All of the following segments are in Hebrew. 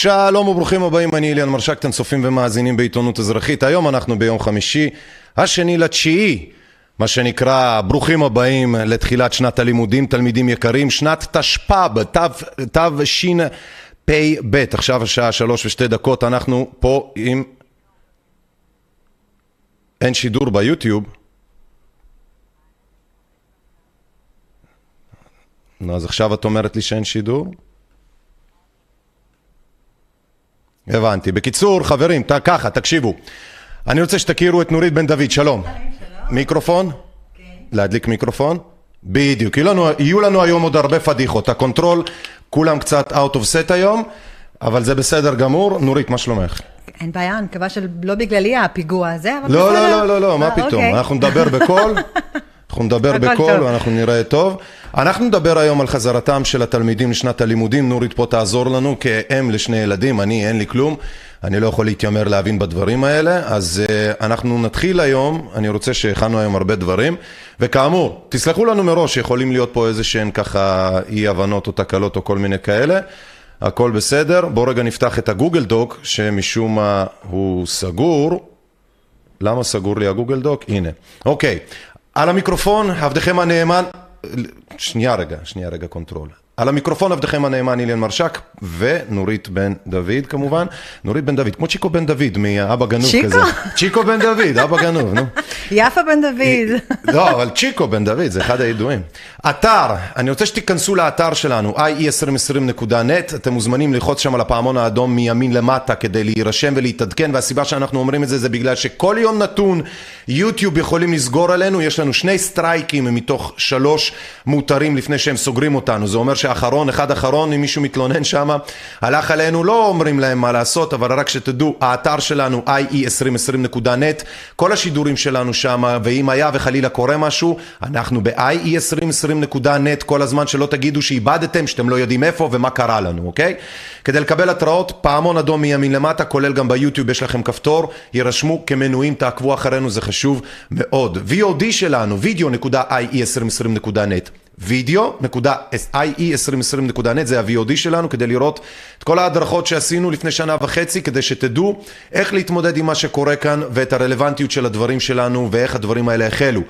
שלום וברוכים הבאים, אני אליאן מרשק, אתם צופים ומאזינים בעיתונות אזרחית. היום אנחנו ביום חמישי, השני לתשיעי, מה שנקרא, ברוכים הבאים לתחילת שנת הלימודים, תלמידים יקרים, שנת תשפ"ב, תשפ"ב, עכשיו השעה שלוש ושתי דקות, אנחנו פה עם... אין שידור ביוטיוב. נו, אז עכשיו את אומרת לי שאין שידור? הבנתי. בקיצור, חברים, ת, ככה, תקשיבו. אני רוצה שתכירו את נורית בן דוד, שלום. מיקרופון? כן. להדליק מיקרופון? בדיוק. יהיו לנו, יהיו לנו היום עוד הרבה פדיחות. הקונטרול, כולם קצת out of set היום, אבל זה בסדר גמור. נורית, מה שלומך? אין בעיה, אני מקווה שלא בגללי הפיגוע הזה, אבל לא, בסדר. לא, לא, לא, לא, מה אה, פתאום? אוקיי. אנחנו נדבר בקול. אנחנו נדבר בקול. ואנחנו נראה טוב. אנחנו נדבר היום על חזרתם של התלמידים לשנת הלימודים. נורית פה תעזור לנו כאם לשני ילדים, אני אין לי כלום. אני לא יכול להתיימר להבין בדברים האלה, אז uh, אנחנו נתחיל היום, אני רוצה שהכנו היום הרבה דברים, וכאמור, תסלחו לנו מראש, יכולים להיות פה איזה שהן ככה אי הבנות או תקלות או כל מיני כאלה, הכל בסדר. בואו רגע נפתח את הגוגל דוק, שמשום מה הוא סגור. למה סגור לי הגוגל דוק? הנה. אוקיי, על המיקרופון, עבדכם הנאמן, שנייה רגע, שנייה רגע קונטרול. על המיקרופון עבדכם הנאמן אילן מרשק ונורית בן דוד כמובן. נורית בן דוד, כמו צ'יקו בן דוד מאבא גנוב צ'יקו? כזה. צ'יקו בן דוד, אבא גנוב, נו. יפה בן דוד. לא, אבל צ'יקו בן דוד, זה אחד הידועים. אתר, אני רוצה שתיכנסו לאתר שלנו, ie2020.net, אתם מוזמנים ללחוץ שם על הפעמון האדום מימין למטה כדי להירשם ולהתעדכן, והסיבה שאנחנו אומרים את זה זה בגלל שכל יום נתון יוטיוב יכולים לסגור עלינו, יש לנו שני סטרייקים מתוך שלוש מותרים לפני שהם סוגרים אותנו, זה אומר שאחרון, אחד אחרון, אם מישהו מתלונן שם, הלך עלינו, לא אומרים להם מה לעשות, אבל רק שתדעו, האתר שלנו ie2020.net, כל השידורים שלנו שם, ואם היה וחלילה קורה משהו, אנחנו ב-ie2020.net כל הזמן, שלא תגידו שאיבדתם, שאתם לא יודעים איפה ומה קרה לנו, אוקיי? כדי לקבל התראות, פעמון אדום מימין למטה, כולל גם ביוטיוב, יש לכם כפתור, יירשמו כמנויים, תעקבו אחרינו, זה חשוב מאוד. VOD שלנו, video.ie2020.net. video.ie2020.net זה ה-VOD שלנו כדי לראות את כל ההדרכות שעשינו לפני שנה וחצי כדי שתדעו איך להתמודד עם מה שקורה כאן ואת הרלוונטיות של הדברים שלנו ואיך הדברים האלה החלו.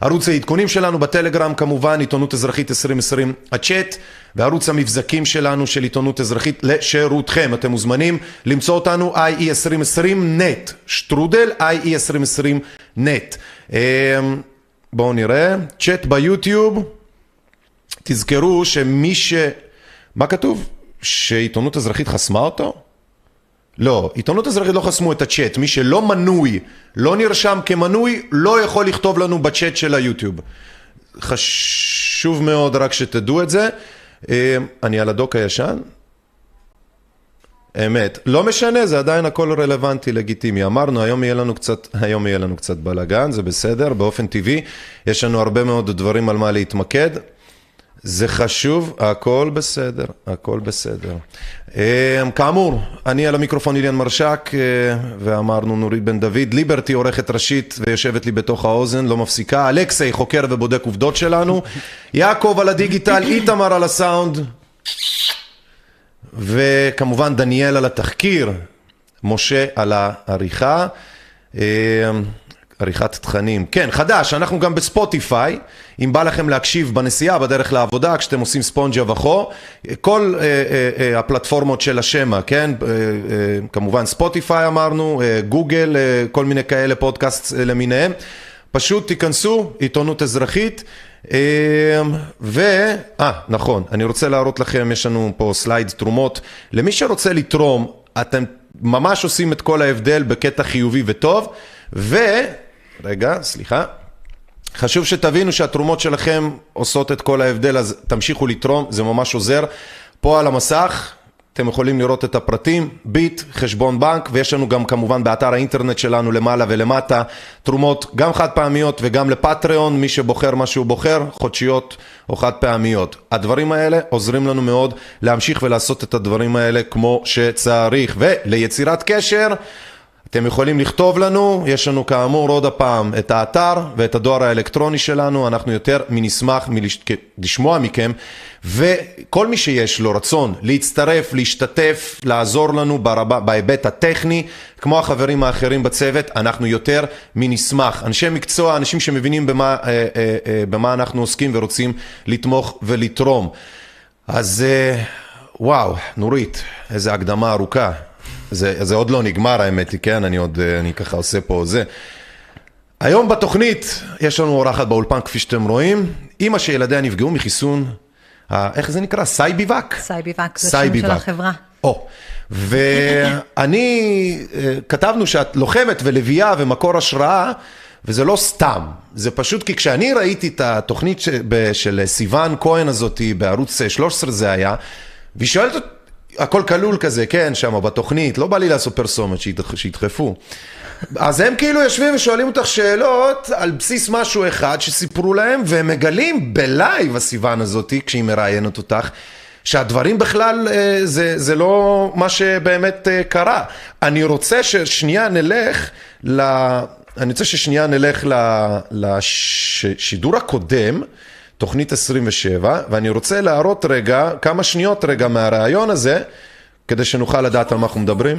ערוץ העדכונים שלנו בטלגרם כמובן, עיתונות אזרחית 2020 הצ'אט וערוץ המבזקים שלנו של עיתונות אזרחית לשירותכם. אתם מוזמנים למצוא אותנו ie2020net, שטרודל ie2020net. אמ, בואו נראה, צ'אט ביוטיוב. תזכרו שמי ש... מה כתוב? שעיתונות אזרחית חסמה אותו? לא, עיתונות אזרחית לא חסמו את הצ'אט. מי שלא מנוי, לא נרשם כמנוי, לא יכול לכתוב לנו בצ'אט של היוטיוב. חשוב מאוד רק שתדעו את זה. אה, אני על הדוק הישן? אמת. לא משנה, זה עדיין הכל רלוונטי, לגיטימי. אמרנו, היום יהיה לנו קצת, היום יהיה לנו קצת בלאגן, זה בסדר, באופן טבעי. יש לנו הרבה מאוד דברים על מה להתמקד. זה חשוב, הכל בסדר, הכל בסדר. אה, כאמור, אני על המיקרופון אילן מרשק, אה, ואמרנו נורית בן דוד, ליברטי עורכת ראשית ויושבת לי בתוך האוזן, לא מפסיקה, אלכסי חוקר ובודק עובדות שלנו, יעקב על הדיגיטל, איתמר על הסאונד, וכמובן דניאל על התחקיר, משה על העריכה. עריכת תכנים. כן, חדש, אנחנו גם בספוטיפיי, אם בא לכם להקשיב בנסיעה, בדרך לעבודה, כשאתם עושים ספונג'ה וכו, כל אה, אה, אה, הפלטפורמות של השמע, כן? אה, אה, כמובן ספוטיפיי אמרנו, אה, גוגל, אה, כל מיני כאלה פודקאסט אה, למיניהם. פשוט תיכנסו, עיתונות אזרחית. אה, ו... אה, נכון, אני רוצה להראות לכם, יש לנו פה slide תרומות. למי שרוצה לתרום, אתם ממש עושים את כל ההבדל בקטע חיובי וטוב. ו... רגע, סליחה. חשוב שתבינו שהתרומות שלכם עושות את כל ההבדל, אז תמשיכו לתרום, זה ממש עוזר. פה על המסך, אתם יכולים לראות את הפרטים, ביט, חשבון בנק, ויש לנו גם כמובן באתר האינטרנט שלנו למעלה ולמטה, תרומות גם חד פעמיות וגם לפטריון, מי שבוחר מה שהוא בוחר, חודשיות או חד פעמיות. הדברים האלה עוזרים לנו מאוד להמשיך ולעשות את הדברים האלה כמו שצריך. וליצירת קשר, אתם יכולים לכתוב לנו, יש לנו כאמור עוד הפעם את האתר ואת הדואר האלקטרוני שלנו, אנחנו יותר מנשמח לשמוע מכם, וכל מי שיש לו רצון להצטרף, להשתתף, לעזור לנו ברבה, בהיבט הטכני, כמו החברים האחרים בצוות, אנחנו יותר מנשמח. אנשי מקצוע, אנשים שמבינים במה, אה, אה, אה, במה אנחנו עוסקים ורוצים לתמוך ולתרום. אז אה, וואו, נורית, איזה הקדמה ארוכה. זה, זה עוד לא נגמר האמת היא, כן? אני עוד, אה, אני ככה עושה פה זה. היום בתוכנית יש לנו אורחת באולפן כפי שאתם רואים, אימא שילדיה נפגעו מחיסון, ה- איך זה נקרא? Sci-B-Vac? Sci-B-Vac, זה שם של החברה. או, ואני, אה, כתבנו שאת לוחמת ולביאה ומקור השראה, וזה לא סתם, זה פשוט כי כשאני ראיתי את התוכנית ש- ב- של סיוון כהן הזאתי בערוץ 13 זה היה, והיא שואלת, הכל כלול כזה, כן, שם בתוכנית, לא בא לי לעשות פרסומת שידח- שידחפו. אז הם כאילו יושבים ושואלים אותך שאלות על בסיס משהו אחד שסיפרו להם, והם מגלים בלייב הסיוון הזאתי, כשהיא מראיינת אותך, שהדברים בכלל אה, זה, זה לא מה שבאמת אה, קרה. אני רוצה ששנייה נלך ל... אני רוצה ששנייה נלך לשידור הקודם, תוכנית 27, ואני רוצה להראות רגע, כמה שניות רגע מהרעיון הזה, כדי שנוכל לדעת על מה אנחנו מדברים,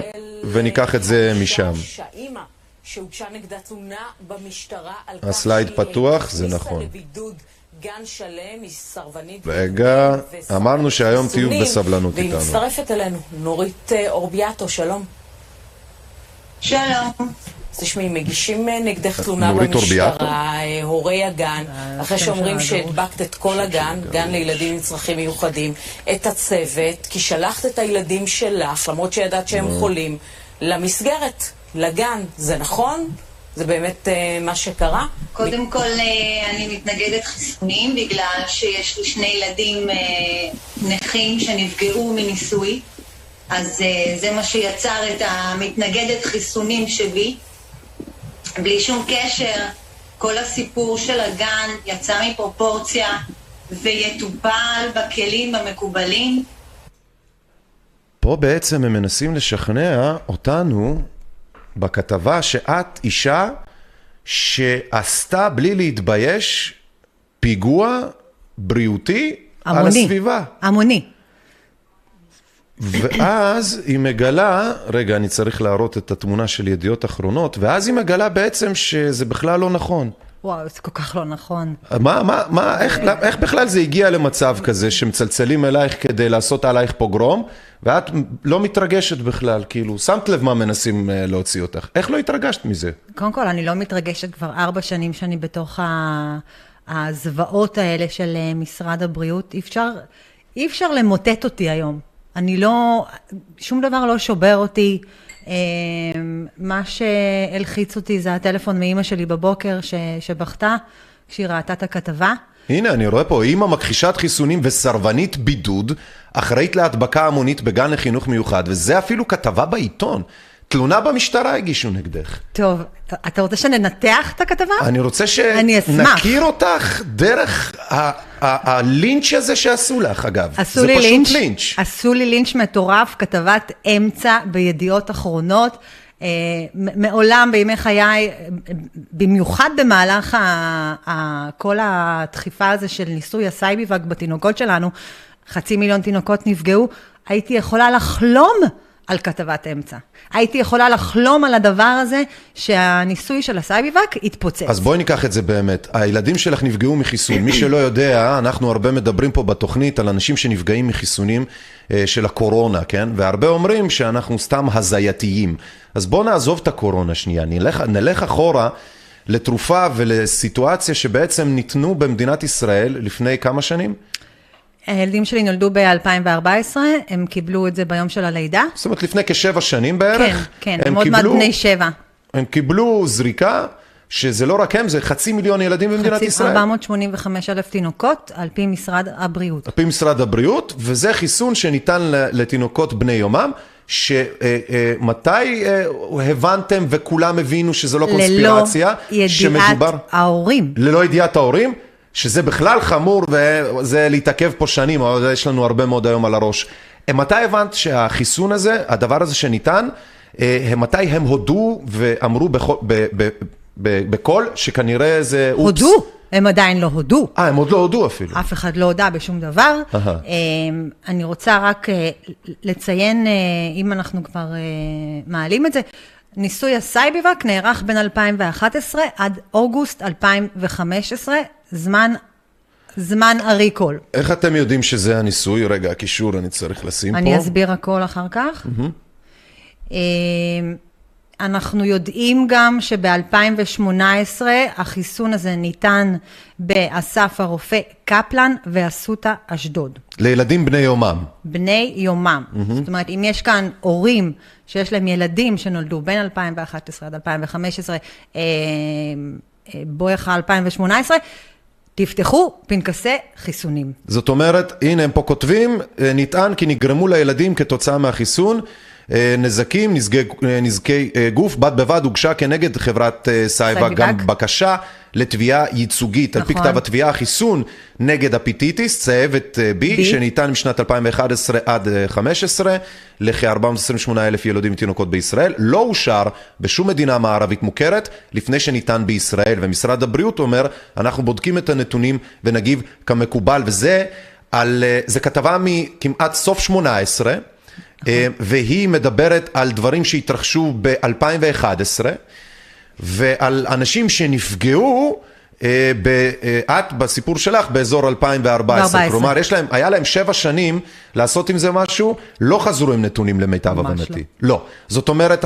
וניקח את זה משם. שהאימא שהוגשה נגדה תלונה במשטרה על כך הסלייד פתוח, זה נכון. גן שלם, היא סרבנית. רגע, אמרנו שהיום תהיו בסבלנות והיא איתנו. מצטרפת אלינו, נורית אה, אורביאטו, שלום. שלום. אז תשמעי, מגישים אה, נגדך תלונה נורית אורביאטו? במשטרה, אה, הורי הגן, אחרי השם שאומרים. שהדבקת את כל הגן, גן לילדים עם צרכים מיוחדים, את הצוות, כי שלחת את הילדים שלך, למרות שידעת שהם חולים, למסגרת, לגן. זה נכון? זה באמת אה, מה שקרה? קודם כל, אה, אני מתנגדת חיסונים בגלל שיש לי שני ילדים אה, נכים שנפגעו מניסוי. אז אה, זה מה שיצר את המתנגדת חיסונים שלי. בלי שום קשר, כל הסיפור של הגן יצא מפרופורציה ויטופל בכלים המקובלים. פה בעצם הם מנסים לשכנע אותנו בכתבה שאת אישה שעשתה בלי להתבייש פיגוע בריאותי על המוני. הסביבה. המוני. ואז היא מגלה, רגע, אני צריך להראות את התמונה של ידיעות אחרונות, ואז היא מגלה בעצם שזה בכלל לא נכון. וואו, זה כל כך לא נכון. מה, מה, מה, איך, איך בכלל זה הגיע למצב כזה שמצלצלים אלייך כדי לעשות עלייך פוגרום, ואת לא מתרגשת בכלל, כאילו, שמת לב מה מנסים אה, להוציא אותך. איך לא התרגשת מזה? קודם כל, אני לא מתרגשת כבר ארבע שנים שאני בתוך ה... הזוועות האלה של אה, משרד הבריאות. אי אפשר, אי אפשר למוטט אותי היום. אני לא, שום דבר לא שובר אותי. אה, מה שהלחיץ אותי זה הטלפון מאימא שלי בבוקר ש, שבכתה כשהיא ראתה את הכתבה. הנה, אני רואה פה אימא מכחישת חיסונים וסרבנית בידוד, אחראית להדבקה המונית בגן לחינוך מיוחד, וזה אפילו כתבה בעיתון. תלונה במשטרה הגישו נגדך. טוב, אתה רוצה שננתח את הכתבה? אני רוצה. שנכיר אותך דרך הלינץ' הזה שעשו לך, אגב. עשו זה לי פשוט לינץ', לינץ'. עשו לי לינץ' מטורף, כתבת אמצע בידיעות אחרונות. אה, מעולם בימי חיי, במיוחד במהלך כל הדחיפה הזה של ניסוי ה-Sci-B-Vac בתינוקות שלנו, חצי מיליון תינוקות נפגעו, הייתי יכולה לחלום על כתבת אמצע. הייתי יכולה לחלום על הדבר הזה שהניסוי של ה-Sci-B-Vac יתפוצץ. אז בואי ניקח את זה באמת. הילדים שלך נפגעו מחיסון. מי שלא יודע, אנחנו הרבה מדברים פה בתוכנית על אנשים שנפגעים מחיסונים אה, של הקורונה, כן? והרבה אומרים שאנחנו סתם הזויים. אז בואו נעזוב את הקורונה שנייה, נלך, נלך אחורה לתרופה ולסיטואציה שבעצם ניתנו במדינת ישראל לפני כמה שנים? הילדים שלי נולדו ב-2014, הם קיבלו את זה ביום של הלידה. זאת אומרת, לפני כשבע שנים בערך. כן, כן, הם עוד מעט בני שבע. הם קיבלו זריקה, שזה לא רק הם, זה חצי מיליון ילדים במדינת חצי- ישראל. 485 אלף תינוקות, על פי משרד הבריאות. על פי משרד הבריאות, וזה חיסון שניתן לתינוקות בני יומם, שמתי הבנתם וכולם הבינו שזה לא קונספירציה, ללא שמדובר, ידיעת ההורים. ללא ידיעת ההורים, שזה בכלל חמור וזה להתעכב פה שנים, אבל יש לנו הרבה מאוד היום על הראש. מתי הבנת שהחיסון הזה, הדבר הזה שניתן, אה, מתי הם הודו ואמרו בכל- ב- ב- ב- בקול שכנראה זה אופס. הודו, הם עדיין לא הודו. אה, הם עוד לא הודו אפילו. אף אחד לא הודה בשום דבר. אמ, אני רוצה רק אה, לציין, אה, אם אנחנו כבר אה, מעלים את זה, ניסוי ה-Sci-B-Vac נערך בין 2011 עד אוגוסט 2015, זמן, זמן הריקול. איך אתם יודעים שזה הניסוי? רגע, הקישור אני צריך לשים פה. אני אסביר הכל אחר כך. אמ, אנחנו יודעים גם שב-2018 החיסון הזה ניתן באסף הרופא קפלן ואסותא אשדוד. לילדים בני יומם. בני יומם. זאת אומרת, אם יש כאן הורים שיש להם ילדים שנולדו בין 2011 עד 2015, אה, אה, בואכה 2018, תפתחו פנקסי חיסונים. זאת אומרת, הנה הם פה כותבים, אה, נטען כי נגרמו לילדים כתוצאה מהחיסון אה, נזקים, נזקי, אה, נזקי אה, גוף, בד בבד הוגשה כנגד חברת SciVac גם בקשה לתביעה ייצוגית. על פי נכון. כתב התביעה, החיסון נגד הפטיטיס, צהבת אה, B, B. שניתן משנת 2011 עד 2015 לכ-428 אלף ילודים ותינוקות בישראל, לא אושר בשום מדינה מערבית מוכרת לפני שניתן בישראל, ומשרד הבריאות אומר, אנחנו בודקים את הנתונים ונגיב כמקובל, וזה על, אה, זה כתבה מכמעט סוף 18, אה, והיא מדברת על דברים שהתרחשו ב-2011, ועל אנשים שנפגעו, אה, אה, את בסיפור שלך באזור 2014, 14. כלומר יש להם, היה להם שבע שנים לעשות עם זה משהו, לא חזרו עם נתונים למיטב הבנתי. לא. לא. זאת אומרת,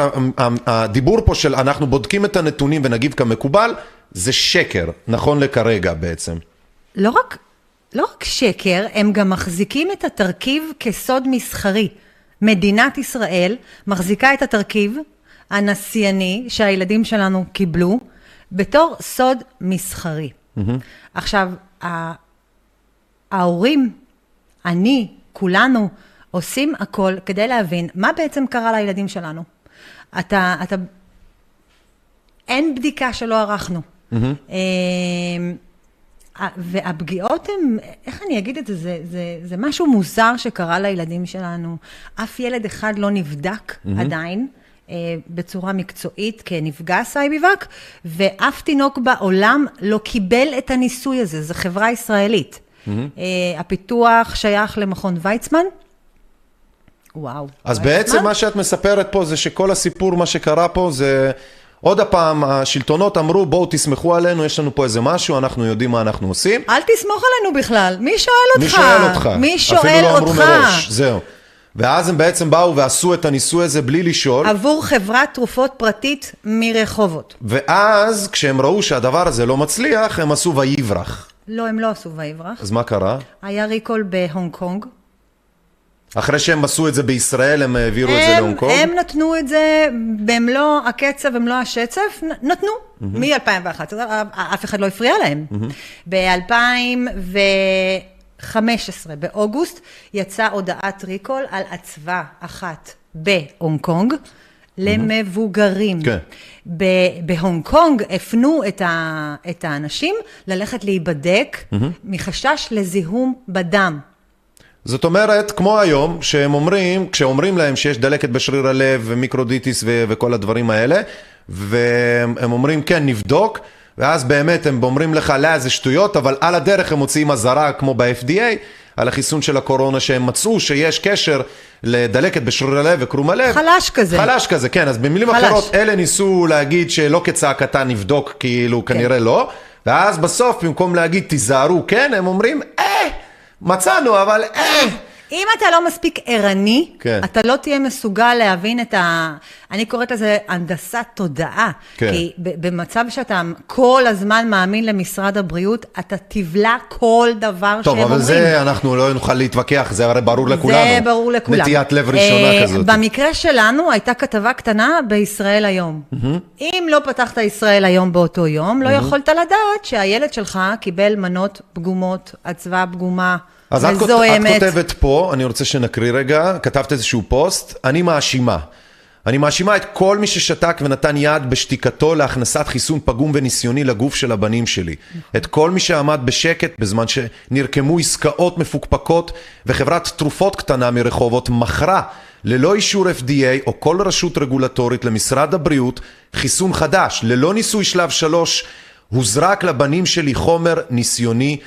הדיבור פה של אנחנו בודקים את הנתונים ונגיב כמקובל, זה שקר, נכון לכרגע בעצם. לא רק, לא רק שקר, הם גם מחזיקים את התרכיב כסוד מסחרי. מדינת ישראל מחזיקה את התרכיב הנשייני שהילדים שלנו קיבלו בתור סוד מסחרי. עכשיו, ה- ההורים, אני, כולנו, עושים הכל כדי להבין מה בעצם קרה לילדים שלנו. אתה, אתה, אין בדיקה שלא ערכנו. ה- והפגיעות הן, איך אני אגיד את זה, זה, זה, זה משהו מוזר שקרה לילדים שלנו. אף ילד אחד לא נבדק עדיין. אה, בצורה מקצועית כנפגע סייביבק, ואף תינוק בעולם לא קיבל את הניסוי הזה, זו חברה ישראלית. אה, הפיתוח שייך למכון ויצמן. וואו. אז ויצמן? בעצם מה שאת מספרת פה זה שכל הסיפור, מה שקרה פה זה... עוד הפעם, השלטונות אמרו, בואו תסמכו עלינו, יש לנו פה איזה משהו, אנחנו יודעים מה אנחנו עושים. אל תסמוך עלינו בכלל, מי שואל מי אותך? שואל אותך? מי אפילו שואל לא אמרו אותך? מראש, זהו. ואז הם בעצם באו ועשו את הניסוי הזה בלי לשאול, עבור חברת תרופות פרטית מרחובות. ואז כשהם ראו שהדבר הזה לא מצליח, הם עשו ויברח. לא, הם לא עשו ויברח. אז מה קרה? היה recall בהונג קונג. אחרי שהם עשו את זה בישראל, הם העבירו את זה הם, להונג קונג? הם נתנו את זה במלוא הקצב, במלוא השצף, נתנו, מ-2011, אף אחד לא הפריע להם. ב-2015, באוגוסט, יצאה הודעת recall על אצווה אחת בהונג קונג. למבוגרים. כן. ב- בהונג קונג הפנו את, ה- את האנשים ללכת להיבדק מחשש לזיהום בדם. זאת אומרת, כמו היום, שהם אומרים, כשאומרים להם שיש דלקת בשריר הלב ומיוקרדיטיס ו- וכל הדברים האלה, והם אומרים, כן, נבדוק, ואז באמת הם אומרים לך, לא, זה שטויות, אבל על הדרך הם מוציאים אזהרה, כמו ב-FDA, על החיסון של הקורונה, שהם מצאו שיש קשר לדלקת בשריר הלב וקרום הלב. חלש כזה. חלש כזה, כן. אז במילים חלש. אחרות, אלה ניסו להגיד שלא כצעקתה נבדוק, כאילו, כנראה לא, ואז בסוף, במקום להגיד תיזהרו, כן, הם אומרים, אה, מצאנו, אבל אה. אם אתה לא מספיק ערני, כן. אתה לא תהיה מסוגל להבין את ה... אני קוראת לזה הנדסת תודעה. כן. כי במצב שאתה כל הזמן מאמין למשרד הבריאות, אתה תבלע כל דבר טוב, שהם אבל אומרים. זה אנחנו לא נוכל להתווכח, זה הרי ברור לכולנו. זה ברור לכולם. נטיית לב ראשונה אה, כזאת. במקרה שלנו הייתה כתבה קטנה בישראל היום. אם לא פתחת ישראל היום באותו יום, לא יכולת לדעת שהילד שלך קיבל מנות פגומות, אצווה פגומה, אז את, כות- את. כותבת פה, אני רוצה שנקריא רגע, כתבת איזשהו פוסט, אני מאשימה. אני מאשימה את כל מי ששתק ונתן יד בשתיקתו להכנסת חיסון פגום וניסיוני לגוף של הבנים שלי. את כל מי שעמד בשקט בזמן שנרקמו עסקאות מפוקפקות וחברת תרופות קטנה מרחובות מכרה ללא אישור FDA או כל רשות רגולטורית למשרד הבריאות חיסון חדש, ללא ניסוי שלב שלוש, הוזרק לבנים שלי חומר ניסיוני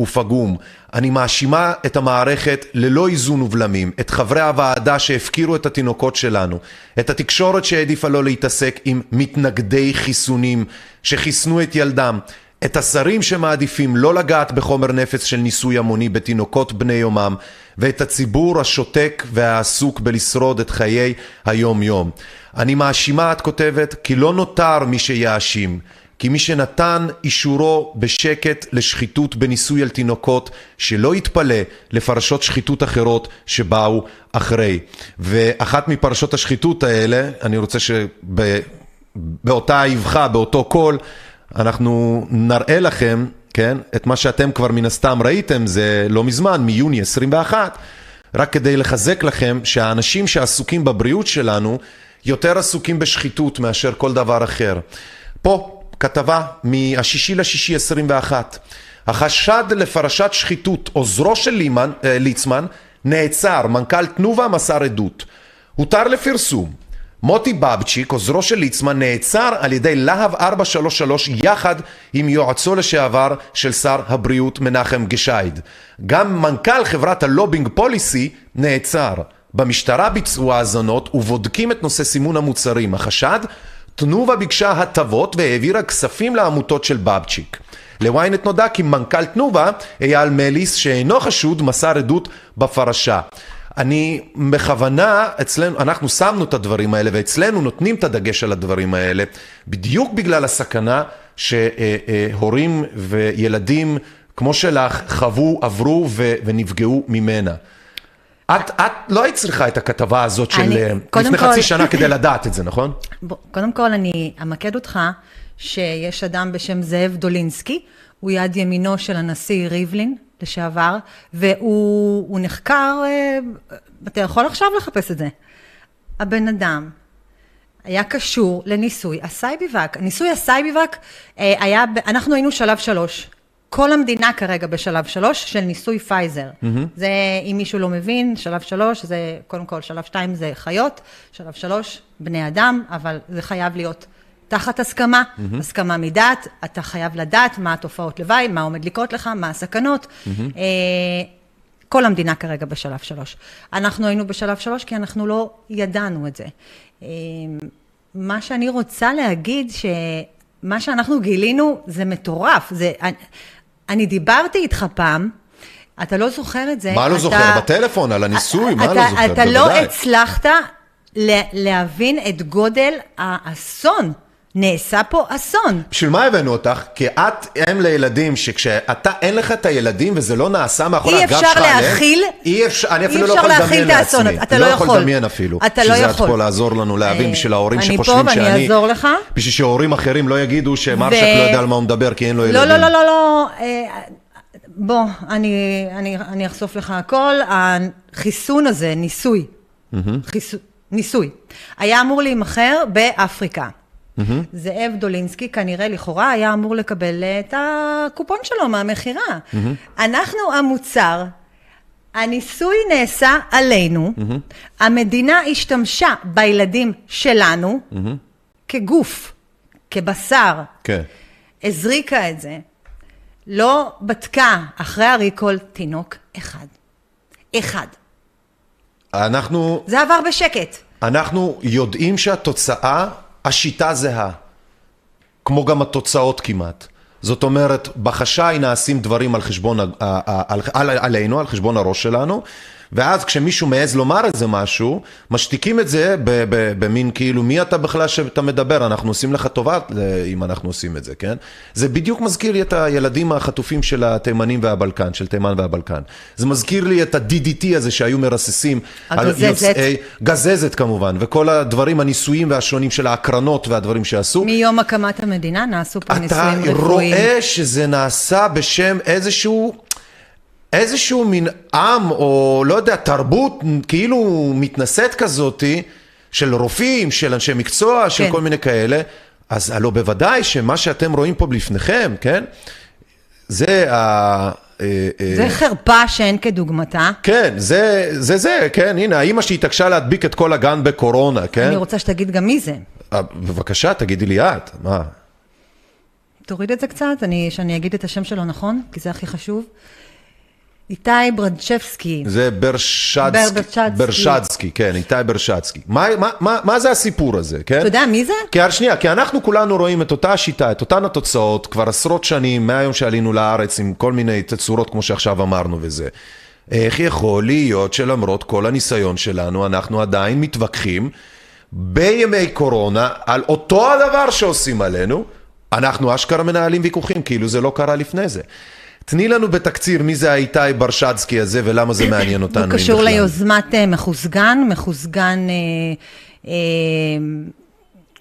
ופגום. אני מאשימה את המערכת ללא איזון ובלמים, את חברי הוועדה שהפקירו את התינוקות שלנו, את התקשורת שהעדיפה לא להתעסק עם מתנגדי חיסונים שחיסנו את ילדם, את השרים שמעדיפים לא לגעת בחומר נפץ של ניסוי המוני בתינוקות בני יומם, ואת הציבור השותק והעסוק בלשרוד את חיי היום יום. אני מאשימה, את כותבת, כי לא נותר מי שיאשים. כי מי שנתן אישורו בשקט לשחיתות בניסוי על תינוקות, שלא יתפלא לפרשות שחיתות אחרות שבאו אחרי. ואחת מפרשות השחיתות האלה, אני רוצה שבאותה אבחה, באותו קול, אנחנו נראה לכם, כן, את מה שאתם כבר מן הסתם ראיתם, זה לא מזמן, מיוני 21, רק כדי לחזק לכם שהאנשים שעסוקים בבריאות שלנו, יותר עסוקים בשחיתות מאשר כל דבר אחר. פה, כתבה מהשישי לשישי 21. החשד לפרשת שחיתות, עוזרו של לימן, אה, ליצמן, נעצר, מנכ"ל תנובה מסר עדות. הותר לפרסום. מוטי בבצ'יק, עוזרו של ליצמן, נעצר על ידי להב 433 יחד עם יועצו לשעבר של שר הבריאות מנחם גשייד. גם מנכ"ל חברת הלובינג פוליסי נעצר. במשטרה ביצעו האזנות ובודקים את נושא סימון המוצרים. החשד? תנובה ביקשה הטבות והעבירה כספים לעמותות של בבצ'יק. לוויינט נודע כי מנכ"ל תנובה, אייל מליס, שאינו חשוד, מסר עדות בפרשה. אני בכוונה, אצלנו, אנחנו שמנו את הדברים האלה ואצלנו נותנים את הדגש על הדברים האלה בדיוק בגלל הסכנה שהורים וילדים כמו שלך חוו, עברו ונפגעו ממנה. את, את לא היית צריכה את הכתבה הזאת של אני- אה, לפני כל- חצי שנה כדי לדעת את זה, נכון? בוא, קודם כל, אני אמקד אותך שיש אדם בשם זאב דולינסקי, הוא יד ימינו של הנשיא ריבלין לשעבר, והוא הוא נחקר, אה, אתה יכול עכשיו לחפש את זה. הבן אדם היה קשור לניסוי ה Sci-B-Vac. ניסוי ה Sci-B-Vac אה, היה, ב- אנחנו היינו שלב שלוש. כל המדינה כרגע בשלב שלוש של ניסוי פייזר. זה, אם מישהו לא מבין, שלב שלוש זה, קודם כל, שלב שתיים זה חיות, שלב שלוש, בני אדם, אבל זה חייב להיות תחת הסכמה, הסכמה מדעת, אתה חייב לדעת מה התופעות לוואי, מה עומד לקרות לך, מה הסכנות. אה, כל המדינה כרגע בשלב שלוש. אנחנו היינו בשלב שלוש כי אנחנו לא ידענו את זה. אה, מה שאני רוצה להגיד, שמה שאנחנו גילינו זה מטורף. זה, אני, דיברתי איתך פעם, אתה לא זוכר את זה. מה לא אתה- זוכר? בטלפון, על הניסוי, מה אתה, לא זוכר? אתה לא בוודאי. הצלחת ל- להבין את גודל האסון. נעשה פה אסון. בשביל מה הבאנו אותך? כי את אם לילדים שכשאתה אין לך את הילדים וזה לא נעשה מאחורי אי הגב אפשר שלך עליהם, להכיל- אי אפשר, אני אי אפילו לא אפשר יכול לדמיין לעצמי. אתה לא יכול יכול. לדמיין אפילו. אתה לא בשביל זה את יכול. פה לעזור לנו להבין, אה, בשביל ההורים אני פה שחושבים ואני שאני... אעזור לך. בשביל שהורים אחרים לא יגידו שמרשק לא יודע על מה הוא מדבר כי אין לו ילדים. לא, לא, לא, לא, לא. אה, בוא, אני, אחשוף לך הכל. החיסון הזה, ניסוי, ניסוי, היה אמור להימכר באפריקה. זאב דולינסקי כנראה לכאורה היה אמור לקבל את הקופון שלו מהמכירה. אנחנו המוצר, הניסוי נעשה עלינו, המדינה השתמשה בילדים שלנו כגוף, כבשר, כן. הזריקה את זה, לא בדקה אחרי הריקול תינוק אחד. אחד. אנחנו, זה עבר בשקט. אנחנו יודעים שהתוצאה, השיטה זהה. כמו גם התוצאות כמעט. זאת אומרת, בחשאי נעשים דברים על חשבון, על, על, עלינו, על חשבון הראש שלנו, ואז כשמישהו מעז לומר איזה משהו, משתיקים את זה במין כאילו, מי אתה בכלל שאתה מדבר? אנחנו עושים לך טובה אה, אם אנחנו עושים את זה, כן? זה בדיוק מזכיר לי את הילדים החטופים של התימנים והבלקן, של תימן והבלקן. זה מזכיר לי את ה-DDT הזה שהיו מרססים. על הגזזת. יוצאי- גזזת כמובן, וכל הדברים הניסויים והשונים של ההקרנות והדברים שעשו. מיום הקמת המדינה נעשו פה אתה ניסויים רפואיים. רואה שזה נעשה בשם איזשהו, איזשהו מין עם, או לא יודע, תרבות כאילו מתנשאת כזאתי, של רופאים, של אנשי מקצוע, של כן. כל מיני כאלה, אז הלא בוודאי שמה שאתם רואים פה לפניכם, כן? זה ה... אה, אה, זה חרפה שאין כדוגמתה. כן, זה, זה זה, כן, הנה, האימא שהתעקשה להדביק את כל הגן בקורונה, כן? אני רוצה שתגיד גם מי זה. אה, בבקשה, תגידי לי את, מה? תוריד את זה קצת, אני, שאני אגיד את השם שלו נכון, כי זה הכי חשוב. איתי ברדשבסקי. זה ברשדסקי. ברשדסקי, כן, איתי ברשדסקי. מה, מה, מה, מה זה הסיפור הזה, כן? אתה יודע מי זה? כי שנייה, כי אנחנו כולנו רואים את אותה השיטה, את אותן התוצאות, כבר עשרות שנים, מהיום שעלינו לארץ, עם כל מיני תצורות, כמו שעכשיו אמרנו וזה. איך יכול להיות שלמרות כל הניסיון שלנו, אנחנו עדיין מתווכחים בימי קורונה על אותו הדבר שעושים עלינו, אנחנו אשכרה מנהלים ויכוחים, כאילו זה לא קרה לפני זה. תני לנו בתקציר מי זה האיתי ברשדסקי הזה ולמה זה מעניין אותנו. הוא קשור. ליוזמת אה, מחוסגן, מחוסגן אה, אה,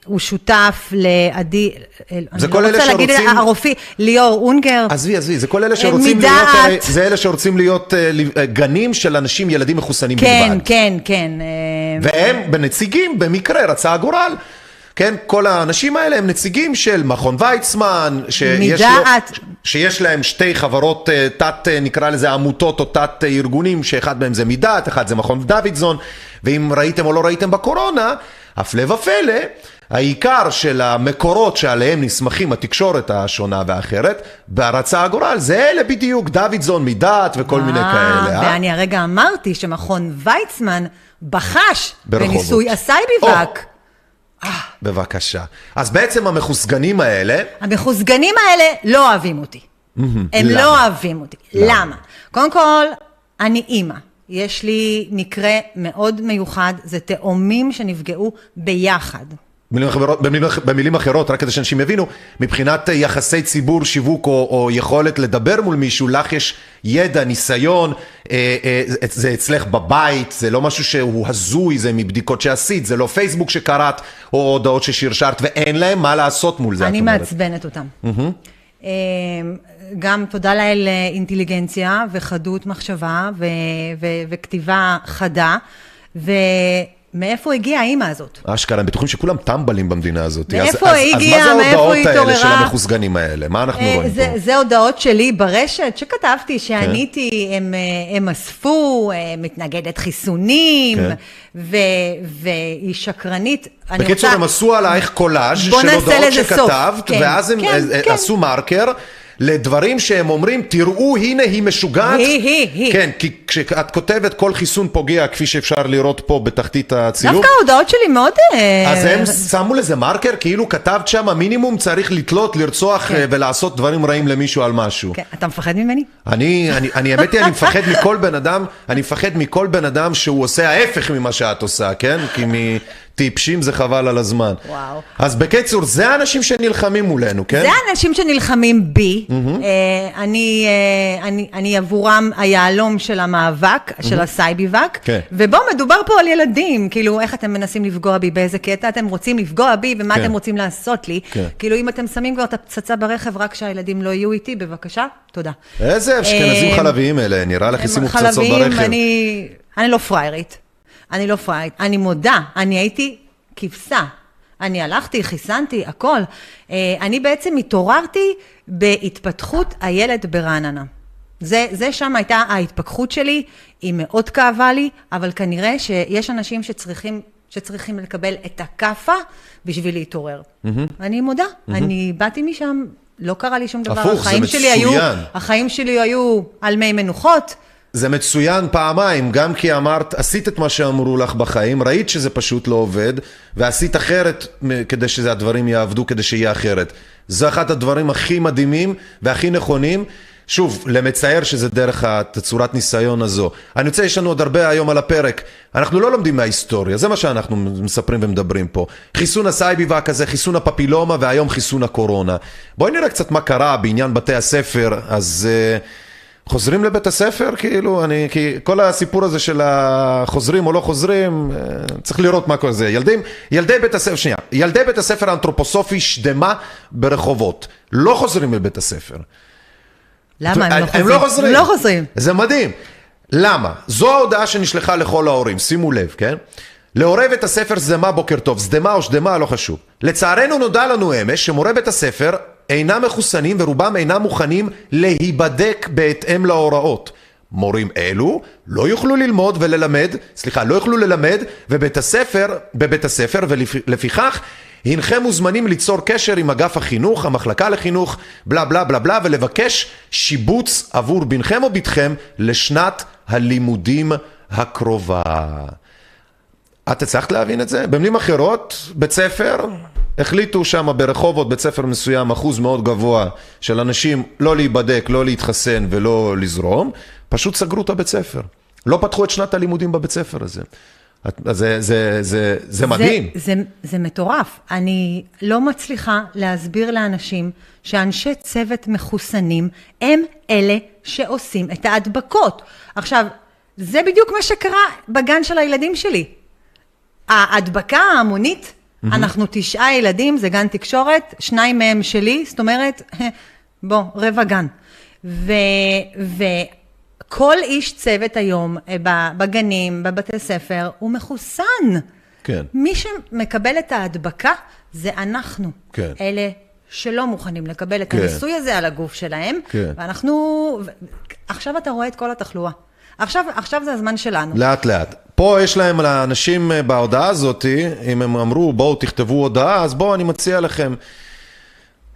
הוא שותף לעדי, אה, זה אני כל לא אלה רוצה להגיד שרוצים- הרופאי, ליאור אונגר, עזבי, עזבי, זה כל אלה שרוצים להיות, מדעת. הרי, זה אלה שרוצים להיות גנים של אנשים, ילדים מחוסנים כן, בלבד. כן, כן, אה, והם בנציגים, במקרה רצה הגורל. כן, כל האנשים האלה הם נציגים של מכון ויצמן, שיש, מדעת. לו, שיש להם שתי חברות אה, תת, אה, נקרא לזה עמותות או תת אה, ארגונים, שאחד מהם זה מדעת, אחד זה מכון דוידזון, ואם ראיתם או לא ראיתם בקורונה, הפלא ופלא, העיקר של המקורות שעליהם נסמכים התקשורת השונה והאחרת, רצה הגורל, זה אלה בדיוק, דוידזון, מדעת וכל מיני כאלה. ואני הרגע אמרתי שמכון ויצמן בחש. בניסוי ה Sci-B-Vac. בבקשה. אז בעצם המחוסגנים האלה, המחוסגנים האלה לא אוהבים אותי. הם למה? לא אוהבים אותי. למה? למה? קודם כל, אני אימא. יש לי מקרה מאוד מיוחד, זה תאומים שנפגעו ביחד. במילים אחרות, במילים, במילים אחרות, רק כדי שאנשים יבינו, מבחינת יחסי ציבור, שיווק או, או יכולת לדבר מול מישהו, לך יש ידע, ניסיון, אה, אה, זה- אצלך בבית, זה לא משהו שהוא הזוי, זה מבדיקות שעשית, זה לא פייסבוק שקראת, או הודעות ששרשרת, ואין להם מה לעשות מול זה, אני את אומרת. מעצבנת אותם. אמ, גם תודה לאל אה, אינטליגנציה וחדות מחשבה ו- ו- וכתיבה חדה, ומאיפה הגיעה האימא הזאת? אשכרה, הם בטוחים שכולם טמבלים במדינה הזאת. מאיפה היא הגיעה? אז מה זה מאיפה ההודעות היא האלה של התעוררה? המחוסגנים האלה? מה אנחנו אה, רואים זה, פה? זה הודעות שלי ברשת שכתבתי, כן. שעניתי, הם, אה, הם אספו, אה, מתנגדת חיסונים, כן. ו, והיא שקרנית. בקיצור, רוצה- הם עשו עלייך קולאז' של הודעות. שכתבת, כן, ואז הם כן, כן. עשו מרקר לדברים שהם אומרים, תראו, הנה היא משוגעת. היא, היא, היא. כן, כי כשאת כותבת כל חיסון פוגע, כפי שאפשר לראות פה בתחתית הצילום, דווקא ההודעות שלי מאוד... אה, אז הם שמו לזה מרקר, כאילו כתבת שם, המינימום צריך לתלות, לרצוח אה, ולעשות דברים רעים למישהו על משהו. כן, אתה מפחד ממני? אני, אני, אני, האמת היא, אני מפחד מכל בן אדם, אני מפחד מכל בן אדם שהוא עושה ההפך ממה שאת עושה, כן? כי מטיפשים זה חבל על הזמן. וואו. אז בקיצור, זה האנשים שנלחמים מולנו, כן? זה האנשים שנלחמים בי, אה, אני, אה, אני, אני עבורם היהלום של המאבק, של ה Sci-B-Vac, כן. ובו מדובר פה על ילדים, כאילו איך אתם מנסים לפגוע בי, באיזה קטע אתם רוצים לפגוע בי, ומה כן. אתם רוצים לעשות לי, כן. כאילו אם אתם שמים כבר את הפצצה ברכב, רק שהילדים לא יהיו איתי, בבקשה, תודה. איזה אשכנזים אה, חלביים אלה, נראה לך הם שימו פצצות חלביים, ברכב. אני, אני לא פריירית. אני לא פריירית. אני מודה, אני הייתי כבשה. אני הלכתי, חיסנתי, הכל. אה, אני בעצם התעוררתי בהתפתחות הילד ברעננה. זה, זה שם הייתה ההתפכחות שלי, היא מאוד כאבה לי, אבל כנראה שיש אנשים שצריכים, שצריכים לקבל את הכאפה בשביל להתעורר. אני מודה, אני באתי משם, לא קרה לי שום דבר. הפוך, זה שלי היו, מצוין. החיים שלי היו על מי מנוחות. זה מצוין פעמיים, גם כי אמרת, עשית את מה שאמרו לך בחיים, ראית שזה פשוט לא עובד, ועשית אחרת כדי שהדברים יעבדו, כדי שיהיה אחרת. זה אחד הדברים הכי מדהימים והכי נכונים. שוב, למצער שזה דרך התצורת ניסיון הזו. אני רוצה, יש לנו עוד הרבה היום על הפרק. אנחנו לא לומדים מההיסטוריה, זה מה שאנחנו מספרים ומדברים פה. חיסון ה Sci-B-Vac הזה, חיסון הפפילומה, והיום חיסון הקורונה. בואי נראה קצת מה קרה בעניין בתי הספר. אז... Uh, חוזרים לבית הספר? כאילו, אני, כי כל הסיפור הזה של החוזרים או לא חוזרים, אה, צריך לראות מה כל זה. ילדים, ילדי בית הספר, שנייה, ילדי בית הספר האנתרופוסופי שדמה ברחובות, לא חוזרים לבית הספר. למה הם לא חוזרים? הם לא חוזרים. לא חוזרים. זה מדהים. למה? זו ההודעה שנשלחה לכל ההורים, שימו לב, כן? להורי בית הספר שדמה בוקר טוב, שדמה או שדמה, לא חשוב. לצערנו נודע לנו אמש שמורי בית הספר אינם מחוסנים ורובם אינם מוכנים להיבדק בהתאם להוראות. מורים אלו לא יוכלו ללמוד וללמד, סליחה, לא יוכלו ללמד ובית הספר, בבית הספר ולפיכך הנכם מוזמנים ליצור קשר עם אגף החינוך, המחלקה לחינוך, בלה בלה בלה בלה ולבקש שיבוץ עבור בנכם או בתכם לשנת הלימודים הקרובה. את הצלחת להבין את זה? במילים אחרות, בית ספר, החליטו שם ברחובות, בית ספר מסוים, אחוז מאוד גבוה של אנשים לא להיבדק, לא להתחסן ולא לזרום, פשוט סגרו את הבית ספר. לא פתחו את שנת הלימודים בבית ספר הזה. זה, זה, זה, זה מדהים. זה, זה, זה מטורף. אני לא מצליחה להסביר לאנשים שאנשי צוות מחוסנים הם אלה שעושים את ההדבקות. עכשיו, זה בדיוק מה שקרה בגן של הילדים שלי. ההדבקה ההמונית, mm-hmm. אנחנו תשעה ילדים, זה גן תקשורת, שניים מהם שלי, זאת אומרת, בוא, רבע גן. ו, וכל איש צוות היום אה, בגנים, בבתי ספר, הוא מחוסן. כן. מי שמקבל את ההדבקה זה אנחנו. כן. אלה שלא מוכנים לקבל את כן. הניסוי הזה על הגוף שלהם. כן. ואנחנו... עכשיו אתה רואה את כל התחלואה. עכשיו, עכשיו זה הזמן שלנו. לאט לאט. פה יש להם לאנשים אה, בהודעה הזאת, אם הם אמרו בואו תכתבו הודעה, אז בואו אני מציע לכם,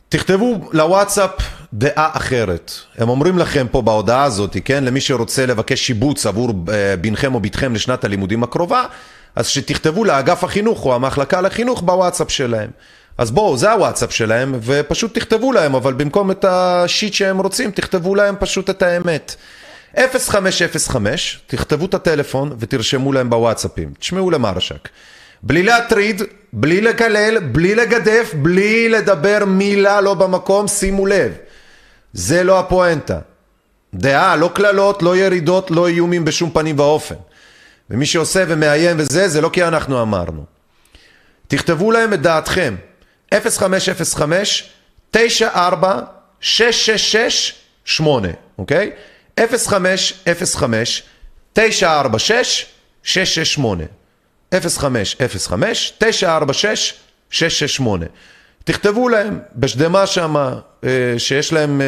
תכתבו לוואטסאפ דעה אחרת. הם אומרים לכם פה בהודעה הזאת, כן, למי שרוצה לבקש שיבוץ עבור אה, בנכם או בתכם לשנת הלימודים הקרובה, אז שתכתבו לאגף החינוך או המחלקה לחינוך בוואטסאפ שלהם. אז בואו, זה הוואטסאפ שלהם, ופשוט תכתבו להם, אבל במקום את השיט שהם רוצים, תכתבו להם פשוט את האמת. 0505, תכתבו את הטלפון ותרשמו להם בוואטסאפים. תשמעו למרשק. בלי להטריד, בלי לקלל, בלי לגדף, בלי לדבר מילה לא במקום, שימו לב. זה לא הפואנטה. דעה, לא קללות, לא ירידות, לא איומים בשום פנים ואופן. ומי שעושה ומאיים וזה, זה לא כי אנחנו אמרנו. תכתבו להם את דעתכם. 0505 94 666 8, אוקיי? 0505 946 668 0505 946 668 תכתבו להם בשדמה שמה שיש להם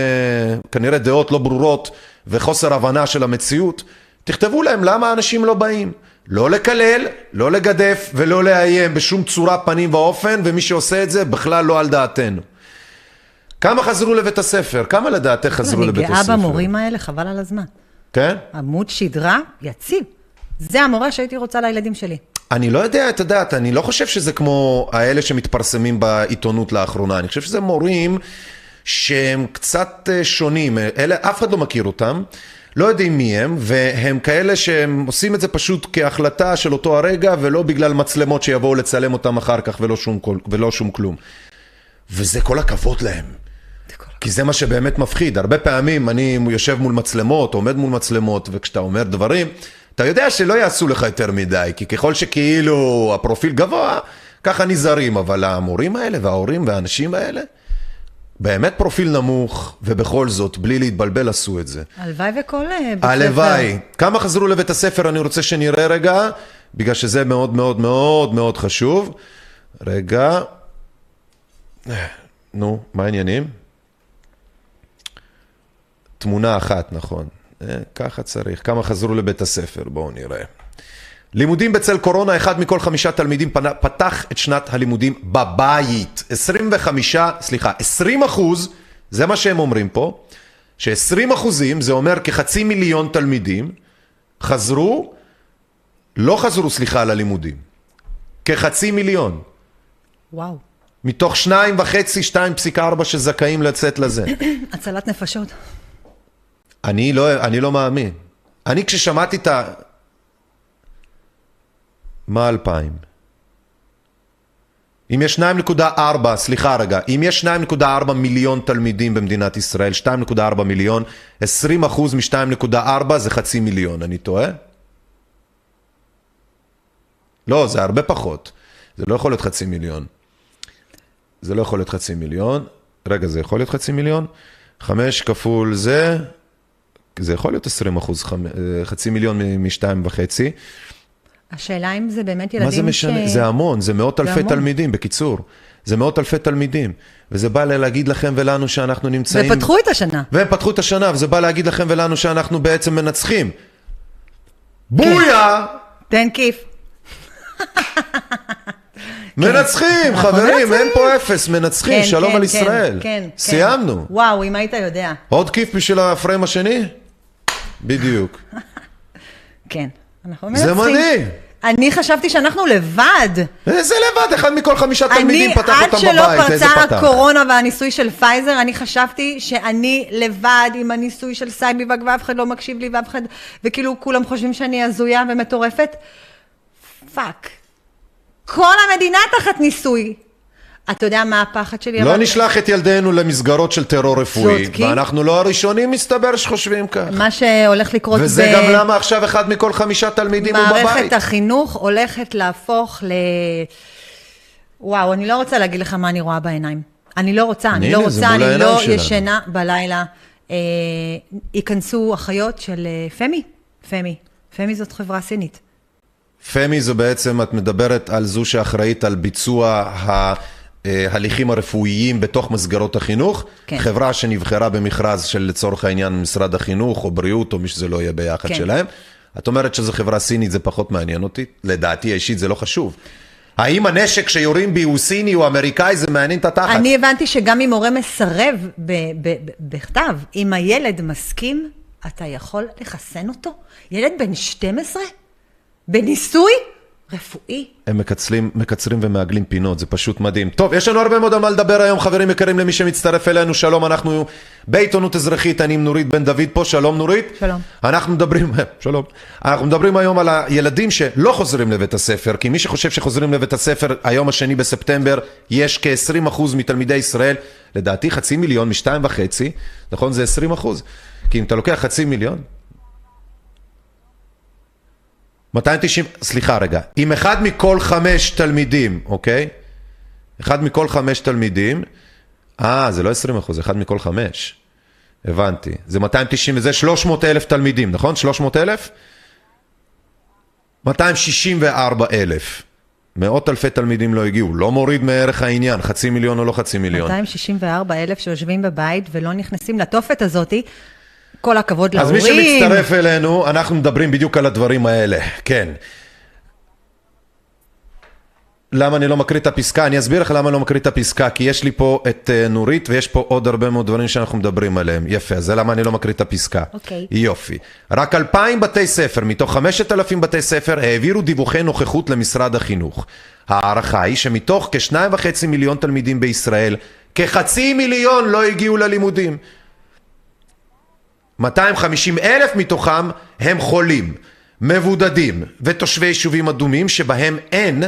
כנראה דעות לא ברורות וחוסר הבנה של המציאות. תכתבו להם למה אנשים לא באים. לא לקלל, לא לגדף ולא לאיים בשום צורה פנים ואופן ומי שעושה את זה בכלל לא על דעתנו כמה חזרו לבית הספר? כמה לדעתך חזרו לבית הספר? אני גאה במורים האלה, חבל על הזמן. כן? עמוד שדרה, יציב. זה המורה שהייתי רוצה לילדים שלי. אני לא יודע, את יודעת, אני לא חושב שזה כמו האלה שמתפרסמים בעיתונות לאחרונה. אני חושב שזה מורים שהם קצת אה, שונים. אלה, אף אחד לא מכיר אותם. לא יודעים מי הם, והם כאלה שהם עושים את זה פשוט כהחלטה של אותו הרגע, ולא בגלל מצלמות שיבואו לצלם אותם אחר כך ולא שום, ולא שום כלום. וזה כל הכבוד להם. כי זה מה שבאמת מפחיד. הרבה פעמים אני יושב מול מצלמות, עומד מול מצלמות, וכשאתה אומר דברים, אתה יודע שלא יעשו לך יותר מדי, כי ככל שכאילו הפרופיל גבוה, ככה נזהרים, אבל המורים האלה וההורים והאנשים האלה, באמת פרופיל נמוך, ובכל זאת, בלי להתבלבל, עשו את זה. הלוואי וכל אה, בית ספר. הלוואי. כמה חזרו לבית הספר, אני רוצה שנראה רגע, בגלל שזה מאוד מאוד מאוד מאוד חשוב. רגע. נו, מה העניינים? תמונה אחת, נכון. ככה צריך. כמה חזרו לבית הספר? בואו נראה. לימודים בצל קורונה, אחד מכל חמישה תלמידים פתח את שנת הלימודים בבית. 25, סליחה, 20 אחוז, זה מה שהם אומרים פה, ש-20 אחוזים, זה אומר כחצי מיליון תלמידים, חזרו, לא חזרו, סליחה, ללימודים. כחצי מיליון. וואו. מתוך שניים וחצי, שתיים פסיק ארבע שזכאים לצאת לזה. הצלת נפשות. אני לא, אני לא מאמין. אני כששמעתי את ה... מה אלפיים? אם יש 2.4, סליחה רגע, אם יש 2.4 מיליון תלמידים במדינת ישראל, 2.4 מיליון, 20 אחוז מ-2.4 זה חצי מיליון, אני טועה? לא, זה הרבה פחות. זה לא יכול להיות חצי מיליון. זה לא יכול להיות חצי מיליון. רגע, זה יכול להיות חצי מיליון? חמש כפול זה, זה יכול להיות 20 אחוז, חצי מיליון משתיים וחצי. השאלה אם זה באמת ילדים מה זה משנה? ש... זה המון, זה מאות אלפי המון. תלמידים, בקיצור. זה מאות אלפי תלמידים. וזה בא להגיד לכם ולנו שאנחנו נמצאים... ופתחו את השנה. והם פתחו את השנה, וזה בא להגיד לכם ולנו שאנחנו בעצם מנצחים. בויה! תן כיף. מנצחים, חברים, אין פה אפס, מנצחים, כן, שלום כן, על כן, ישראל. כן, כן. סיימנו. וואו, אם היית יודע. עוד כיף בשביל הפריים השני? בדיוק. כן. אנחנו זה מנצחים. מדהים. אני חשבתי שאנחנו לבד. איזה לבד, אחד מכל חמישה תלמידים אני, פתח עד אותם שלא בבית, איזה פרצה פתח? הקורונה והניסוי של פייזר, אני חשבתי שאני לבד עם הניסוי של Sci-B-Vac ואף אחד לא מקשיב לי ואף אחד, וכאילו כולם חושבים שאני הזויה ומטורפת. fuck. כל המדינה תחת ניסוי. אתה יודע מה הפחד שלי? לא אבל- נשלח את ילדינו למסגרות של טרור רפואי, צודקים. ואנחנו לא הראשונים, מסתבר, שחושבים כך. מה שהולך לקרות וזה גם למה עכשיו אחד מכל חמישה תלמידים הוא בבית. מערכת החינוך הולכת להפוך ל... וואו, אני לא רוצה להגיד לך מה אני רואה בעיניים. אני לא רוצה, אני לא זה רוצה, מול אני לא שלנו. ישנה בלילה. אה, ייכנסו אחיות של אה, פמי, פמי. פמי זאת חברה סינית. פמי זה בעצם, את מדברת על זו שאחראית על ביצוע ההליכים הרפואיים בתוך מסגרות החינוך. כן. חברה שנבחרה במכרז של לצורך העניין משרד החינוך או בריאות או מי שזה לא יהיה ביחד כן. שלהם. את אומרת שזו חברה סינית, זה פחות מעניין אותי. לדעתי האישית זה לא חשוב. האם הנשק שיורים בי הוא סיני או אמריקאי, זה מעניין את התחת. אני הבנתי שגם אם הורה מסרב ב- ב- ב- בכתב, אם הילד מסכים, אתה יכול לחסן אותו? ילד בן 12? בניסוי? רפואי? הם מקצרים, מקצרים ומעגלים פינות, זה פשוט מדהים. טוב, יש לנו הרבה מאוד על מה לדבר היום, חברים יקרים, למי שמצטרף אלינו, שלום, אנחנו בעיתונות אזרחית, אני עם נורית בן דוד פה, שלום נורית. שלום. אנחנו מדברים, שלום, אנחנו מדברים היום על הילדים שלא חוזרים לבית הספר, כי מי שחושב שחוזרים לבית הספר, היום השני בספטמבר, יש כ-20% מתלמידי ישראל, לדעתי חצי מיליון משתיים וחצי, נכון? זה 20%. כי אם אתה לוקח חצי מיליון, 290, סליחה רגע, אם אחד מכל חמש תלמידים, אוקיי? אחד מכל חמש תלמידים, אה, זה לא 20 אחוז, אחד מכל חמש. הבנתי. זה 290 וזה 300 אלף תלמידים, נכון? 300 אלף? 264 אלף. מאות אלפי תלמידים לא הגיעו, לא מוריד מערך העניין, חצי מיליון או לא חצי מיליון. 264 אלף שיושבים בבית ולא נכנסים לתופת הזאתי. כל הכבוד אז מי להורים. שמצטרף אלינו, אנחנו מדברים בדיוק על הדברים האלה, כן. למה אני לא מקריא את הפסקה? אני אסביר לך למה אני לא מקריא את הפסקה, כי יש לי פה את uh, נורית ויש פה עוד הרבה מאוד דברים שאנחנו מדברים עליהם. יפה, אז זה למה אני לא מקריא את הפסקה. אוקיי. יופי. רק 2,000 בתי ספר מתוך 5,000 בתי ספר העבירו דיווחי נוכחות למשרד החינוך. ההערכה היא שמתוך כשניים וחצי מיליון תלמידים בישראל, כחצי מיליון לא הגיעו ללימודים. 250 אלף מתוכם הם חולים, מבודדים ותושבי יישובים אדומים שבהם אין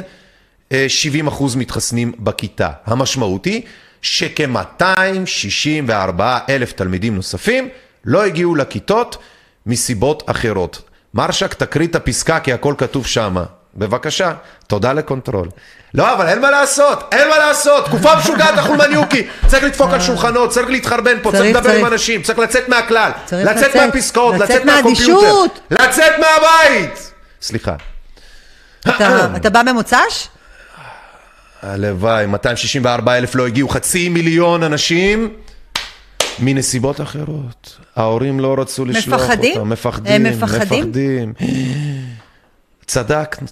אה, 70 אחוז מתחסנים בכיתה. המשמעות היא שכ-264 אלף תלמידים נוספים לא הגיעו לכיתות מסיבות אחרות. מרשק, תקריא את הפסקה כי הכל כתוב שמה. בבקשה, תודה ל control. לא, אבל אין מה לעשות, אין מה לעשות, תקופה משוגעת החולמניוקי. צריך לדפוק על שולחנות, צריך להתחרבן פה, צריך לדבר עם. אנשים, צריך לצאת מהכלל, לצאת מהפסקאות, לצאת מה computer. לצאת מהבית! סליחה. אתה, בא במוצ"ש? הלוואי, 264 אלף לא הגיעו, חצי מיליון אנשים מנסיבות אחרות. ההורים לא רצו לשלוח מפחדים? אותם, מפחדים, מפחדים? מפחדים. צדקנו.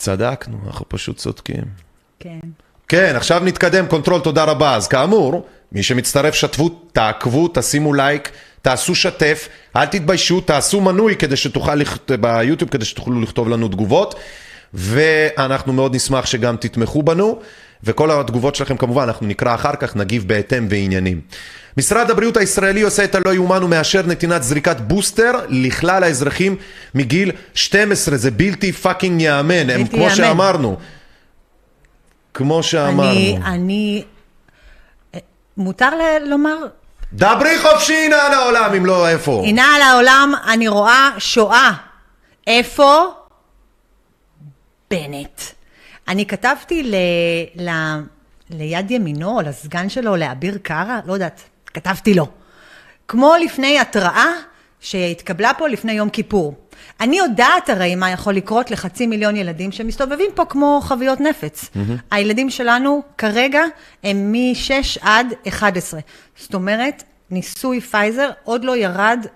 צדקנו, אנחנו פשוט צודקים. כן. כן, עכשיו נתקדם, control, תודה רבה. אז כאמור, מי שמצטרף, שתפו, תעקבו, תשימו לייק, תעשו שתף, אל תתביישו, תעשו מנוי כדי שתוכל, לכת... ביוטיוב כדי שתוכלו לכתוב לנו תגובות, ואנחנו מאוד נשמח שגם תתמכו בנו, וכל התגובות שלכם כמובן, אנחנו נקרא אחר כך, נגיב בהתאם ועניינים. משרד הבריאות הישראלי עושה את הלא יאומן ומאשר נתינת זריקת בוסטר לכלל האזרחים מגיל 12, זה בלתי fucking ייאמן, הם כמו ייאמן. שאמרנו. כמו שאמרנו. אני, אני... מותר ל- לומר, דברי חופשי הנה על העולם, אם לא איפה. הנה על העולם אני רואה שואה. איפה? בנט. אני כתבתי ל... ל... ליד ימינו, או לסגן שלו, לאביר קארה, לא יודעת, כתבתי לו. כמו לפני התראה שהתקבלה פה לפני יום כיפור. אני יודעת הרי מה יכול לקרות לחצי מיליון ילדים שמסתובבים פה כמו חביות נפץ. Mm-hmm. הילדים שלנו כרגע הם מ-6 עד 11. זאת אומרת, ניסוי פייזר עוד לא ירד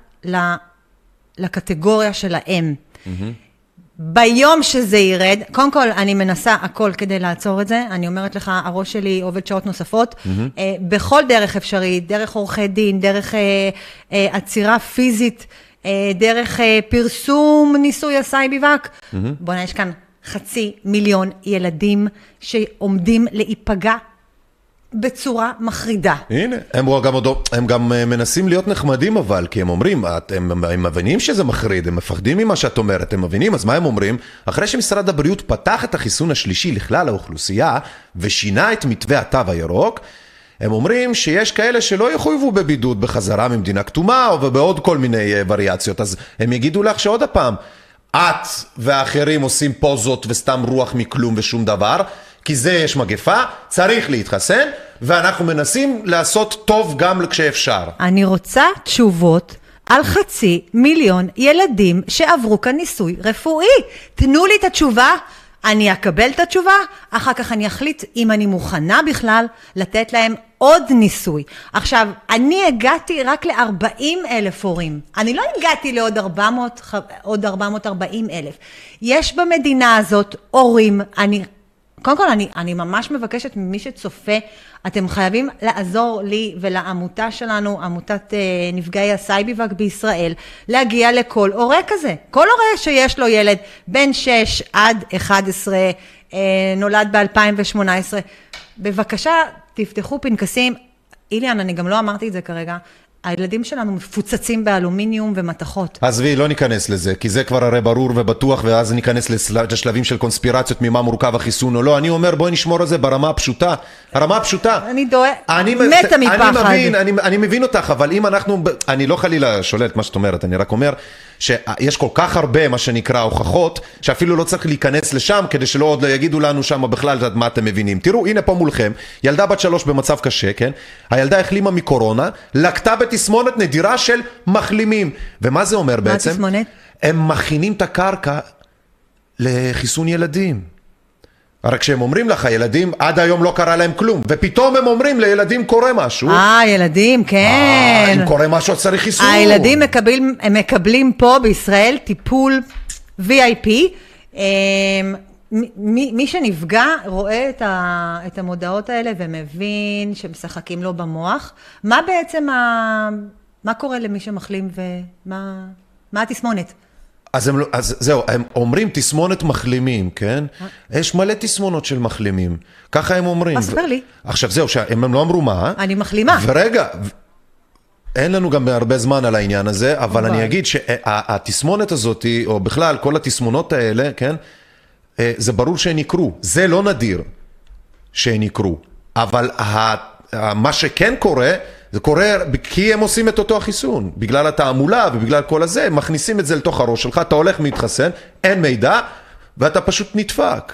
לקטגוריה של האם. Mm-hmm. ביום שזה ירד, קודם כל, אני מנסה הכל כדי לעצור את זה. אני אומרת לך, הראש שלי עובד שעות נוספות. Mm-hmm. אה, בכל דרך אפשרית, דרך עורכי דין, דרך אה, אה, עצירה פיזית, אה, דרך אה, פרסום ניסוי הסאי ביבק. Mm-hmm. בוא'נה, יש כאן חצי מיליון ילדים שעומדים להיפגע בצורה מחרידה. הנה, הם גם, הם גם אה, מנסים להיות נחמדים אבל, כי הם אומרים, את, הם, הם מבינים שזה מחריד, הם מפחדים ממה שאת אומרת, הם מבינים, אז מה הם אומרים? אחרי שמשרד הבריאות פתח את החיסון השלישי לכלל האוכלוסייה ושינה את מתווה התו הירוק, הם אומרים שיש כאלה שלא יחויבו בבידוד בחזרה ממדינה כתומה או בעוד כל מיני אה, וריאציות, אז הם יגידו לך שעוד הפעם, את והאחרים עושים פוזות וסתם רוח מכלום ושום דבר, כי זה יש מגפה, צריך להתחסן, ואנחנו מנסים לעשות טוב גם כשאפשר. אני רוצה תשובות. על חצי מיליון ילדים שעברו כאן ניסוי רפואי. תנו לי את התשובה, אני אקבל את התשובה, אחר כך אני אחליט אם אני מוכנה בכלל לתת להם עוד ניסוי. עכשיו, אני הגעתי רק ל-40 אלף הורים. אני לא הגעתי לעוד 400, עוד 440 אלף. יש במדינה הזאת הורים, אני קודם כל, אני, אני ממש מבקשת ממי שצופה, אתם חייבים לעזור לי ולעמותה שלנו, עמותת אה, נפגעי ה Sci-B-Vac בישראל, להגיע לכל הורה כזה. כל הורה שיש לו ילד בין 6 עד 11, אה, נולד ב-2018, בבקשה, תפתחו פנקסים. איליאן, אני גם לא אמרתי את זה כרגע. הילדים שלנו מפוצצים באלומיניום ומתכות. עזבי, לא ניכנס לזה, כי זה כבר הרי ברור ובטוח, ואז ניכנס לשלבים של קונספירציות ממה מורכב החיסון או לא. אני אומר, בואי נשמור על זה ברמה הפשוטה. הרמה הפשוטה. אני דואג, מתה מפחד. אני מבין, אני, אני מבין אותך, אבל אם אנחנו, אני לא חלילה שולל את מה שאת אומרת, אני רק אומר שיש כל כך הרבה, מה שנקרא, הוכחות, שאפילו לא צריך להיכנס לשם, כדי שלא עוד לא יגידו לנו שם בכלל מה אתם מבינים. תראו, הנה פה מולכם, ילדה בת שלוש במצב קשה, כן? הילדה החלימה מקורונה, לקטה בתסמונת נדירה של מחלימים. ומה זה אומר בעצם? מה התסמונת? הם מכינים את הקרקע לחיסון ילדים. רק כשהם אומרים לך, ילדים, עד היום לא קרה להם כלום, ופתאום הם אומרים לילדים קורה משהו. אה, ילדים, כן. אה, אם קורה משהו, צריך חיסון. הילדים מקבלים, הם מקבלים פה בישראל טיפול VIP. אמ, מי, מי שנפגע רואה את, ה, את המודעות האלה ומבין שמשחקים לו במוח. מה בעצם, ה, מה קורה למי שמחלים ומה מה התסמונת? אז, הם, לא- אז זהו, הם אומרים תסמונת מחלימים, כן? יש מלא תסמונות של מחלימים. ככה הם אומרים. אז ספר לי. עכשיו זהו, הם לא אמרו מה. אני מחלימה. ורגע, אין לנו גם הרבה זמן על העניין הזה, אבל אני אגיד שהתסמונת הזאת, או בכלל כל התסמונות האלה, כן? אה, זה ברור שהן יקרו. זה לא נדיר שהן יקרו. אבל מה שכן קורה, זה קורה כי הם עושים את אותו החיסון, בגלל התעמולה ובגלל כל הזה, מכניסים את זה לתוך הראש שלך, אתה הולך להתחסן, אין מידע, ואתה פשוט נדפק.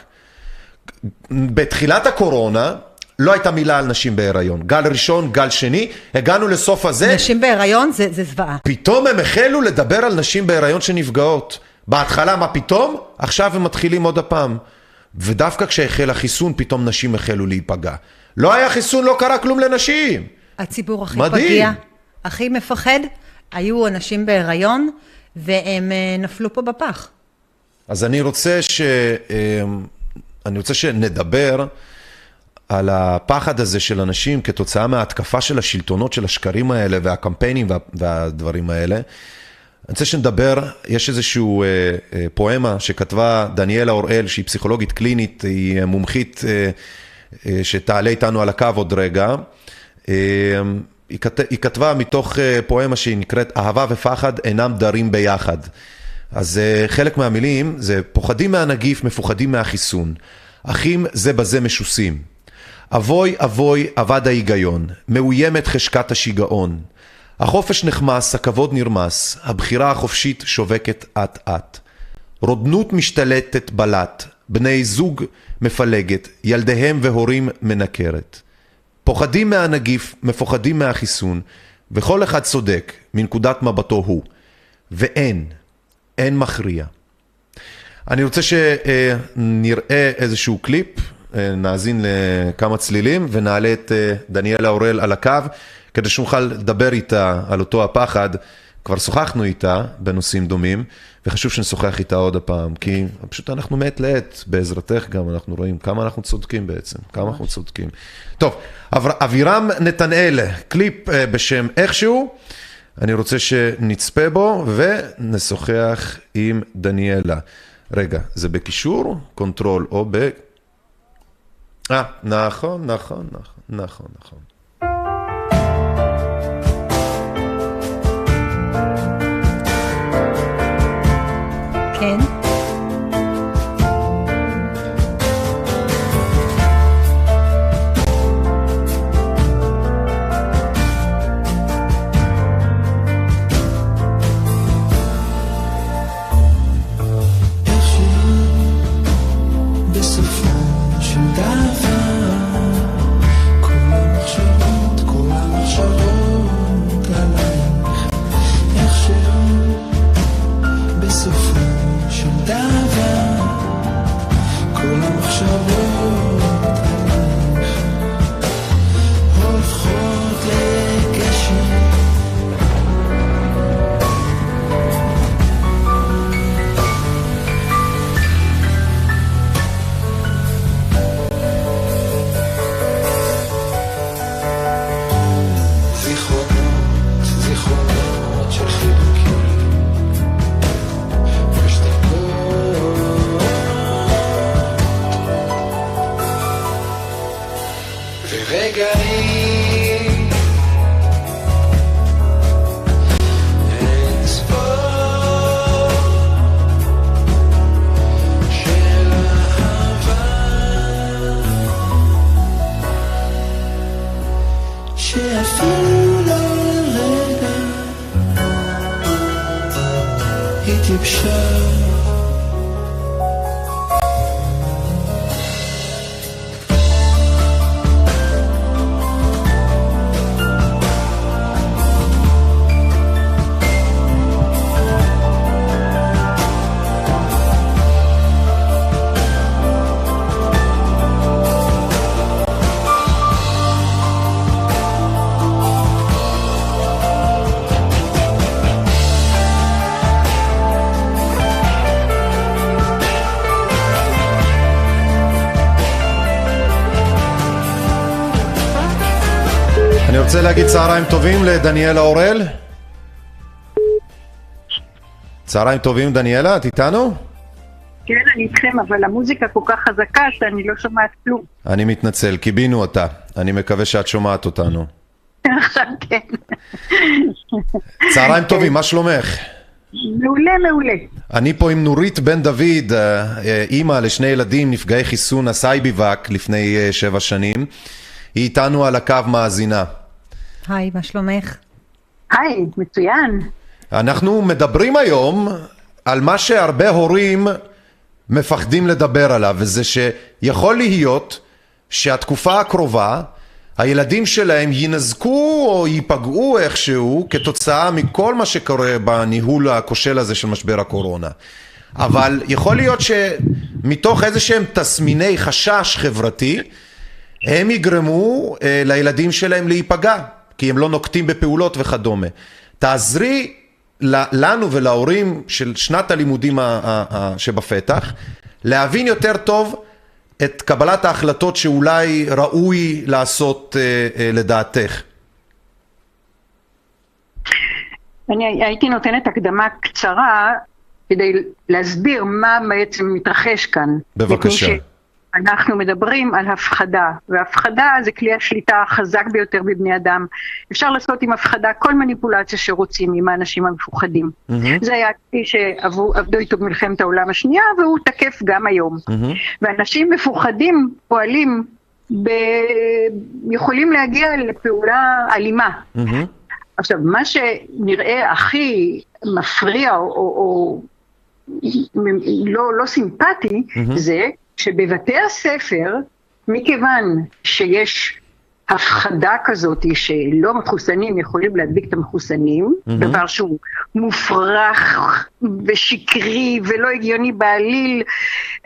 בתחילת הקורונה, לא הייתה מילה על נשים בהיריון. גל ראשון, גל שני, הגענו לסוף הזה. נשים בהיריון זה, זה זוועה. פתאום הם החלו לדבר על נשים בהיריון שנפגעות. בהתחלה, מה פתאום? עכשיו הם מתחילים עוד הפעם. ודווקא כשהחל החיסון, פתאום נשים החלו להיפגע. לא היה חיסון, לא קרה כלום לנשים. הציבור הכי מדהים. פגיע, הכי מפחד, היו אנשים בהיריון, והם אה, נפלו פה בפח. אז אני רוצה, ש... אה, אני רוצה שנדבר על הפחד הזה של אנשים כתוצאה מההתקפה של השלטונות של השקרים האלה והקמפיינים וה... והדברים האלה. אני רוצה שנדבר, יש איזשהו אה, אה, פואמה שכתבה דניאלה אוראל, שהיא פסיכולוגית קלינית, היא מומחית אה, אה, שתעלה איתנו על הקו עוד רגע. אמ, היא, כת... היא כתבה מתוך אה, פואמה שהיא נקראת אהבה ופחד אינם דרים ביחד. אז אה, חלק מהמילים זה פוחדים מהנגיף, מפוחדים מהחיסון. אחים זה בזה משוסים. אבוי אבוי אבד ההיגיון, מאוימת חשקת השיגעון. החופש נחמס, הכבוד נרמס, הבחירה החופשית שובקת אט אט. רודנות משתלטת בלט, בני זוג מפלגת, ילדיהם והורים מנקרת. פוחדים מהנגיף, מפוחדים מהחיסון, וכל אחד צודק מנקודת מבטו הוא. ואין, אין מכריע. אני רוצה שנראה איזשהו קליפ, אה, נאזין לכמה צלילים ונעלה את אה, דניאלה אורל על הקו, כדי שנוכל לדבר איתה על אותו הפחד. כבר שוחחנו איתה בנושאים דומים, וחשוב שנשוחח איתה עוד הפעם, כי פשוט אנחנו מעת לעת, בעזרתך גם, אנחנו רואים כמה אנחנו צודקים בעצם, כמה אנחנו צודקים. טוב, אב, אבירם נתנאל, קליפ אה, בשם איכשהו, אני רוצה שנצפה בו ונשוחח עם דניאלה. רגע, זה בקישור, control או ב... אה, נכון, נכון, נכון, נכון, נכון. כן. רוצה להגיד צהריים טובים לדניאלה אורל. צהריים טובים, דניאלה, את איתנו? כן, אני איתכם, אבל המוזיקה כל כך חזקה שאני לא שומעת כלום. אני מתנצל, קיבינו אותה. אני מקווה שאת שומעת אותנו. עכשיו כן. צהריים טובים, מה שלומך? מעולה, מעולה. אני פה עם נורית בן דוד, אה, אה, אימא לשני ילדים נפגעי חיסון ה Sci-B-Vac לפני אה, שבע שנים. היא איתנו על הקו מאזינה. היי, מה שלומך? היי, מצוין. אנחנו מדברים היום על מה שהרבה הורים מפחדים לדבר עליו, וזה שיכול להיות שהתקופה הקרובה, הילדים שלהם יינזקו או ייפגעו איכשהו כתוצאה מכל מה שקורה בניהול הכושל הזה של משבר הקורונה. אבל יכול להיות שמתוך איזה שהם תסמיני חשש חברתי, הם יגרמו אה, לילדים שלהם להיפגע, כי הם לא נוקטים בפעולות וכדומה. תעזרי לנו ולהורים של שנת הלימודים שבפתח, להבין יותר טוב את קבלת ההחלטות שאולי ראוי לעשות אה, אה, לדעתך. אני הייתי נותנת הקדמה קצרה כדי להסביר מה בעצם מתרחש כאן. בבקשה. אנחנו מדברים על הפחדה, והפחדה זה כלי השליטה החזק ביותר בבני אדם. אפשר לעשות עם הפחדה כל מניפולציה שרוצים עם האנשים המפוחדים. זה היה כלי שעבדו איתו במלחמת העולם השנייה, והוא תקף גם היום. ואנשים מפוחדים פועלים, ב... יכולים להגיע לפעולה אלימה. עכשיו, מה שנראה הכי מפריע או, או, או לא, לא סימפטי, זה שבבתי הספר, מכיוון שיש הפחדה כזאת שלא מחוסנים יכולים להדביק את המחוסנים, דבר שהוא מופרך ושקרי ולא הגיוני בעליל.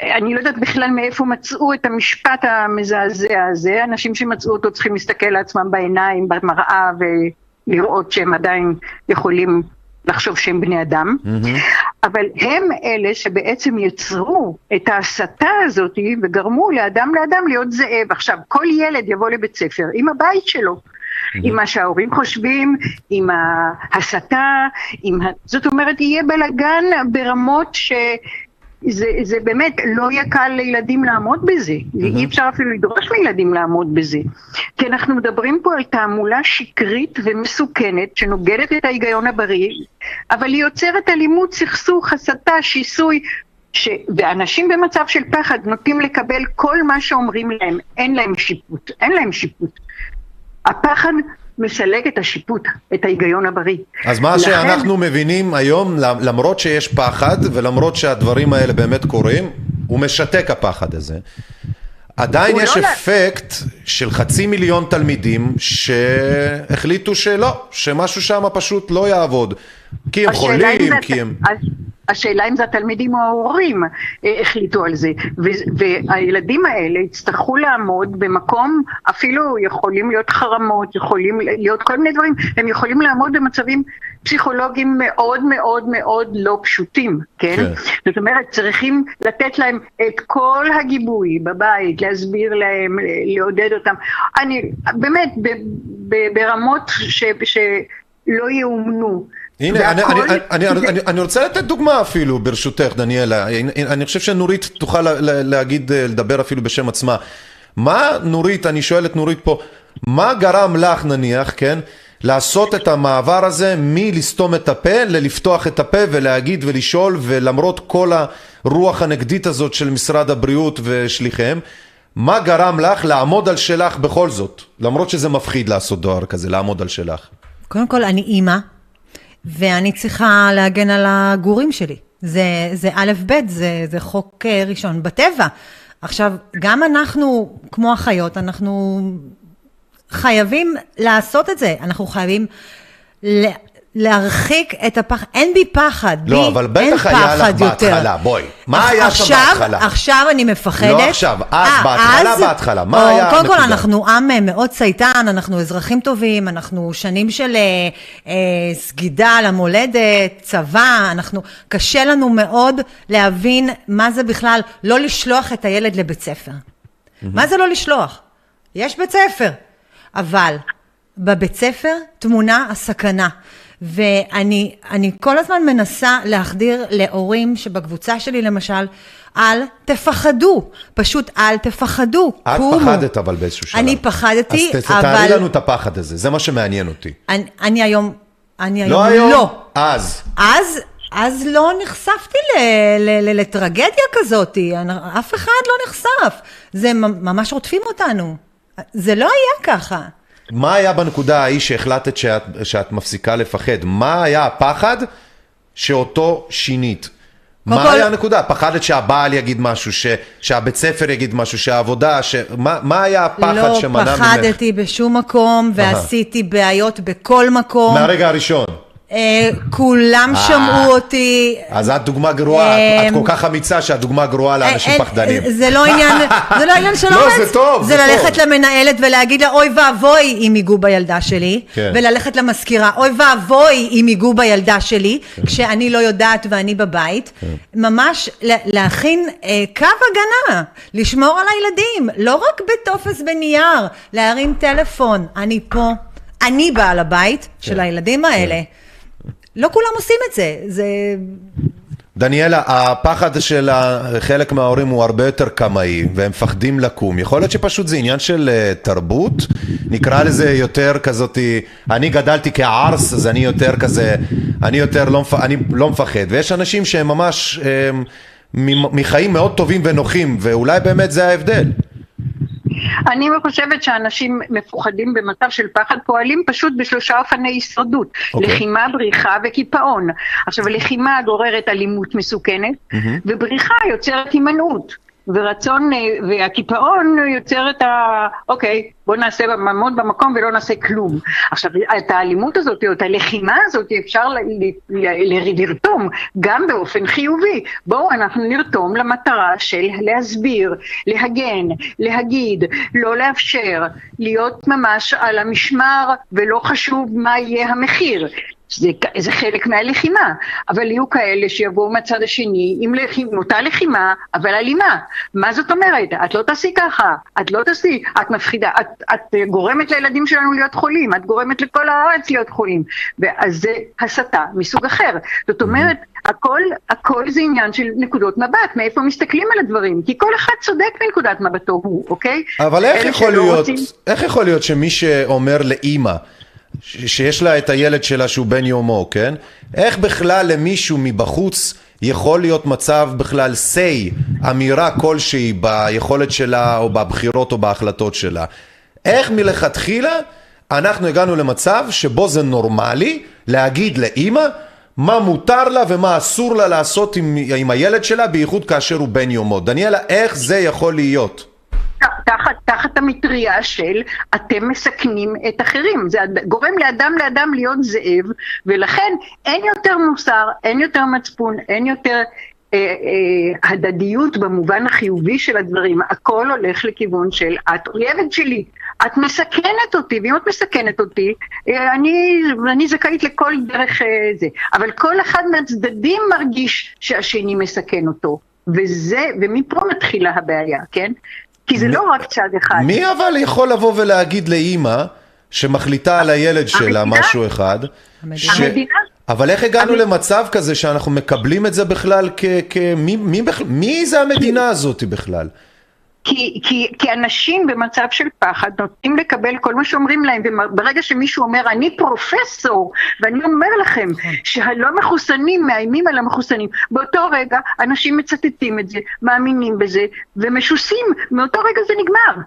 אני לא יודעת בכלל מאיפה מצאו את המשפט המזעזע הזה. אנשים שמצאו אותו צריכים להסתכל לעצמם בעיניים, במראה, ולראות שהם עדיין יכולים לחשוב שהם בני אדם. אבל הם אלה שבעצם יצרו את ההסתה הזאת וגרמו לאדם לאדם להיות זאב. עכשיו, כל ילד יבוא לבית ספר עם הבית שלו. עם מה שההורים חושבים, עם ההסתה, עם. זאת אומרת, יהיה בלאגן ברמות ש... זה, זה באמת לא יהיה קל לילדים לעמוד בזה, אי אפשר אפילו לדרוש מילדים לעמוד בזה. כי אנחנו מדברים פה על תעמולה שקרית ומסוכנת שנוגדת את ההיגיון הבריא, אבל היא יוצרת אלימות, סכסוך, הסתה, שיסוי, ש... ואנשים במצב של פחד נוטים לקבל כל מה שאומרים להם, אין להם שיפוט, אין להם שיפוט. הפחד מסלק את השיפוט, את ההיגיון הבריא. אז מה לכן- שאנחנו מבינים היום, למרות שיש פחד ולמרות שהדברים האלה באמת קורים, הוא משתק הפחד הזה. עדיין יש לא לה- אפקט של חצי מיליון תלמידים שהחליטו שלא, שמשהו שם פשוט לא יעבוד. כי הם חולים, זה- כי הם... הש- השאלה אם זה התלמידים או ההורים אה, החליטו על זה, והילדים האלה יצטרכו לעמוד במקום, אפילו יכולים להיות חרמות, יכולים להיות כל מיני דברים, הם יכולים לעמוד במצבים פסיכולוגיים מאוד מאוד מאוד לא פשוטים, כן? כן. זאת אומרת, צריכים לתת להם את כל הגיבוי בבית, להסביר להם, לעודד אותם. אני, באמת, ברמות ש- שלא יאומנו. הנה, אני, אני, אני, אני, אני, אני רוצה לתת דוגמה אפילו, ברשותך, דניאלה. אני, אני חושב שנורית תוכל לה- לה- להגיד, לדבר אפילו בשם עצמה. מה, נורית, אני שואל את נורית פה, מה גרם לך, נניח, כן, לעשות את המעבר הזה מלסתום את הפה ללפתוח את הפה ולהגיד ולשאול, ולמרות כל הרוח הנגדית הזאת של משרד הבריאות ושליחיהם, מה גרם לך לעמוד על שלך בכל זאת? למרות שזה מפחיד לעשות דבר כזה, לעמוד על שלך. קודם כל, אני אימא, ואני צריכה להגן על הגורים שלי. זה, זה א' ב', זה, זה חוק אה, ראשון בטבע. עכשיו, גם אנחנו, כמו אחיות, אנחנו חייבים לעשות את זה. אנחנו חייבים להרחיק את הפחד. אין בי פחד, לא, בי אבל אין בטח היה לך. בהתחלה, בואי. מה היה שם עכשיו- בהתחלה? עכשיו אני מפחדת. לא עכשיו, אז אה, בהתחלה, אז- בהתחלה, מה או, היה קודם כל? אנחנו עם אה, מאוד צייתן, אנחנו אזרחים טובים, אנחנו שנים של אה, אה, סגידה למולדת, צבא, אנחנו, קשה לנו מאוד להבין מה זה בכלל לא לשלוח את הילד לבית ספר. מה זה לא לשלוח? יש בית ספר, אבל בבית ספר טמונה הסכנה. ואני אני כל הזמן מנסה להחדיר להורים שבקבוצה שלי למשל, אל תפחדו, פשוט אל תפחדו, את קומו. פחדת אבל באיזשהו שלב. אני פחדתי, אז אבל... תתארי לנו את הפחד הזה, זה מה שמעניין אותי. אני, אני היום, אני היום לא היום? לא. אז. אז, אז לא נחשפתי ל, ל, ל, לטרגדיה כזאת, אף אחד לא נחשף. זה ממש רודפים אותנו. זה לא היה ככה. מה היה בנקודה ההיא שהחלטת שאת, שאת מפסיקה לפחד? מה היה הפחד שאותו שינית? מה כל- היה הנקודה? פחדת שהבעל יגיד משהו, ש, שהבית ספר יגיד משהו, שהעבודה, ש... מה, מה היה הפחד לא שמנע ממך? פחדתי בשום מקום, ועשיתי בעיות בכל מקום. מהרגע הראשון. אה, כולם אה. שמעו אותי. אז את דוגמה גרועה, את, אמ, כל כך אמיצה שאת דוגמה גרועה לאנשים פחדנים. זה לא עניין, זה לא עניין של לא, אומץ. זה טוב, זה. ללכת למנהלת ולהגיד לה, אוי ואבוי אם ייגעו בילדה שלי. כן. וללכת למזכירה, אוי ואבוי אם ייגעו בילדה שלי, כן. כשאני לא יודעת ואני בבית. ממש לה- להכין אה, קו הגנה, לשמור על הילדים, לא רק בטופס בנייר, להרים טלפון, אני פה. אני בעל הבית כן. של הילדים האלה. לא כולם עושים את זה, זה... דניאלה, הפחד של חלק מההורים הוא הרבה יותר קמאי, והם מפחדים לקום. יכול להיות שפשוט זה עניין של אה, תרבות? נקרא לזה יותר כזאתי, אני גדלתי כערס, אז אני יותר כזה, אני יותר לא. אני לא מפחד. ויש אנשים שהם ממש אה, מ- מחיים מאוד טובים ונוחים, ואולי באמת זה ההבדל. אני חושבת שאנשים מפוחדים במצב של פחד פועלים פשוט בשלושה אופני הישרדות. אוקיי. לחימה, בריחה וקיפאון. עכשיו, לחימה גוררת אלימות מסוכנת, ובריחה יוצרת הימנעות. ורצון, אה, והקיפאון יוצר את ה... אוקיי, בוא נעשה, נעמוד במקום ולא נעשה כלום. עכשיו, את האלימות הזאת, או את הלחימה הזאת, אפשר ל- ל- ל- לרתום גם באופן חיובי. בואו אנחנו נרתום למטרה של להסביר, להגן, להגיד, לא לאפשר, להיות ממש על המשמר, ולא חשוב מה יהיה המחיר. זה, זה חלק מהלחימה, אבל יהיו כאלה שיבואו מהצד השני עם, לח... עם אותה לחימה, אבל אלימה. מה זאת אומרת? את לא תעשי ככה, את לא תעשי, את מפחידה, את, את גורמת לילדים שלנו להיות חולים, את גורמת לכל הארץ להיות חולים. ואז זה הסתה מסוג אחר. זאת אומרת, הכל, הכל זה עניין של נקודות מבט, מאיפה מסתכלים על הדברים, כי כל אחד צודק מנקודת מבטו הוא, אוקיי? אבל איך יכול להיות, רוצים- איך יכול להיות שמי שאומר לאימא, שיש לה את הילד שלה שהוא בן יומו, כן? איך בכלל למישהו מבחוץ יכול להיות מצב בכלל say, אמירה כלשהי ביכולת שלה או בבחירות או בהחלטות שלה? איך מלכתחילה אנחנו הגענו למצב שבו זה נורמלי להגיד לאימא מה מותר לה ומה אסור לה לעשות עם, עם הילד שלה, בייחוד כאשר הוא בן יומו. דניאלה, איך זה יכול להיות? תחת, תחת המטריה של אתם מסכנים את אחרים. זה גורם לאדם לאדם להיות זאב, ולכן אין יותר מוסר, אין יותר מצפון, אין יותר אה, אה, הדדיות במובן החיובי של הדברים. הכל הולך לכיוון של את אויבת שלי. את מסכנת אותי, ואם את מסכנת אותי, אה, אני, אני זכאית לכל דרך אה, זה. אבל כל אחד מהצדדים מרגיש שהשני מסכן אותו. וזה, ומפה מתחילה הבעיה, כן? כי זה לא רק צד אחד. מי אבל יכול לבוא ולהגיד לאימא שמחליטה על הילד שלה המדינה? משהו אחד? המדינה. ש- המדינה? אבל איך הגענו המ- למצב כזה שאנחנו מקבלים את זה בכלל כ... כ... מי, מי, בכלל... מי זה המדינה הזאת בכלל? כי, כי, כי אנשים במצב של פחד נוטים לקבל כל מה שאומרים להם, וברגע שמישהו אומר, אני פרופסור, ואני אומר לכם שהלא מחוסנים מאיימים על המחוסנים, באותו רגע אנשים מצטטים את זה, מאמינים בזה, ומשוסים, מאותו רגע זה נגמר.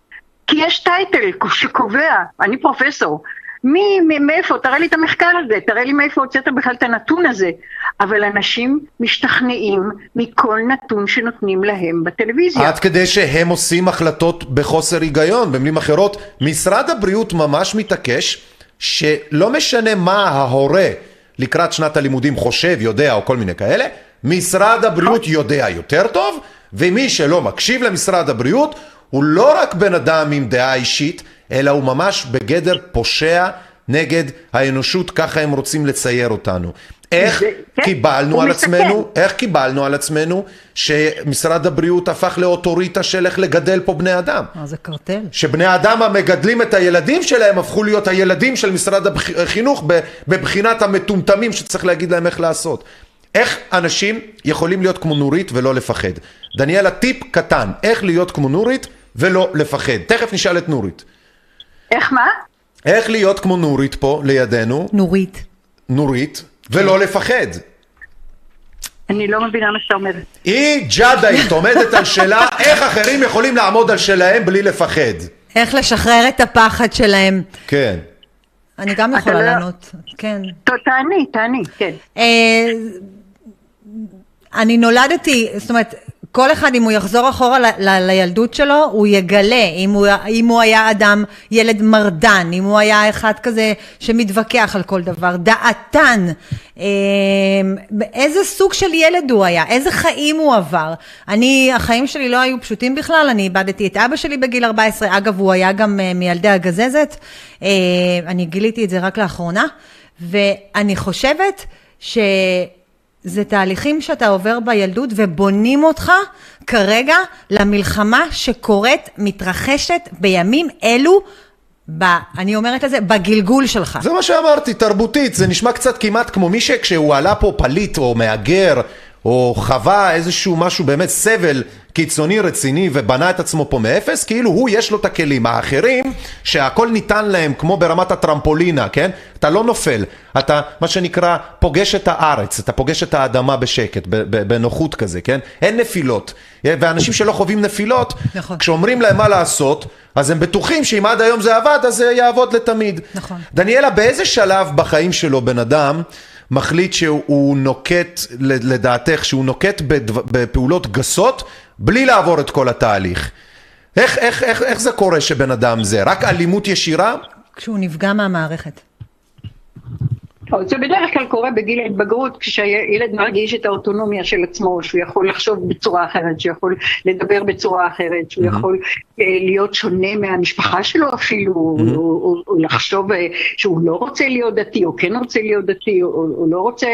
כי יש טייטל שקובע, אני פרופסור. מי, מאיפה? תראה לי את המחקר הזה, תראה לי מאיפה הוצאת בכלל את הנתון הזה. אבל אנשים משתכנעים מכל נתון שנותנים להם בטלוויזיה. עד כדי שהם עושים החלטות בחוסר היגיון. במילים אחרות, משרד הבריאות ממש מתעקש שלא משנה מה ההורה לקראת שנת הלימודים חושב, יודע או כל מיני כאלה, משרד הבריאות יודע יותר טוב, ומי שלא מקשיב למשרד הבריאות הוא לא רק בן אדם עם דעה אישית, אלא הוא ממש בגדר פושע נגד האנושות, ככה הם רוצים לצייר אותנו. איך זה- כן, קיבלנו על מסכן. עצמנו איך קיבלנו על עצמנו שמשרד הבריאות הפך לאוטוריטה של איך לגדל פה בני אדם? אה, זה קרטל. שבני האדם המגדלים את הילדים שלהם הפכו להיות הילדים של משרד החינוך בבחינת המטומטמים שצריך להגיד להם איך לעשות. איך אנשים יכולים להיות כמו נורית ולא לפחד? דניאלה, טיפ קטן, איך להיות כמו נורית ולא לפחד. תכף נשאל את נורית. איך מה? איך להיות כמו נורית פה לידינו, נורית. נורית, ולא לפחד? אני לא מבינה מה שאתה אומר. היא ג'אדאית, עומדת על שלה, איך אחרים יכולים לעמוד על שלהם בלי לפחד. איך לשחרר את הפחד שלהם. כן. אני גם יכולה לא- לענות, כן. תעני, תעני, כן. אה, אני נולדתי, זאת אומרת, כל אחד אם הוא יחזור אחורה ל- ל- לילדות שלו, הוא יגלה אם הוא, אם הוא היה אדם, ילד מרדן, אם הוא היה אחד כזה שמתווכח על כל דבר, דעתן, אה, איזה סוג של ילד הוא היה, איזה חיים הוא עבר. אני, החיים שלי לא היו פשוטים בכלל, אני איבדתי את אבא שלי בגיל 14, אגב, הוא היה גם אה, מילדי הגזזת, אה, אני גיליתי את זה רק לאחרונה, ואני חושבת ש... זה תהליכים שאתה עובר בילדות ובונים אותך כרגע למלחמה שקורית, מתרחשת בימים אלו, ב, אני אומרת לזה, בגלגול שלך. זה מה שאמרתי, תרבותית, זה נשמע קצת כמעט כמו מי שכשהוא עלה פה פליט או מהגר, או חווה איזשהו משהו באמת סבל קיצוני רציני ובנה את עצמו פה מאפס, כאילו הוא יש לו את הכלים. האחרים, שהכל ניתן להם כמו ברמת הטרמפולינה, כן? אתה לא נופל, אתה מה שנקרא פוגש את הארץ, אתה פוגש את האדמה בשקט, בנוחות כזה, כן? אין נפילות. ואנשים שלא חווים נפילות, נכון. כשאומרים להם מה לעשות, אז הם בטוחים שאם עד היום זה עבד, אז זה יעבוד לתמיד. נכון. דניאלה, באיזה שלב בחיים שלו בן אדם מחליט שהוא נוקט, לדעתך, שהוא נוקט בפעולות גסות, בלי לעבור את כל התהליך. איך, איך, איך, איך זה קורה שבן אדם זה? רק אלימות ישירה? כשהוא נפגע מהמערכת. זה בדרך כלל קורה בגיל ההתבגרות, כשהילד מרגיש את האוטונומיה של עצמו, שהוא יכול לחשוב בצורה אחרת, שהוא יכול לדבר בצורה אחרת, שהוא יכול אה, להיות שונה מהמשפחה שלו אפילו, או, או לחשוב אה, שהוא לא רוצה להיות דתי, או כן רוצה להיות דתי, או לא רוצה,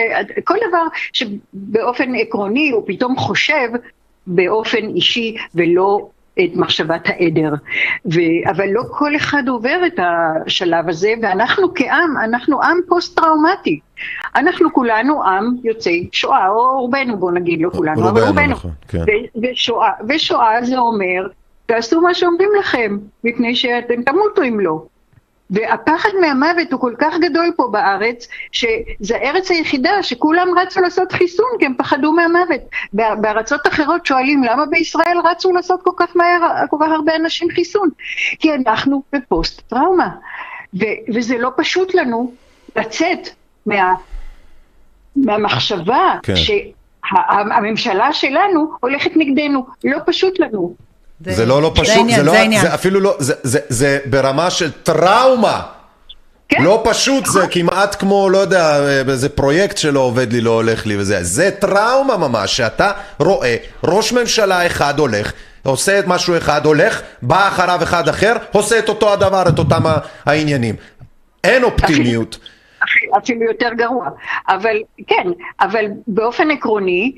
כל דבר שבאופן עקרוני הוא פתאום חושב באופן אישי ולא את מחשבת העדר. ו... אבל לא כל אחד עובר את השלב הזה, ואנחנו כעם, אנחנו עם פוסט-טראומטי. אנחנו כולנו עם יוצאי שואה, או רובנו בוא נגיד, לא כולנו, אבל רובנו. נכון, כן. ושואה, ושואה זה אומר, תעשו מה שאומרים לכם, מפני שאתם תמותו אם לא. והפחד מהמוות הוא כל כך גדול פה בארץ, שזו הארץ היחידה שכולם רצו לעשות חיסון כי הם פחדו מהמוות. בארצות אחרות שואלים למה בישראל רצו לעשות כל כך מהר, כל כך הרבה אנשים חיסון? כי אנחנו בפוסט טראומה. ו- וזה לא פשוט לנו לצאת מה... מהמחשבה כן. שהממשלה שלנו הולכת נגדנו, לא פשוט לנו. זה לא לא זה פשוט, העניין, זה, לא, זה העניין. זה אפילו לא, זה, זה, זה ברמה של טראומה. כן. לא פשוט, זה כמעט כמו, לא יודע, איזה פרויקט שלא עובד לי, לא הולך לי וזה. זה טראומה ממש, שאתה רואה ראש ממשלה אחד הולך, עושה את משהו אחד, הולך, בא אחריו אחד אחר, עושה את אותו הדבר, את אותם העניינים. אין אופטימיות. אפילו- אפילו יותר גרוע. אבל כן, אבל באופן עקרוני,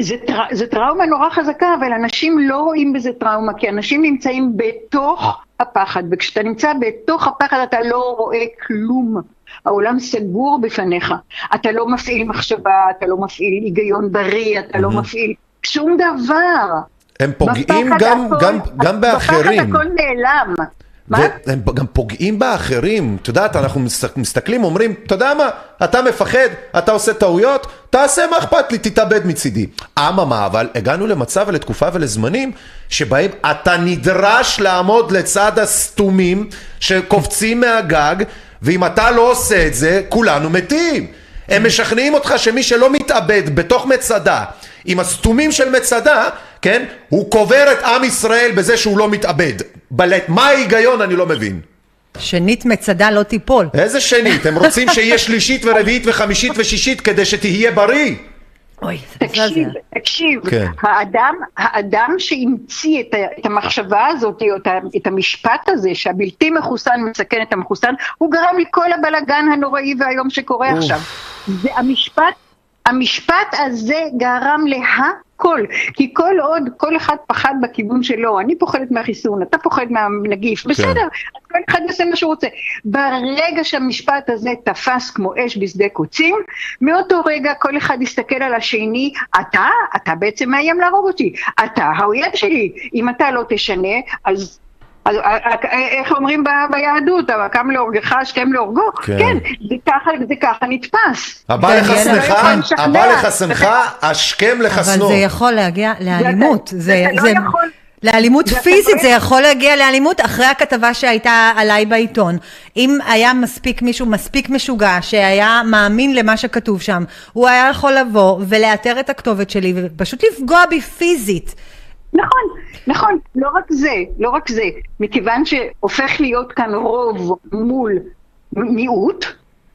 זה, טר, זה טראומה נורא חזקה, אבל אנשים לא רואים בזה טראומה, כי אנשים נמצאים בתוך הפחד, וכשאתה נמצא בתוך הפחד אתה לא רואה כלום. העולם סגור בפניך. אתה לא מפעיל מחשבה, אתה לא מפעיל היגיון בריא, אתה לא מפעיל שום דבר. הם פוגעים גם, הכל- גם, גם באחרים. בפחד הכל נעלם. מה? והם גם פוגעים באחרים. את יודעת, אנחנו מסת- מסתכלים, אומרים, אתה יודע מה, אתה מפחד, אתה עושה טעויות, תעשה מה אכפת לי, תתאבד מצידי. אממה, אבל הגענו למצב ולתקופה ולזמנים שבהם אתה נדרש לעמוד לצד הסתומים שקופצים מהגג, ואם אתה לא עושה את זה, כולנו מתים. הם משכנעים אותך שמי שלא מתאבד בתוך מצדה, עם הסתומים של מצדה, כן, הוא קובר את עם ישראל בזה שהוא לא מתאבד. בלט, מה ההיגיון? אני לא מבין. שנית מצדה לא תיפול. איזה שנית? הם רוצים שיהיה שלישית ורביעית וחמישית ושישית כדי שתהיה בריא. אוי, זה תקשיב. תקשיב, כן. האדם, האדם שהמציא את, את המחשבה הזאת, או את, המשפט הזה, שהבלתי מחוסן מסכן את המחוסן, הוא גרם לכל הבלגן הנוראי והיום שקורה עכשיו. זה המשפט, המשפט הזה גרם להכל, כי כל עוד כל אחד פחד בכיוון שלו, אני פוחדת מהחיסון, אתה פוחד מהנגיף, בסדר, אז כל אחד יעשה מה שהוא רוצה. ברגע שהמשפט הזה תפס כמו אש בשדה קוצים, מאותו רגע כל אחד יסתכל על השני, אתה, אתה בעצם מאיים להרוג אותי, אתה האויב שלי, אם אתה לא תשנה, אז... אז אה, אה, איך אומרים ביהדות, הקם להורגך, השכם להורגו? כן. כן, זה ככה, זה ככה נתפס. הבא לך לא לשכנע. הבא לך שנך, השכם לך אבל. זה יכול להגיע לאלימות. זה- לא זה, יכול- לאלימות זה- פיזית, זה יכול להגיע לאלימות אחרי הכתבה שהייתה עליי בעיתון. אם היה מספיק מישהו מספיק משוגע שהיה מאמין למה שכתוב שם, הוא היה יכול לבוא ולאתר את הכתובת שלי ופשוט לפגוע בי פיזית. נכון, נכון, לא רק זה, לא רק זה, מכיוון שהופך להיות כאן רוב מול מיעוט,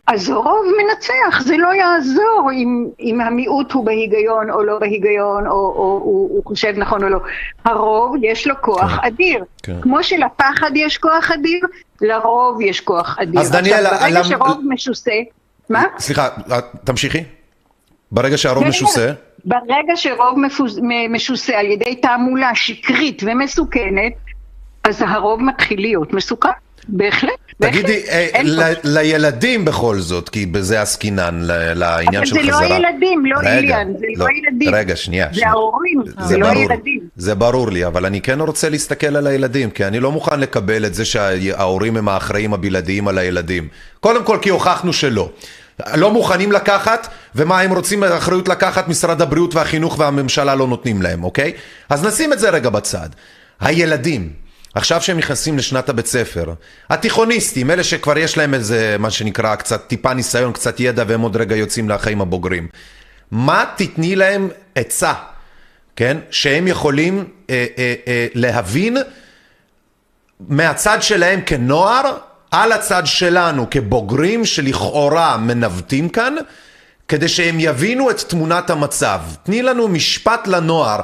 אז הרוב מנצח, זה לא יעזור אם, אם המיעוט הוא בהיגיון או לא בהיגיון, או, או הוא, הוא חושב נכון או לא. הרוב יש לו כוח כן, אדיר. כן. כמו שלפחד יש כוח אדיר, לרוב יש כוח אדיר. אז דניאלה, עכשיו, ברגע למ- שרוב משוסה, מה? סליחה, תמשיכי. ברגע שהרוב משוסה, ברגע שרוב מפוז... משוסה על ידי תעמולה שקרית ומסוכנת, אז הרוב מתחיל להיות מסוכן. בהחלט, בהחלט. תגידי, אה, אין פה. ל- לילדים בכל זאת, כי בזה עסקינן, לעניין אבל של זה חזרה. לא הילדים, לא אילן, זה לא הילדים. רגע, שנייה. זה. ההורים, זה לא ברור, הילדים. זה ברור לי, אבל אני כן רוצה להסתכל על הילדים, כי אני לא מוכן לקבל את זה שההורים הם האחראים הבלעדיים על הילדים. קודם כל כי הוכחנו שלא. לא מוכנים לקחת, ומה הם רוצים אחריות לקחת, משרד הבריאות והחינוך והממשלה לא נותנים להם, אוקיי? אז נשים את זה רגע בצד. הילדים, עכשיו שהם נכנסים לשנת הבית ספר, התיכוניסטים, אלה שכבר יש להם איזה, מה שנקרא, קצת טיפה ניסיון, קצת ידע, והם עוד רגע יוצאים לחיים הבוגרים. מה תתני להם עצה? כן? שהם יכולים אה, אה, אה, להבין מהצד שלהם כנוער, על הצד שלנו כבוגרים שלכאורה מנווטים כאן, כדי שהם יבינו את תמונת המצב. תני לנו משפט לנוער.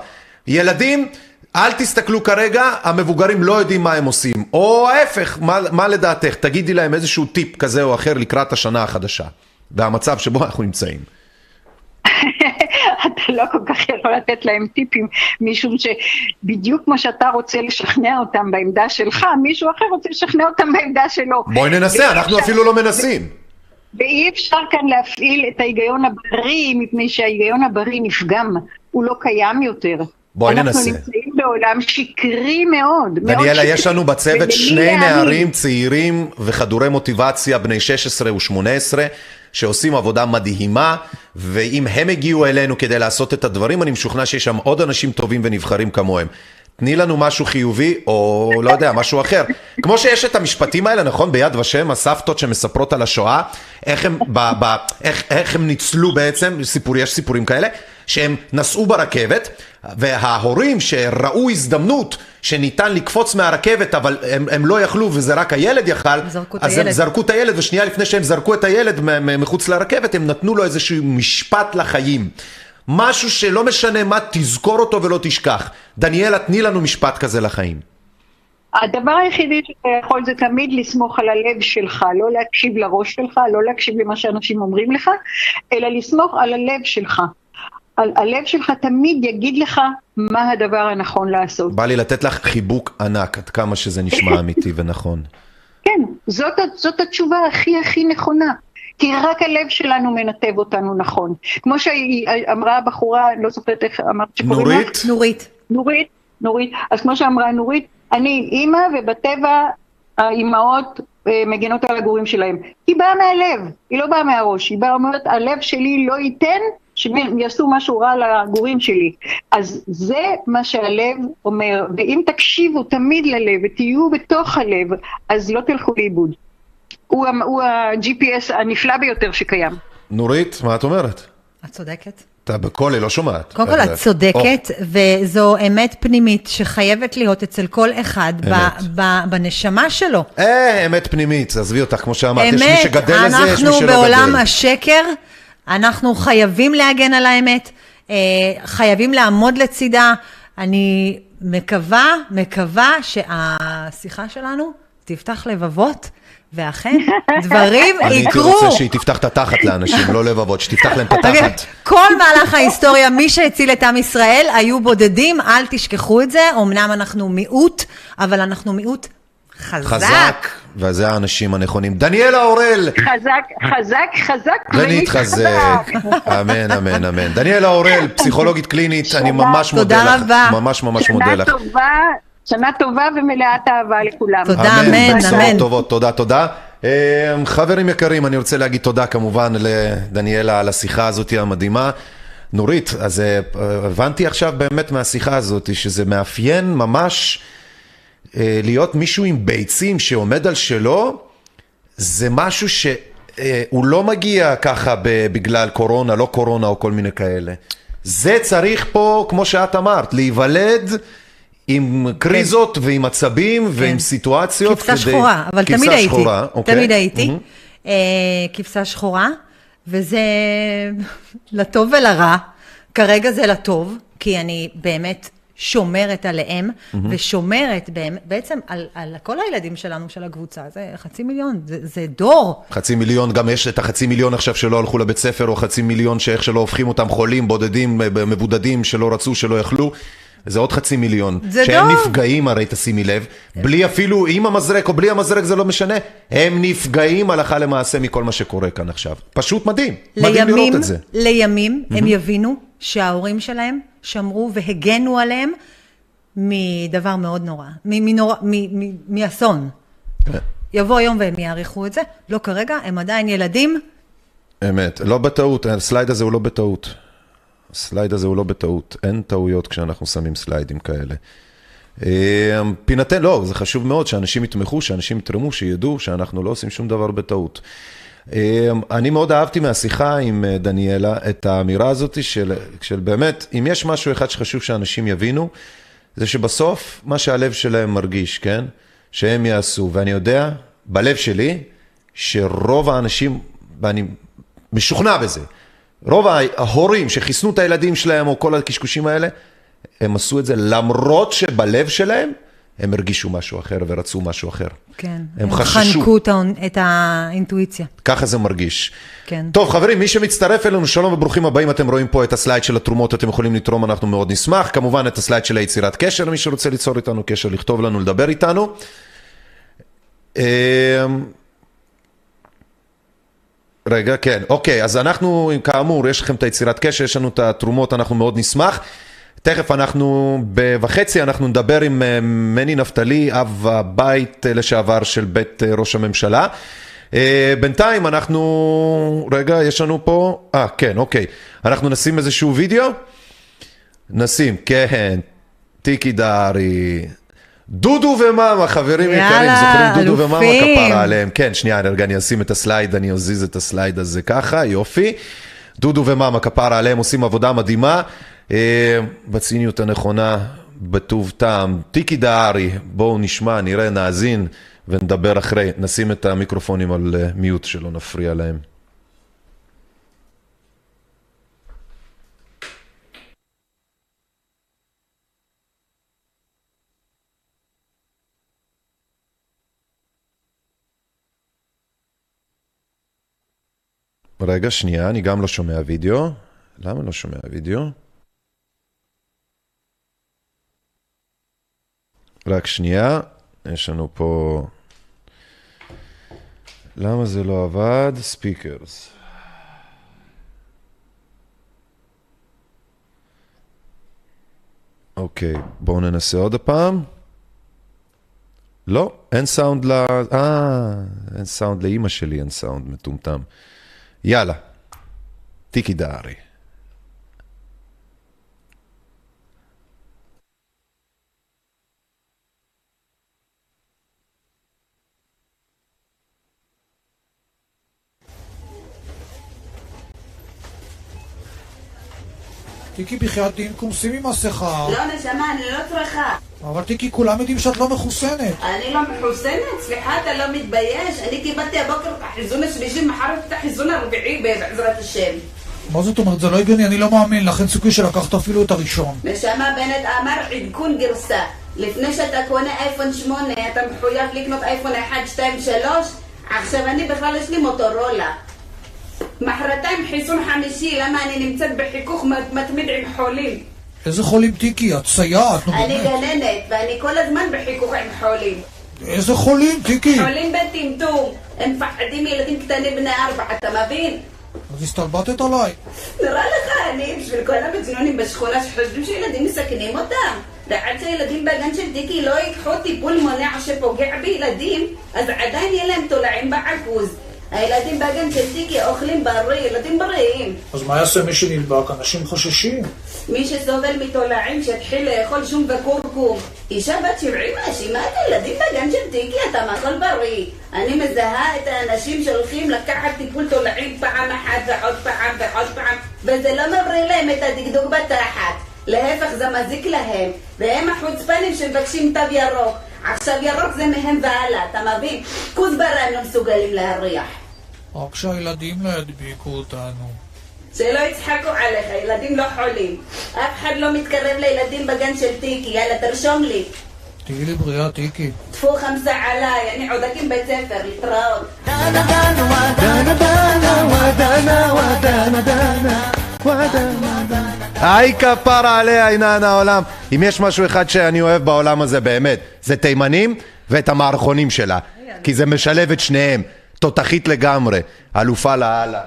ילדים, אל תסתכלו כרגע, המבוגרים לא יודעים מה הם עושים. או ההפך, מה, מה לדעתך? תגידי להם איזשהו טיפ כזה או אחר לקראת השנה החדשה. והמצב שבו אנחנו נמצאים. אתה לא כל כך יכול לתת להם טיפים, משום שבדיוק כמו שאתה רוצה לשכנע אותם בעמדה שלך, מישהו אחר רוצה לשכנע אותם בעמדה שלו. בואי ננסה, אנחנו אפילו לא מנסים. ואי אפשר כאן להפעיל את ההיגיון הבריא, מפני שההיגיון הבריא נפגם, הוא לא קיים יותר. בואי ננסה. אנחנו נמצאים בעולם שקרי מאוד. דניאלה. יש לנו בצוות שני להאמין? נערים צעירים וחדורי מוטיבציה, בני 16 ו-18, שעושים עבודה מדהימה, ואם הם הגיעו אלינו כדי לעשות את הדברים, אני משוכנע שיש שם עוד אנשים טובים ונבחרים כמוהם. תני לנו משהו חיובי, או לא יודע, משהו אחר. כמו שיש את המשפטים האלה, נכון? ביד ושם, הסבתות שמספרות על השואה, איך הם, ב, ב, איך, איך הם ניצלו בעצם, סיפור, יש סיפורים כאלה, שהם נסעו ברכבת, וההורים שראו הזדמנות שניתן לקפוץ מהרכבת, אבל הם, הם לא יכלו וזה רק הילד יכל, זרקו אז הם הילד. זרקו את הילד, ושנייה לפני שהם זרקו את הילד מחוץ לרכבת, הם נתנו לו איזשהו משפט לחיים. משהו שלא משנה מה, תזכור אותו ולא תשכח. דניאלה, תני לנו משפט כזה לחיים. הדבר היחידי שאתה יכול זה תמיד לסמוך על הלב שלך, לא להקשיב לראש שלך, לא להקשיב למה שאנשים אומרים לך, אלא לסמוך על הלב שלך. על, הלב שלך תמיד יגיד לך מה הדבר הנכון לעשות. בא לי לתת לך חיבוק ענק, עד כמה שזה נשמע אמיתי ונכון. כן, זאת, זאת התשובה הכי הכי נכונה. כי רק הלב שלנו מנתב אותנו נכון. כמו שאמרה הבחורה, לא זוכרת איך אמרת שקוראים לך? נורית? נורית. נורית, נורית, אז כמו שאמרה נורית, אני אימא ובטבע האימהות אה, מגנות על הגורים שלהם. היא באה מהלב, היא לא באה מהראש, היא באה אומרת, הלב שלי לא ייתן שהם יעשו משהו רע לגורים שלי. אז זה מה שהלב אומר, ואם תקשיבו תמיד ללב ותהיו בתוך הלב, אז לא תלכו לאיבוד. הוא, הוא ה-GPS הנפלא ביותר שקיים. נורית, מה את אומרת? את צודקת. אתה בקול, היא לא שומעת. קודם כל, אה, את צודקת, וזו אמת פנימית שחייבת להיות אצל כל אחד ב- אמת. ב- בנשמה שלו. אה, אמת פנימית, עזבי אותך, כמו שאמרת, יש מי אמת, שגדל לזה, יש מי אנחנו שלא בעולם גדל. השקר, אנחנו חייבים להגן על האמת, אה, חייבים לעמוד לצידה. אני מקווה, מקווה שהשיחה שלנו תפתח לבבות, ואכן, דברים אני הייתי יקרו. רוצה שהיא תפתח את התחת לאנשים, לא לבבות, שתפתח להם את אוקיי, התחת. כל מהלך ההיסטוריה, מי שהציל את עם ישראל היו בודדים, אל תשכחו את זה. אמנם אנחנו מיעוט, אבל אנחנו מיעוט חזק. חזק, וזה האנשים הנכונים. דניאלה אורל, חזק, חזק, חזק, ונתחזק. אמן, אמן, אמן. דניאלה אורל, פסיכולוגית קלינית, אני ממש מודה תודה לך. רבה. ממש ממש מודה שנה לך. טובה, שנה טובה ומלאת אהבה לכולם. תודה. אמן, בשורות אמן. טובות, תודה, תודה. אה, חברים יקרים, אני רוצה להגיד תודה כמובן לדניאלה על השיחה הזאת המדהימה. נורית, אז אה, הבנתי עכשיו באמת מהשיחה הזאת שזה מאפיין ממש להיות מישהו עם ביצים שעומד על שלו, זה משהו שהוא לא מגיע ככה בגלל קורונה, לא קורונה או כל מיני כאלה. זה צריך פה, כמו שאת אמרת, להיוולד עם קריזות ועם עצבים ועם סיטואציות. כבשה כדי- שחורה, אבל כבשה תמיד הייתי. שחורה, אוקיי. תמיד הייתי. מהמם. אה, כבשה שחורה, וזה לטוב ולרע. כרגע זה לטוב, כי אני באמת שומרת עליהם, ושומרת באמת- בעצם על, על כל הילדים שלנו, של הקבוצה. זה חצי מיליון, זה, זה דור. חצי מיליון, גם יש את החצי מיליון עכשיו שלא הלכו לבית ספר, או חצי מיליון שאיך שלא הופכים אותם חולים, בודדים, מבודדים, שלא רצו, שלא יכלו. זה עוד חצי מיליון. זה שהם דור. נפגעים, הרי תשימי לב, בלי אפילו, עם המזרק או בלי המזרק, זה לא משנה. הם נפגעים הלכה למעשה מכל מה שקורה כאן עכשיו. פשוט מדהים. מדהים לראות לימים, את זה. לימים הם יבינו שההורים שלהם שמרו והגנו עליהם מדבר מאוד נורא, מנורא- מאסון. יבוא היום והם יעריכו את זה, לא כרגע, הם עדיין ילדים, אמת, לא בטעות, ה slide הזה הוא לא בטעות. ה slide הזה הוא לא בטעות, אין טעויות כשאנחנו שמים סליידים כאלה. אה, פינתן, לא, זה חשוב מאוד שאנשים יתמכו, שאנשים יתרמו, שידעו שאנחנו לא עושים שום דבר בטעות. אה, אני מאוד אהבתי מהשיחה עם אה, דניאלה את האמירה הזאת של, של באמת, אם יש משהו אחד שחשוב שאנשים יבינו, זה שבסוף מה שהלב שלהם מרגיש, כן? שהם יעשו. ואני יודע, בלב שלי, שרוב האנשים, ואני משוכנע בזה, רוב ההורים שחיסנו את הילדים שלהם או כל הקשקושים האלה, הם עשו את זה למרות שבלב שלהם הם הרגישו משהו אחר ורצו משהו אחר. כן. הם חששו. חנקו את האינטואיציה. ככה זה מרגיש. כן. טוב, חברים, מי שמצטרף אלינו, שלום וברוכים הבאים. אתם רואים פה את הסלייד של התרומות, אתם יכולים לתרום, אנחנו מאוד נשמח. כמובן, את הסלייד של היצירת קשר, למי שרוצה ליצור איתנו קשר, לכתוב לנו, לדבר איתנו. אמ, רגע, כן, אוקיי, אז אנחנו, כאמור, יש לכם את היצירת קשר, יש לנו את התרומות, אנחנו מאוד נשמח. תכף אנחנו, בחצי אנחנו נדבר עם אה, מני נפתלי, אב הבית אה, לשעבר של בית אה, ראש הממשלה. בינתיים אנחנו, רגע, יש לנו פה, אה, כן, אוקיי. אנחנו נשים איזשהו וידאו? נשים, כן, טיקי דהרי. דודו ומאמה, חברים יקרים, יאללה, זוכרים דודו ומאמה אלופים. כפרה עליהם? כן, שנייה, רגע, אני אשים את ה slide, אני אזיז את ה slide הזה ככה, יופי. דודו ומאמה כפרה עליהם עושים עבודה מדהימה, בציניות הנכונה, בטוב טעם. טיקי דהרי, בואו נשמע, נראה, נאזין ונדבר אחרי. נשים את המיקרופונים על אה, מיוט שלא נפריע להם. רגע, שנייה, אני גם לא שומע וידאו. למה לא שומע וידאו? רק שנייה, יש לנו פה... למה זה לא עבד? speakers. אוקיי, בואו ננסה עוד הפעם. לא, אין סאונד ל... אה, אין סאונד לאימא שלי, אין סאונד מטומטם. יאללה, טיקי דהרי. טיקי בחייאת קורסים עם מסכה. לא, נשמה, אני לא צריכה. אבל טיקי, כולם יודעים שאת לא מחוסנת. אני לא מחוסנת? סליחה, אתה לא מתבייש? אני קיבלתי הבוקר את החיזון השלישי, מחר את החיזון הרביעי בעזרת השם. מה זאת אומרת? זה לא הגיוני, אני לא מאמין אין סיכוי שלקחת אפילו את הראשון. נשמה, בנט אמר עדכון גרסה. לפני שאתה קונה אייפון 8, אתה מחויב לקנות אייפון 1, 2, 3? עכשיו אני בכלל יש לי מוטורולה. מחרתיים חיסון חמישי, למה אני נמצאת בחיכוך מת- מתמיד עם חולים? איזה חולים טיקי? את סייעת, נו אני באמת. גננת, ואני כל הזמן בחיכוך עם חולים. איזה חולים, טיקי? חולים בטמטום, הם מפחדים מילדים קטנים בני ארבע, אתה מבין? אז הסתלבטת עליי. נראה לך אני בשביל כל המג'נונים בשכונה שחושבים שילדים מסכנים אותם? ועד שהילדים בגן של דיקי לא ייקחו טיפול מונע שפוגע בילדים, אז עדיין יהיה להם תולעים בעכוז. הילדים בגן של דיקי אוכלים בריא, ילדים בריאים. אז מה יעשה מי שנדבק? אנשים חוששים. מי שסובל מתולעים שיתחיל לאכול שום וכורכום. אישה בת 70 מאשימה את הילדים בגן של טיקי, אתה מאכול בריא. אני מזהה את האנשים שהולכים לקחת טיפול תולעים פעם אחת ועוד פעם ועוד פעם, וזה לא מבריא להם את הדקדוק בתחת. להפך, זה מזיק להם. והם החוצפנים שמבקשים תו ירוק. עכשיו ירוק זה מהם והלאה, אתה מבין? כוסברה הם לא מסוגלים להריח. רק שהילדים לא ידביקו אותנו. שלא יצחקו עליך, ילדים לא חולים. אף אחד לא מתקרב לילדים בגן של טיקי, יאללה תרשום לי. תהיי לי בריאה, טיקי. טפו חמסה עליי, אני עוד אקים בית ספר, להתראות. היי כפרה עליה, עינן העולם. אם יש משהו אחד שאני אוהב בעולם הזה באמת, זה תימנים ואת המערכונים שלה. כי זה משלב את שניהם. תותחית לגמרי, אלופה לאללה.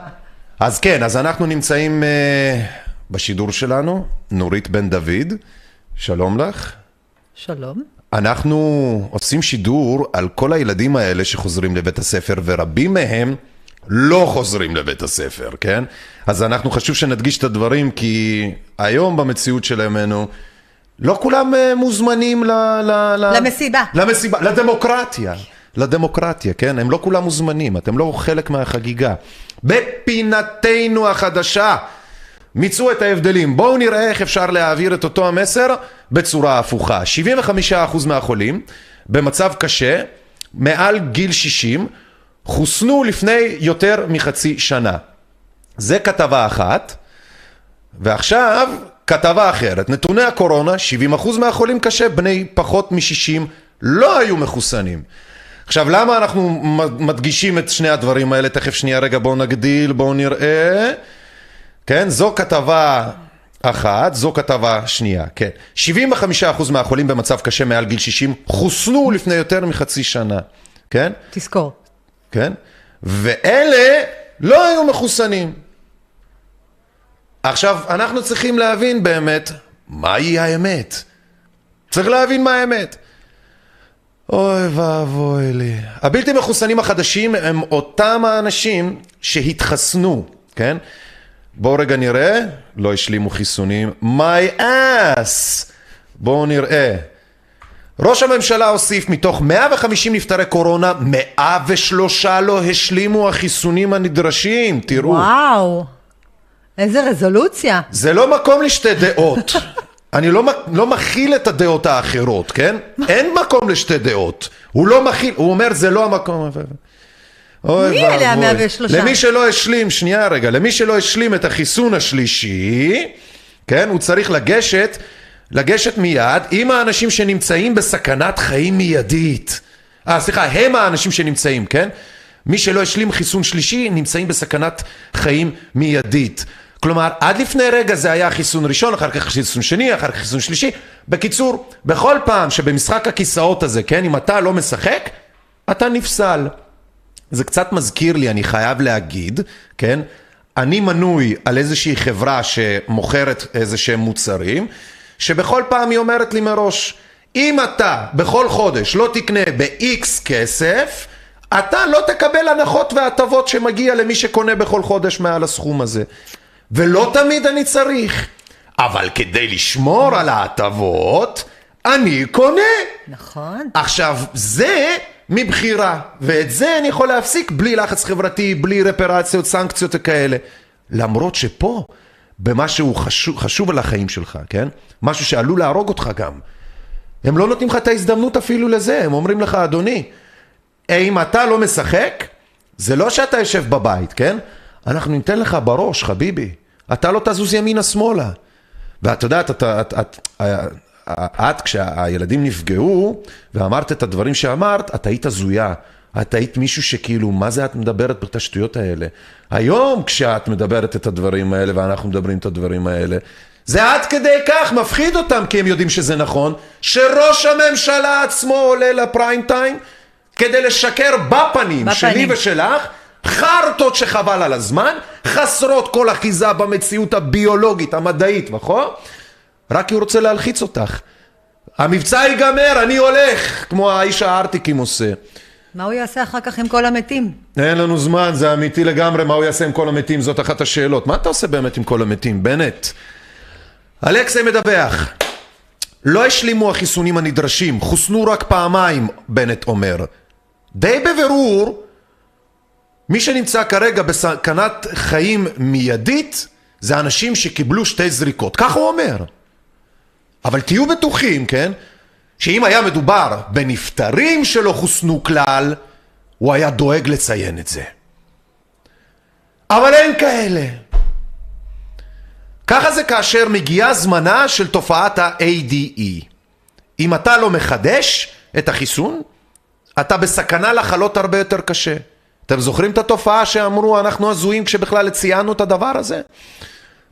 אז כן, אז אנחנו נמצאים אה, בשידור שלנו, נורית בן דוד, שלום לך. שלום. אנחנו עושים שידור על כל הילדים האלה שחוזרים לבית הספר, ורבים מהם לא חוזרים לבית הספר, כן? אז אנחנו חשוב שנדגיש את הדברים, כי היום במציאות של ימינו, לא כולם אה, מוזמנים ל, ל, ל, למסיבה. למסיבה, לדמוקרטיה. לדמוקרטיה, כן? הם לא כולם מוזמנים, אתם לא חלק מהחגיגה. בפינתנו החדשה, מיצו את ההבדלים. בואו נראה איך אפשר להעביר את אותו המסר בצורה הפוכה. 75% מהחולים במצב קשה, מעל גיל 60, חוסנו לפני יותר מחצי שנה. זה כתבה אחת. ועכשיו, כתבה אחרת. נתוני הקורונה, 70% מהחולים קשה, בני פחות מ-60 לא היו מחוסנים. עכשיו, למה אנחנו מדגישים את שני הדברים האלה? תכף שנייה רגע, בואו נגדיל, בואו נראה. כן, זו כתבה אחת, זו כתבה שנייה, כן. 75% מהחולים במצב קשה מעל גיל 60 חוסנו לפני יותר מחצי שנה, כן? תזכור. כן? ואלה לא היו מחוסנים. עכשיו, אנחנו צריכים להבין באמת מהי האמת. צריך להבין מה האמת. אוי ואבוי לי. הבלתי מחוסנים החדשים הם אותם האנשים שהתחסנו, כן? בואו רגע נראה, לא השלימו חיסונים. My ass! בואו נראה. ראש הממשלה הוסיף מתוך 150 נפטרי קורונה, 103 לא השלימו החיסונים הנדרשים, תראו. וואו, איזה רזולוציה. זה לא מקום לשתי דעות. אני לא, לא מכיל את הדעות האחרות, כן? אין מקום לשתי דעות. הוא לא מכיל, הוא אומר זה לא המקום. אוי מי אלה ואבוי. ה-103? למי שלא השלים, שנייה רגע, למי שלא השלים את החיסון השלישי, כן, הוא צריך לגשת, לגשת מיד עם האנשים שנמצאים בסכנת חיים מיידית. אה, סליחה, הם האנשים שנמצאים, כן? מי שלא השלים חיסון שלישי נמצאים בסכנת חיים מיידית. כלומר, עד לפני רגע זה היה חיסון ראשון, אחר כך חיסון שני, אחר כך חיסון שלישי. בקיצור, בכל פעם שבמשחק הכיסאות הזה, כן, אם אתה לא משחק, אתה נפסל. זה קצת מזכיר לי, אני חייב להגיד, כן? אני מנוי על איזושהי חברה שמוכרת איזה שהם מוצרים, שבכל פעם היא אומרת לי מראש, אם אתה בכל חודש לא תקנה ב-X כסף, אתה לא תקבל הנחות והטבות שמגיע למי שקונה בכל חודש מעל הסכום הזה. ולא תמיד אני צריך. אבל כדי לשמור על ההטבות, אני קונה. נכון. עכשיו, זה מבחירה, ואת זה אני יכול להפסיק בלי לחץ חברתי, בלי רפרציות, סנקציות וכאלה. למרות שפה, במשהו חשוב, חשוב על החיים שלך, כן? משהו שעלול להרוג אותך גם. הם לא נותנים לך את ההזדמנות אפילו לזה, הם אומרים לך, אדוני, אם אתה לא משחק, זה לא שאתה יושב בבית, כן? אנחנו ניתן לך בראש, חביבי. אתה לא תזוז ימינה-שמאלה. ואת יודעת, את, את, את, את, כשהילדים נפגעו, ואמרת את הדברים שאמרת, את היית הזויה. את היית מישהו שכאילו, מה זה את מדברת את השטויות האלה? היום, כשאת מדברת את הדברים האלה, ואנחנו מדברים את הדברים האלה, זה עד כדי כך מפחיד אותם, כי הם יודעים שזה נכון, שראש הממשלה עצמו עולה לפריים טיים, כדי לשקר בפנים, בפנים. שלי ושלך, חרטות שחבל על הזמן, חסרות כל אחיזה במציאות הביולוגית, המדעית, נכון? רק כי הוא רוצה להלחיץ אותך. המבצע ייגמר, אני הולך, כמו האיש הארטיקים עושה. מה הוא יעשה אחר כך עם כל המתים? אין לנו זמן, זה אמיתי לגמרי, מה הוא יעשה עם כל המתים? זאת אחת השאלות. מה אתה עושה באמת עם כל המתים, בנט? אלכסי מדווח. לא השלימו החיסונים הנדרשים, חוסנו רק פעמיים, בנט אומר. די בבירור, מי שנמצא כרגע בסכנת חיים מיידית, זה אנשים שקיבלו שתי זריקות. כך הוא אומר. אבל תהיו בטוחים, כן, שאם היה מדובר בנפטרים שלא חוסנו כלל, הוא היה דואג לציין את זה. אבל אין כאלה. ככה זה כאשר מגיעה זמנה של תופעת ה-ADE. אם אתה לא מחדש את החיסון, אתה בסכנה לחלות הרבה יותר קשה. אתם זוכרים את התופעה שאמרו אנחנו הזויים כשבכלל ציינו את הדבר הזה?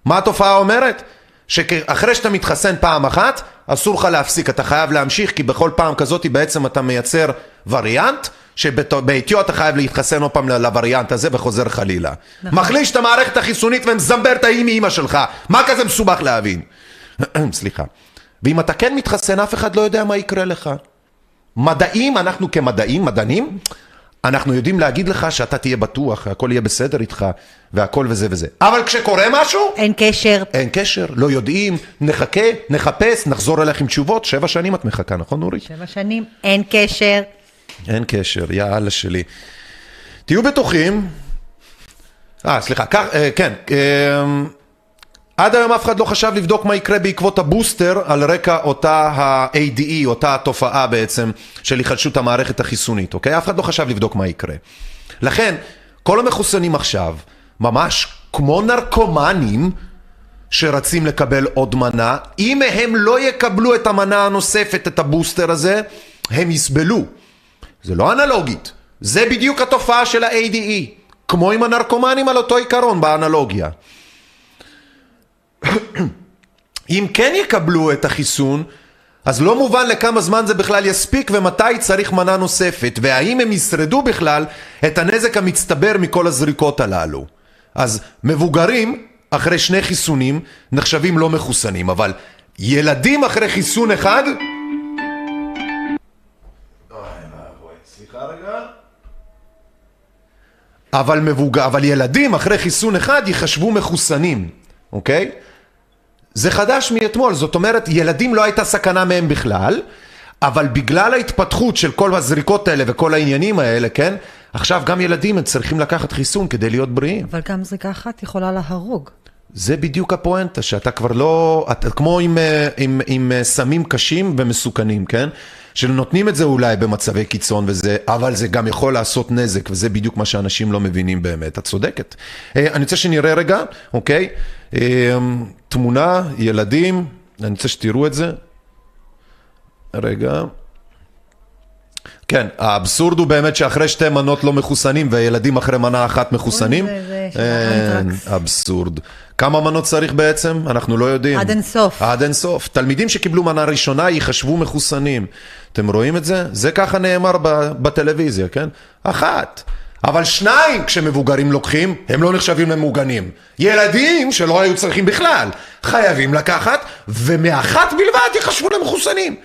מה התופעה אומרת? שאחרי שאתה מתחסן פעם אחת, אסור לך להפסיק, אתה חייב להמשיך, כי בכל פעם כזאת בעצם אתה מייצר וריאנט, שבעטיו אתה חייב להתחסן עוד פעם לווריאנט הזה וחוזר חלילה. נכון. מחליש את המערכת החיסונית ומזמבר את האי מאמא שלך. מה כזה מסובך להבין? סליחה. ואם אתה כן מתחסן, אף אחד לא יודע מה יקרה לך. מדעים, אנחנו כמדעים, מדענים, אנחנו יודעים להגיד לך שאתה תהיה בטוח, הכל יהיה בסדר איתך, והכל וזה וזה. אבל כשקורה משהו, אין קשר. אין קשר, לא יודעים, נחכה, נחפש, נחזור אליך עם תשובות. שבע שנים את מחכה, נכון נורית? שבע שנים, אין קשר. אין קשר, יא אללה שלי. תהיו בטוחים. אה, סליחה, כך, אה, כן. אה, עד היום אף אחד לא חשב לבדוק מה יקרה בעקבות הבוסטר על רקע אותה ה-ADE, אותה התופעה בעצם של היחלשות המערכת החיסונית, אוקיי? אף אחד לא חשב לבדוק מה יקרה. לכן, כל המחוסנים עכשיו, ממש כמו נרקומנים, שרצים לקבל עוד מנה, אם הם לא יקבלו את המנה הנוספת, את הבוסטר הזה, הם יסבלו. זה לא אנלוגית, זה בדיוק התופעה של ה-ADE, כמו עם הנרקומנים על אותו עיקרון באנלוגיה. אם כן יקבלו את החיסון, אז לא מובן לכמה זמן זה בכלל יספיק ומתי צריך מנה נוספת, והאם הם ישרדו בכלל את הנזק המצטבר מכל הזריקות הללו. אז מבוגרים, אחרי שני חיסונים, נחשבים לא מחוסנים, אבל ילדים אחרי חיסון אחד... אבל, מבוג... אבל ילדים אחרי חיסון אחד ייחשבו מחוסנים, אוקיי? זה חדש מאתמול, זאת אומרת, ילדים לא הייתה סכנה מהם בכלל, אבל בגלל ההתפתחות של כל הזריקות האלה וכל העניינים האלה, כן? עכשיו גם ילדים צריכים לקחת חיסון כדי להיות בריאים. אבל גם זריקה אחת יכולה להרוג. זה בדיוק הפואנטה, שאתה כבר לא... אתה כמו עם, אה, עם, עם אה, סמים קשים ומסוכנים, כן? שנותנים את זה אולי במצבי קיצון וזה, אבל זה גם יכול לעשות נזק, וזה בדיוק מה שאנשים לא מבינים באמת. את צודקת. אה, אני רוצה שנראה רגע, אוקיי? אה, תמונה, ילדים, אני רוצה שתראו את זה. רגע. כן, האבסורד הוא באמת שאחרי שתי מנות לא מחוסנים והילדים אחרי מנה אחת מחוסנים. אין, האנטרקס. אבסורד. כמה מנות צריך בעצם? אנחנו לא יודעים. עד אינסוף. עד אינסוף. תלמידים שקיבלו מנה ראשונה ייחשבו מחוסנים. אתם רואים את זה? זה ככה נאמר בטלוויזיה, כן? אחת. אבל שניים כשמבוגרים לוקחים, הם לא נחשבים למוגנים. ילדים שלא היו צריכים בכלל, חייבים לקחת, ומאחת בלבד ייחשבו למחוסנים.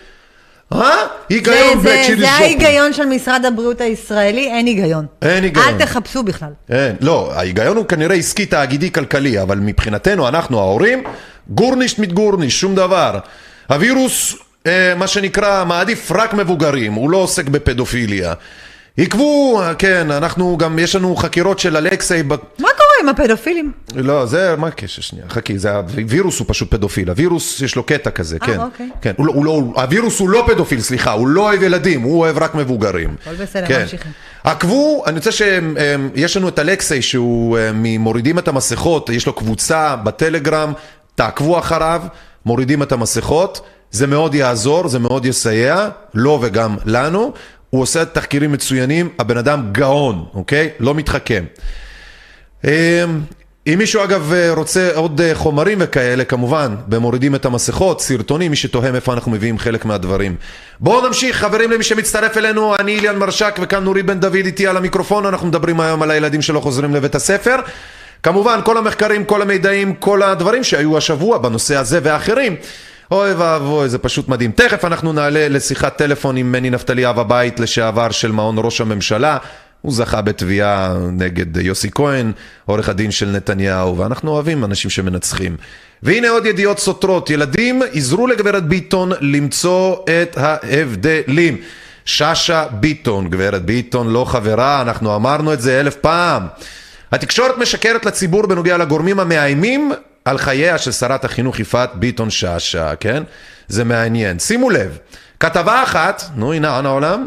אה? היגיון בלק שילי זה. ההיגיון של משרד הבריאות הישראלי, אין היגיון. אין היגיון. אל תחפשו בכלל. אין, לא, ההיגיון הוא כנראה עסקי תאגידי כלכלי, אבל מבחינתנו, אנחנו ההורים, גורנישט מת גורנישט, שום דבר. הווירוס, אה, מה שנקרא, מעדיף רק מבוגרים, הוא לא עוסק בפדופיליה. עקבו, כן, אנחנו גם, יש לנו חקירות של אלכסיי. מה קורה עם הפדופילים? לא, זה, מה הקשר שנייה? חכי, זה, הווירוס הוא פשוט פדופיל, הווירוס יש לו קטע כזה, אה, כן. אוקיי. כן, הוא, לא- הוא לא, הווירוס הוא לא פדופיל, סליחה, הוא לא אוהב ילדים, הוא אוהב רק מבוגרים. הכל בסדר, כן. ממשיכים. עקבו, אני רוצה שיש לנו את אלכסיי שהוא אה, ממורידים את המסכות, יש לו קבוצה בטלגרם, תעקבו אחריו, מורידים את המסכות, זה מאוד יעזור, זה מאוד יסייע, לו וגם לנו. הוא עושה תחקירים מצוינים, הבן אדם גאון, אוקיי? לא מתחכם. אמ, אם מישהו אגב אה, רוצה עוד אה, חומרים וכאלה, כמובן, במורידים את המסכות, סרטונים, מי שתוהה מאיפה אנחנו מביאים חלק מהדברים. בואו נמשיך, חברים, למי שמצטרף אלינו, אני איליאן מרשק וכאן נורי בן דוד איתי על המיקרופון, אנחנו מדברים היום על הילדים שלא חוזרים לבית הספר. כמובן, כל המחקרים, כל המידעים, כל הדברים שהיו השבוע בנושא הזה ואחרים. אוי ואבוי, זה פשוט מדהים. תכף אנחנו נעלה לשיחת טלפון עם מני נפתלי אב הבית לשעבר של מעון ראש הממשלה. הוא זכה בתביעה נגד יוסי כהן, עורך הדין של נתניהו, ואנחנו אוהבים אנשים שמנצחים. והנה עוד ידיעות סותרות. ילדים עזרו לגברת ביטון למצוא את ההבדלים. שאשא ביטון, גברת ביטון לא חברה, אנחנו אמרנו את זה אלף פעם. התקשורת משקרת לציבור בנוגע לגורמים המאיימים על חייה של שרת החינוך יפעת ביטון שאשא, כן? זה מעניין. שימו לב, כתבה אחת, נו הנה, אנה העולם?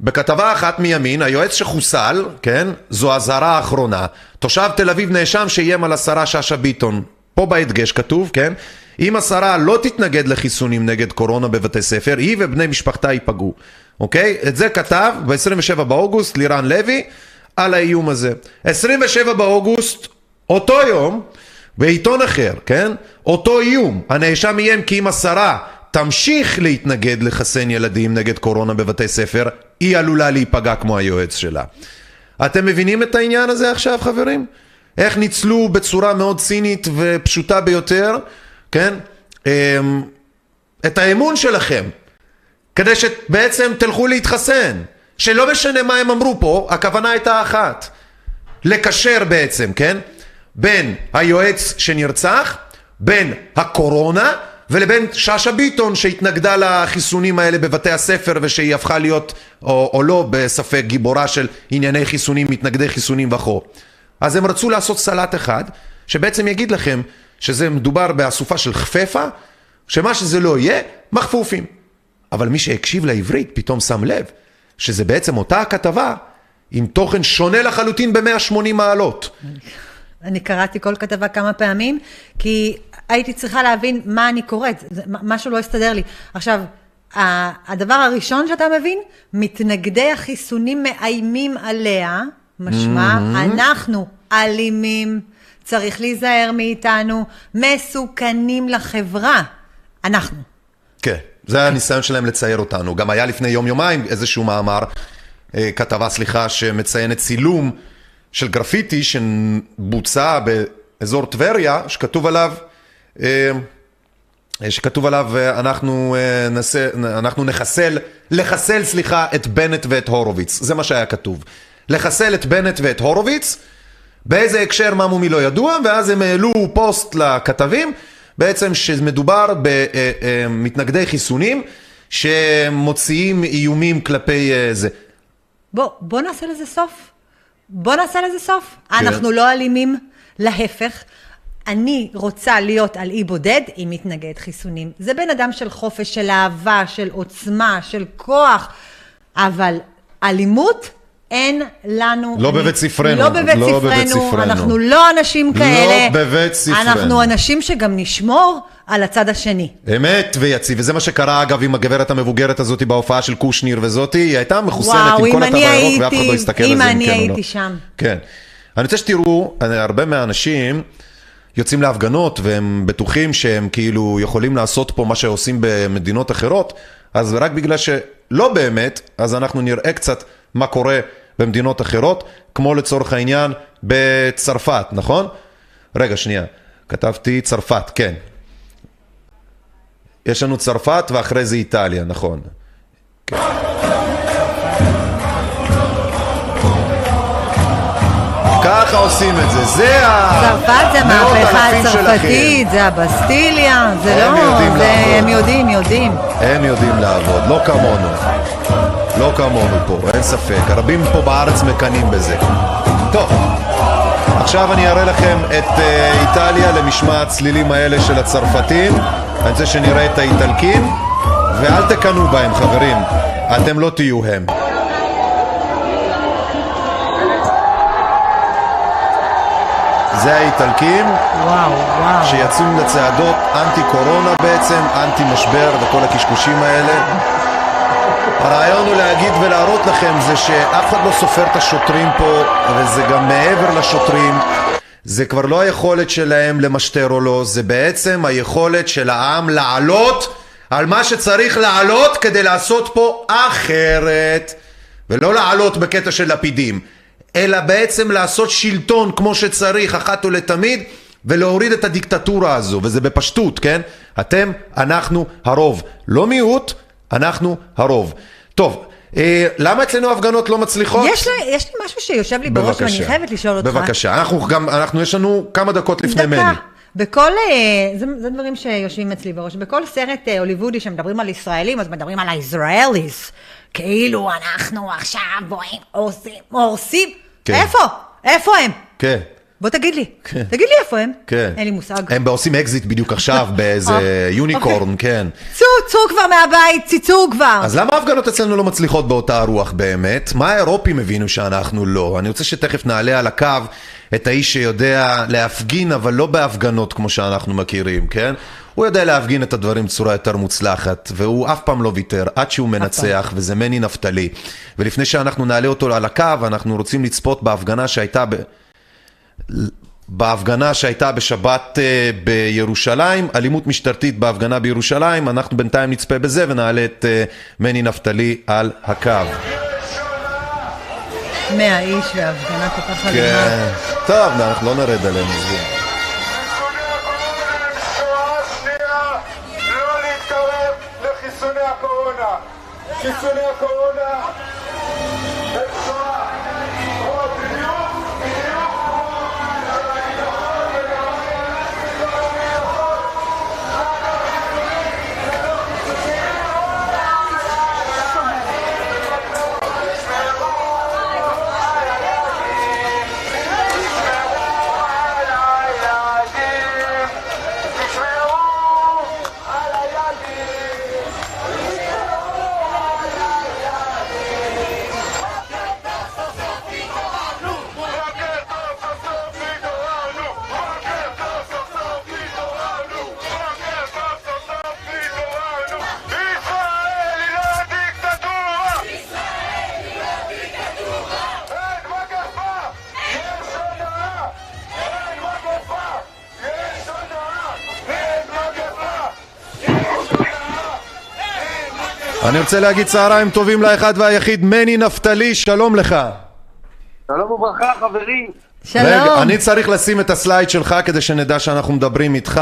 בכתבה אחת מימין, היועץ שחוסל, כן? זו אזהרה האחרונה. תושב תל אביב נאשם שאיים על השרה שאשא ביטון. פה בהדגש כתוב, כן? אם השרה לא תתנגד לחיסונים נגד קורונה בבתי ספר, היא ובני משפחתה ייפגעו. אוקיי? את זה כתב ב-27 באוגוסט לירן לוי על האיום הזה. 27 באוגוסט, אותו יום, בעיתון אחר, כן? אותו איום. הנאשם איים כי אם השרה תמשיך להתנגד לחסן ילדים נגד קורונה בבתי ספר, היא עלולה להיפגע כמו היועץ שלה. אתם מבינים את העניין הזה עכשיו, חברים? איך ניצלו בצורה מאוד צינית ופשוטה ביותר, כן? אמ, את האמון שלכם, כדי שבעצם תלכו להתחסן. שלא משנה מה הם אמרו פה, הכוונה הייתה אחת. לקשר בעצם, כן? בין היועץ שנרצח, בין הקורונה, ולבין שאשא ביטון שהתנגדה לחיסונים האלה בבתי הספר ושהיא הפכה להיות, או, או לא, בספק גיבורה של ענייני חיסונים, מתנגדי חיסונים וכו'. אז הם רצו לעשות סלט אחד, שבעצם יגיד לכם שזה מדובר באסופה של חפפה, שמה שזה לא יהיה, מכפופים. אבל מי שהקשיב לעברית פתאום שם לב שזה בעצם אותה הכתבה עם תוכן שונה לחלוטין ב-180 מעלות. אני קראתי כל כתבה כמה פעמים, כי הייתי צריכה להבין מה אני קוראת, זה- משהו לא הסתדר לי. עכשיו, הדבר הראשון שאתה מבין, מתנגדי החיסונים מאיימים עליה, משמע, אנחנו אלימים, צריך להיזהר מאיתנו, מסוכנים לחברה. אנחנו. כן, זה הניסיון שלהם לצייר אותנו. גם היה לפני יום-יומיים איזשהו מאמר, אה, כתבה, סליחה, שמציינת צילום של גרפיטי שבוצע באזור טבריה, שכתוב עליו, אה, שכתוב עליו, אה, אנחנו, אה, נעשה, אנחנו נחסל, לחסל, סליחה, את בנט ואת הורוביץ. זה מה שהיה כתוב. לחסל את בנט ואת הורוביץ, באיזה הקשר מה מומי לא ידוע, ואז הם העלו פוסט לכתבים, בעצם שמדובר במתנגדי חיסונים שמוציאים איומים כלפי אה, זה. בוא, בוא נעשה לזה סוף. בוא נעשה לזה סוף. כן. אנחנו לא אלימים, להפך. אני רוצה להיות על אי בודד עם מתנגד חיסונים. זה בן אדם של חופש, של אהבה, של עוצמה, של כוח, אבל אלימות אין לנו... לא אני- בבית ספרנו, לא בבית לא בבית ספרנו, ספרנו. אנחנו לא אנשים כאלה. בבית ספרנו. אנחנו אנשים שגם נשמור על הצד השני. אמת ויציב, וזה מה שקרה אגב עם הגברת המבוגרת הזאת בהופעה של קושניר וזאתי, היא הייתה מחוסנת וואו, עם כל אם התו אני הירוק ואף אחד לא הסתכל אם על זה, אני כן או לא. הייתי שם. כן. אני רוצה שתראו, הרבה מהאנשים יוצאים להפגנות והם בטוחים שהם כאילו יכולים לעשות פה מה שעושים במדינות אחרות, אז רק בגלל שלא באמת, אז אנחנו נראה קצת מה קורה במדינות אחרות, כמו לצורך העניין בצרפת, נכון? רגע, שנייה. כתבתי צרפת, כן. יש לנו צרפת ואחרי זה איטליה, נכון. ככה עושים את זה, זה ה... צרפת זה המהפכה שלכם. הצרפתית, זה הבסטיליה, זה הם לא... יודעים זה- לעבוד. הם יודעים, יודעים. הם יודעים לעבוד, לא כמונו. לא כמונו פה, אין ספק. הרבים פה בארץ מקנאים בזה. טוב, עכשיו אני אראה לכם את אה, איטליה למשמע הצלילים האלה של הצרפתים. אני רוצה שנראה את האיטלקים, ואל תקנאו בהם, חברים. אתם לא תהיו הם. זה האיטלקים. וואו, וואו. שיצאו לצעדות אנטי קורונה בעצם, אנטי משבר וכל הקשקושים האלה. הרעיון הוא להגיד ולהראות לכם זה שאף אחד לא סופר את השוטרים פה, וזה גם מעבר לשוטרים. זה כבר לא היכולת שלהם למשטר או לא, זה בעצם היכולת של העם לעלות על מה שצריך לעלות כדי לעשות פה אחרת. ולא לעלות בקטע של לפידים, אלא בעצם לעשות שלטון כמו שצריך אחת ולתמיד ולהוריד את הדיקטטורה הזו, וזה בפשטות, כן? אתם, אנחנו הרוב. לא מיעוט, אנחנו הרוב. טוב, אה, למה אצלנו הפגנות לא מצליחות? יש לי, יש לי משהו שיושב לי בראש ואני חייבת לשאול אותך. בבקשה, אנחנו גם, אנחנו, יש לנו כמה דקות לפני מני. דקה. בכל, אה, זה, זה דברים שיושבים אצלי בראש, בכל סרט אה, הוליוודי שמדברים על ישראלים, אז מדברים על הישראליס. כאילו אנחנו עכשיו בואים, הורסים, הורסים. כן. איפה? איפה הם? כן, בוא תגיד לי. כן. תגיד לי איפה הם. כן. אין לי מושג. הם עושים אקזיט בדיוק עכשיו באיזה אה, unicorn, אוקיי. כן. צאו, צאו כבר מהבית, צאו כבר. אז למה ההפגנות אצלנו לא מצליחות באותה הרוח באמת? מה האירופים הבינו שאנחנו לא? אני רוצה שתכף נעלה על הקו את האיש שיודע להפגין, אבל לא בהפגנות כמו שאנחנו מכירים, כן? הוא יודע להפגין את הדברים בצורה יותר מוצלחת, והוא אף פעם לא ויתר, עד שהוא מנצח, וזה מני נפתלי. ולפני שאנחנו נעלה אותו על הקו, אנחנו רוצים לצפות בהפגנה שהייתה ב... בהפגנה שהייתה בשבת אה, בירושלים, אלימות משטרתית בהפגנה בירושלים, אנחנו בינתיים נצפה בזה ונעלה את אה, מני נפתלי על הקו. מאה איש והפגנה כל כך אלימה. כן. טוב, אנחנו לא נרד עליהם. לא. חיסוני הקורונה אני רוצה להגיד צהריים טובים לאחד והיחיד, מני נפתלי, שלום לך. שלום וברכה, חברים. רגע, אני צריך לשים את הסלייד שלך כדי שנדע שאנחנו מדברים איתך.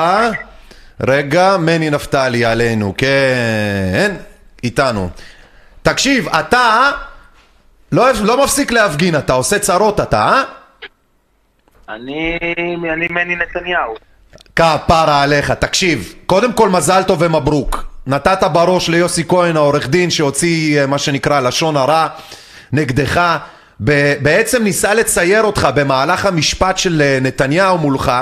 רגע, מני נפתלי עלינו, כן, איתנו. תקשיב, אתה לא, לא מפסיק להפגין, אתה עושה צרות אתה, אה? אני, אני מני נתניהו. כפרה עליך, תקשיב, קודם כל מזל טוב ומברוק. נתת בראש ליוסי כהן העורך דין שהוציא אה, מה שנקרא לשון הרע נגדך, בעצם ניסה לצייר אותך במהלך המשפט של אה, נתניהו מולך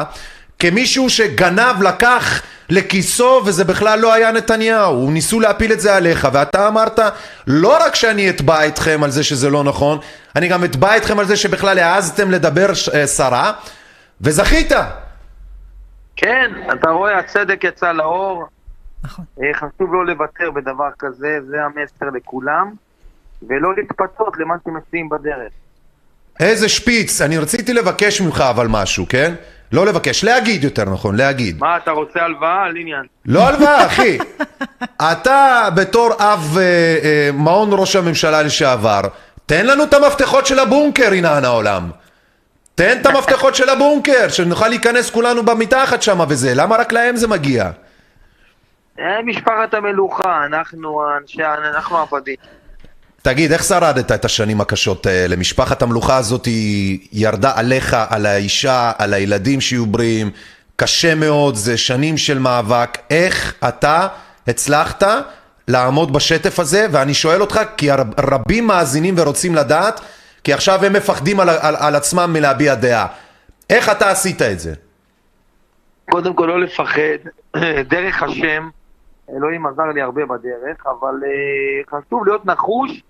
כמישהו שגנב, לקח לכיסו וזה בכלל לא היה נתניהו, ניסו להפיל את זה עליך ואתה אמרת לא רק שאני אתבע אתכם על זה שזה לא נכון, אני גם אתבע אתכם על זה שבכלל העזתם לדבר אה, סרה וזכית. כן, אתה רואה, הצדק יצא לאור. נכון. חשוב לא לוותר בדבר כזה, זה המסר לכולם, ולא להתפתות למה שמציעים בדרך. איזה שפיץ, אני רציתי לבקש ממך אבל משהו, כן? לא לבקש, להגיד יותר נכון, להגיד. מה, אתה רוצה הלוואה? על עניין. לא הלוואה, אחי. אתה בתור אב אה, אה, מעון ראש הממשלה לשעבר, תן לנו את המפתחות של הבונקר, עינן העולם. תן את המפתחות של הבונקר, שנוכל להיכנס כולנו במתחת שם וזה, למה רק להם זה מגיע? אה, משפחת המלוכה, אנחנו אנשי, אנחנו עבדים. תגיד, איך שרדת את השנים הקשות האלה? משפחת המלוכה הזאת היא ירדה עליך, על האישה, על הילדים שיהיו בריאים, קשה מאוד, זה שנים של מאבק. איך אתה הצלחת לעמוד בשטף הזה? ואני שואל אותך, כי רבים מאזינים ורוצים לדעת, כי עכשיו הם מפחדים על, על, על עצמם מלהביע דעה. איך אתה עשית את זה? קודם כל לא לפחד, דרך השם, אלוהים עזר לי הרבה בדרך, אבל uh, חשוב להיות נחוש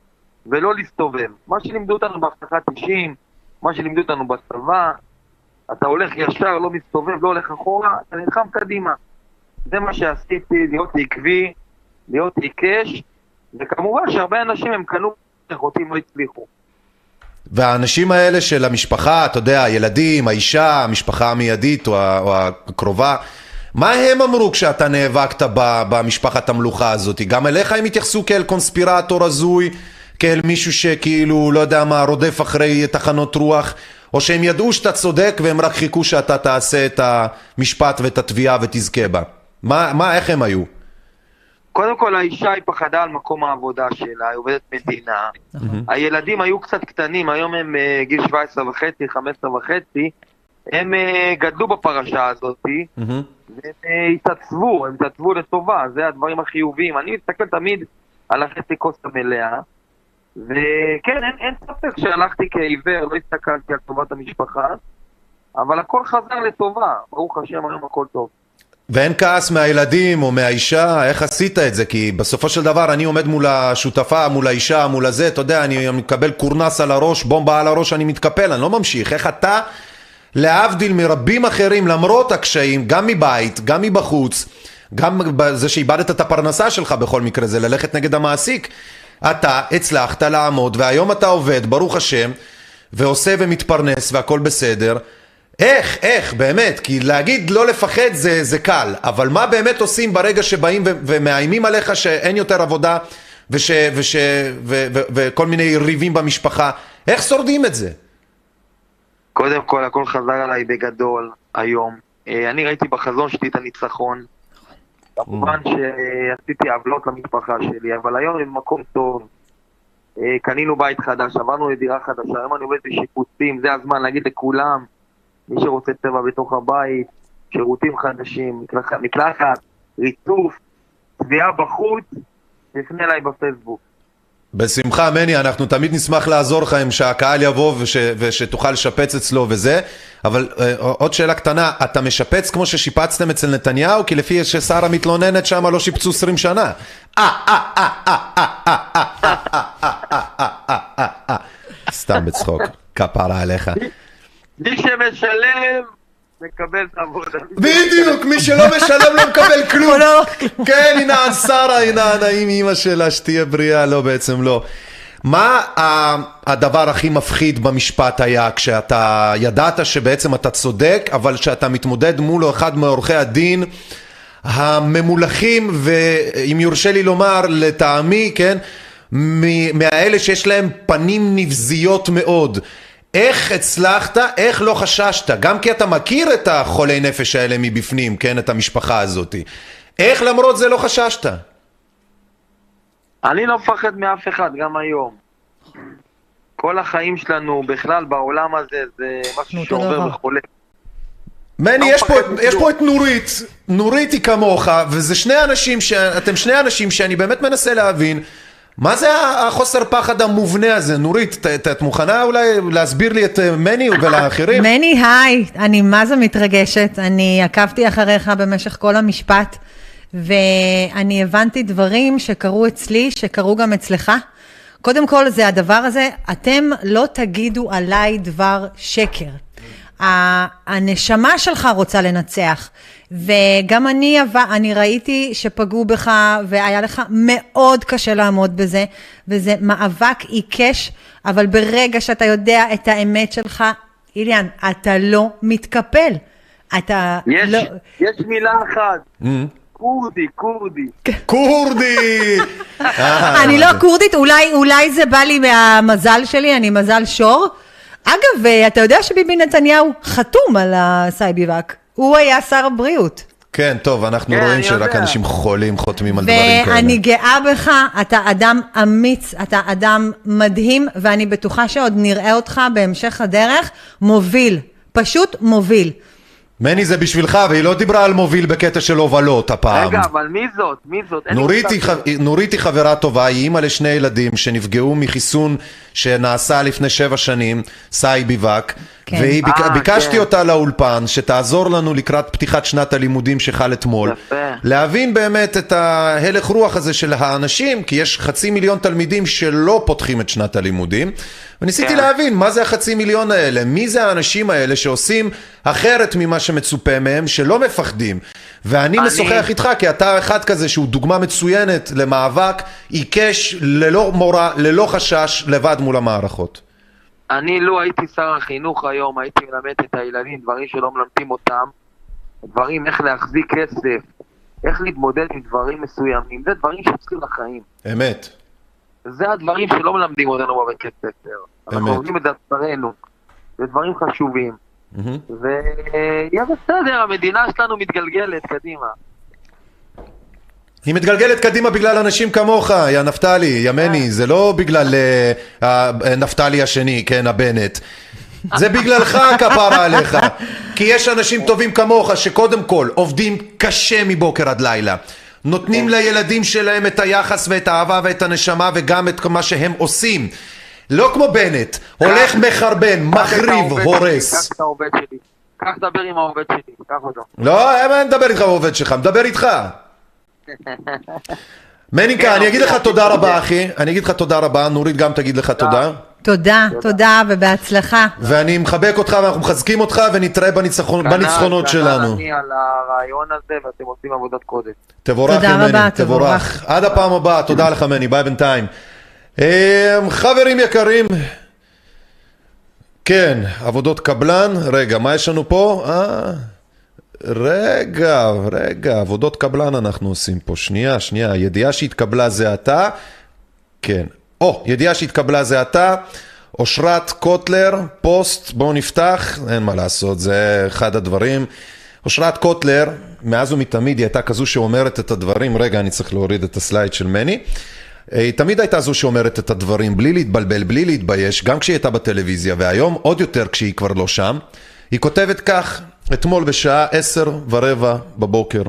ולא להסתובב. מה שלימדו אותנו בהבטחת אישים, מה שלימדו אותנו בצבא, אתה הולך ישר, לא מסתובב, לא הולך אחורה, אתה נלחם קדימה. זה מה שעשיתי, להיות עקבי, להיות עיקש, וכמובן שהרבה אנשים הם קנו אותי לא הצליחו. והאנשים האלה של המשפחה, אתה יודע, הילדים, האישה, המשפחה המיידית או הקרובה, מה הם אמרו כשאתה נאבקת במשפחת המלוכה הזאת? גם אליך הם התייחסו כאל קונספירטור הזוי, כאל מישהו שכאילו, לא יודע מה, רודף אחרי תחנות רוח, או שהם ידעו שאתה צודק והם רק חיכו שאתה תעשה את המשפט ואת התביעה ותזכה בה? מה, מה, איך הם היו? קודם כל האישה היא פחדה על מקום העבודה שלה, היא עובדת מדינה. הילדים היו קצת קטנים, היום הם אה, גיל 17 וחצי, 15 וחצי, הם אה, גדלו בפרשה הזאת, והם התעצבו, הם התעצבו לטובה, זה הדברים החיוביים. אני מסתכל תמיד על החצי כוס המלאה, וכן, אין, אין ספק שהלכתי כעיוור, לא הסתכלתי על טובת המשפחה, אבל הכל חזר לטובה, ברוך השם, היום הכל טוב. ואין כעס מהילדים או מהאישה, איך עשית את זה? כי בסופו של דבר אני עומד מול השותפה, מול האישה, מול הזה, אתה יודע, אני מקבל קורנס על הראש, בומבה על הראש, אני מתקפל, אני לא ממשיך. איך אתה, להבדיל מרבים אחרים, למרות הקשיים, גם מבית, גם מבחוץ, גם בזה שאיבדת את הפרנסה שלך בכל מקרה, זה ללכת נגד המעסיק, אתה הצלחת לעמוד, והיום אתה עובד, ברוך השם, ועושה ומתפרנס והכל בסדר. איך, איך, באמת, כי להגיד לא לפחד זה, זה קל, אבל מה באמת עושים ברגע שבאים ו- ומאיימים עליך שאין יותר עבודה וש, וש, ו- ו- וכל מיני ריבים במשפחה, איך שורדים את זה? קודם כל, הכל חזר עליי בגדול היום. אה, אני ראיתי בחזון שלי את הניצחון. כמובן שעשיתי עוולות למשפחה שלי, אבל היום אני במקום טוב. אה, קנינו בית חדש, עברנו לדירה חדשה, היום אני עובד בשיפוצים, זה הזמן להגיד לכולם, מי שרוצה צבע בתוך הבית, שירותים חדשים, מקלחת, ריצוף, צביעה בחוץ, תפנה אליי בפייסבוק. בשמחה, מני, אנחנו תמיד נשמח לעזור לך אם שהקהל יבוא וש, ושתוכל לשפץ אצלו וזה, אבל אה, עוד שאלה קטנה, אתה משפץ כמו ששיפצתם אצל נתניהו? כי לפי ששרה מתלוננת שם לא שיפצו 20 שנה. אה, אה, אה, אה, אה, אה, אה, אה, אה, אה, אה, אה, אה, אה. סתם בצחוק, כפרה עליך. מי שמשלם, מקבל את העבודה. בדיוק, מי שלא משלם לא מקבל כלום. כן, הנה שרה, הנה הנעים אימא שלה, שתהיה בריאה, לא, בעצם לא. מה הדבר הכי מפחיד במשפט היה כשאתה ידעת שבעצם אתה צודק, אבל כשאתה מתמודד מול אחד מעורכי הדין הממולחים, ואם יורשה לי לומר, לטעמי, כן, מ- מהאלה שיש להם פנים נבזיות מאוד. איך הצלחת, איך לא חששת? גם כי אתה מכיר את החולי נפש האלה מבפנים, כן, את המשפחה הזאת. איך למרות זה לא חששת? אני לא מפחד מאף אחד, גם היום. כל החיים שלנו בכלל בעולם הזה זה משהו שעובר. וחולה. מני, לא יש פה, יש. פה את נורית, נורית היא כמוך, וזה שני אנשים, ש... אתם שני אנשים שאני באמת מנסה להבין, מה זה החוסר פחד המובנה הזה? נורית, את, מוכנה אולי להסביר לי את אה, מני ולאחרים? מני, היי, אני מה זה מתרגשת. אני עקבתי אחריך במשך כל המשפט, ואני הבנתי דברים שקרו אצלי, שקרו גם אצלך. קודם כל, זה הדבר הזה, אתם לא תגידו עליי דבר שקר. הנשמה שלך רוצה לנצח. וגם אני, אבל- אני ראיתי שפגעו בך והיה לך מאוד קשה לעמוד בזה, וזה מאבק עיקש, אבל ברגע שאתה יודע את האמת שלך, איליאן, אתה לא מתקפל. אתה יש, לא... יש מילה אחת, Mm. כורדי, כורדי. כורדי! אה, אני לא? כורדית, אולי, אולי זה בא לי מהמזל שלי, אני מזל שור. אגב, אה, אתה יודע שביבי נתניהו חתום על ה Sci-B-Vac. הוא היה שר הבריאות. כן, טוב, אנחנו כן, רואים שרק יודע. אנשים חולים חותמים על דברים כאלה. ואני גאה בך, אתה אדם אמיץ, אתה אדם מדהים, ואני בטוחה שעוד נראה אותך בהמשך הדרך מוביל, פשוט מוביל. מני זה בשבילך, והיא לא דיברה על מוביל בקטע של הובלות הפעם. רגע, אבל מי זאת? מי זאת? נורית. היא, ח- נורית היא חברה טובה, היא אימא לשני ילדים שנפגעו מחיסון שנעשה לפני שבע שנים, סאי ביבק, כן. וביקשתי אה, כן. אותה לאולפן שתעזור לנו לקראת פתיחת שנת הלימודים שחל אתמול. יפה. להבין באמת את ההלך רוח הזה של האנשים, כי יש חצי מיליון תלמידים שלא פותחים את שנת הלימודים, וניסיתי כן. להבין מה זה החצי מיליון האלה, מי זה האנשים האלה שעושים אחרת ממה שמצופה מהם, שלא מפחדים. ואני אני- משוחח איתך, כי אתה אחד כזה שהוא דוגמה מצוינת למאבק עיקש, ללא מורא, ללא חשש, לבד מול המערכות. אני לו הייתי שר החינוך היום, הייתי מלמד את הילדים דברים שלא מלמדים אותם, דברים איך להחזיק כסף, איך להתמודד עם דברים מסוימים, זה דברים שצריכים לחיים. אמת. זה הדברים שלא מלמדים אותנו בבית ספר. אנחנו. לומדים את זה בשרנו. זה דברים חשובים. מהמם. ויהיה בסדר, המדינה שלנו מתגלגלת קדימה. היא מתגלגלת קדימה בגלל אנשים כמוך, יא נפתלי, יא מני, זה לא בגלל אה, אה, נפתלי השני, כן, הבנט. זה בגללך כפרה עליך. כי יש אנשים טובים כמוך שקודם כל עובדים קשה מבוקר עד לילה. נותנים לילדים שלהם את היחס ואת האהבה ואת הנשמה וגם את מה שהם עושים. לא כמו בנט, הולך מחרבן, מחריב, העובד הורס. קח את העובד שלי. קח דבר עם העובד שלי, קח אותו. לא, אין מדבר איתך בעובד שלך, מדבר איתך. מניקה, אני אגיד לך תודה רבה, אחי. אני אגיד לך תודה רבה, נורית גם תגיד לך תודה. תודה, תודה ובהצלחה. ואני מחבק אותך ואנחנו מחזקים אותך ונתראה בניצחונות כנ"ל שלנו. אני על הרעיון הזה ואתם עושים עבודת קודש. תבורך, תודה תבורך. תבורך. עד הפעם הבאה, תודה לך מני, ביי בינתיים. אמ, חברים יקרים, כן, עבודות קבלן, רגע, מה יש לנו פה? אה, רגע, רגע, עבודות קבלן אנחנו עושים פה, שנייה, שנייה, הידיעה שהתקבלה זה עתה, כן, או, ידיעה שהתקבלה זה עתה, אושרת קוטלר, פוסט, בואו נפתח, אין מה לעשות, זה אחד הדברים. אושרת קוטלר, מאז ומתמיד היא הייתה כזו שאומרת את הדברים, רגע, אני צריך להוריד את הסלייד של מני. היא תמיד הייתה זו שאומרת את הדברים בלי להתבלבל, בלי להתבייש, גם כשהיא הייתה בטלוויזיה, והיום עוד יותר כשהיא כבר לא שם. היא כותבת כך, אתמול בשעה עשר ורבע בבוקר.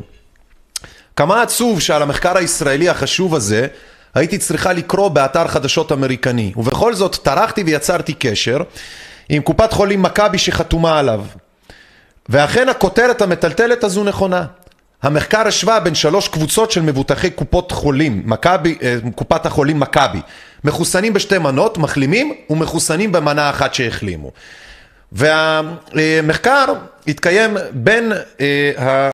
כמה עצוב שעל המחקר הישראלי החשוב הזה הייתי צריכה לקרוא באתר חדשות אמריקני, ובכל זאת טרחתי ויצרתי קשר עם קופת חולים מכבי שחתומה עליו. ואכן הכותרת המטלטלת הזו נכונה. המחקר השווה בין שלוש קבוצות של מבוטחי קופות חולים, מכבי, אה, קופת החולים מכבי, מחוסנים בשתי מנות, מחלימים, ומחוסנים במנה אחת שהחלימו. והמחקר התקיים בין, אה,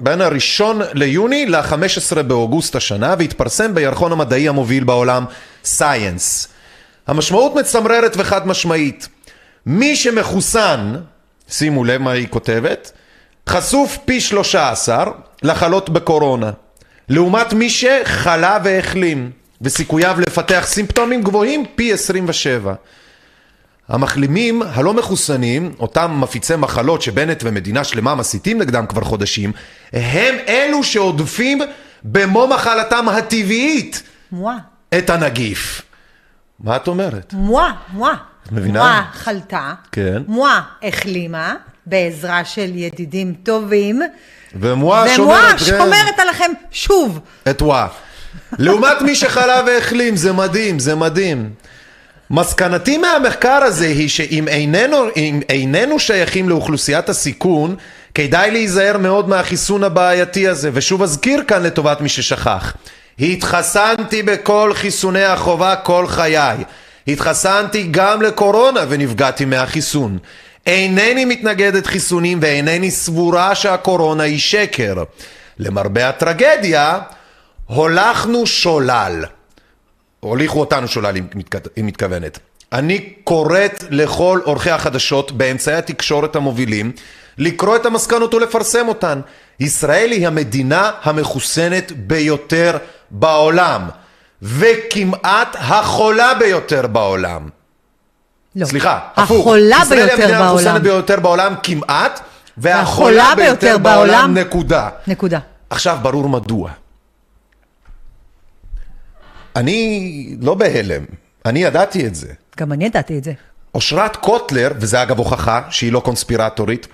בין הראשון ליוני ל-15 באוגוסט השנה והתפרסם בירחון המדעי המוביל בעולם, סייאנס. המשמעות מצמררת וחד משמעית. מי שמחוסן, שימו לב מה היא כותבת, חשוף פי 13 לחלות בקורונה, לעומת מי שחלה והחלים, וסיכוייו לפתח סימפטומים גבוהים פי 27. המחלימים הלא מחוסנים, אותם מפיצי מחלות שבנט ומדינה שלמה מסיתים נגדם כבר חודשים, הם אלו שעודפים במו מחלתם הטבעית מואה. את הנגיף. מה את אומרת? מואה, מואה. את מבינה? מואה חלתה, כן. מואה החלימה, בעזרה של ידידים טובים, ומואה שומרת, כן, שומרת עליכם שוב. את וואה. לעומת מי שחלה והחלים, זה מדהים, זה מדהים. מסקנתי מהמחקר הזה היא שאם איננו, איננו שייכים לאוכלוסיית הסיכון, כדאי להיזהר מאוד מהחיסון הבעייתי הזה. ושוב אזכיר כאן לטובת מי ששכח. התחסנתי בכל חיסוני החובה כל חיי. התחסנתי גם לקורונה ונפגעתי מהחיסון. אינני מתנגדת חיסונים ואינני סבורה שהקורונה היא שקר. למרבה הטרגדיה, הולכנו שולל. הוליכו אותנו שולל, היא מתכ- היא מתכוונת. אני קוראת לכל עורכי החדשות באמצעי התקשורת המובילים לקרוא את המסקנות ולפרסם אותן. ישראל היא המדינה המחוסנת ביותר בעולם, וכמעט החולה ביותר בעולם. לא. סליחה, הפוך. החולה ישראל היא ביותר המדינה המחוסנת בעולם. ביותר בעולם כמעט, והחולה והחולה ביותר ביותר בעולם בעולם, נקודה. נקודה. עכשיו ברור מדוע. אני לא בהלם, אני ידעתי את זה. גם אני ידעתי את זה. אושרת קוטלר, וזה אגב הוכחה שהיא לא קונספירטורית,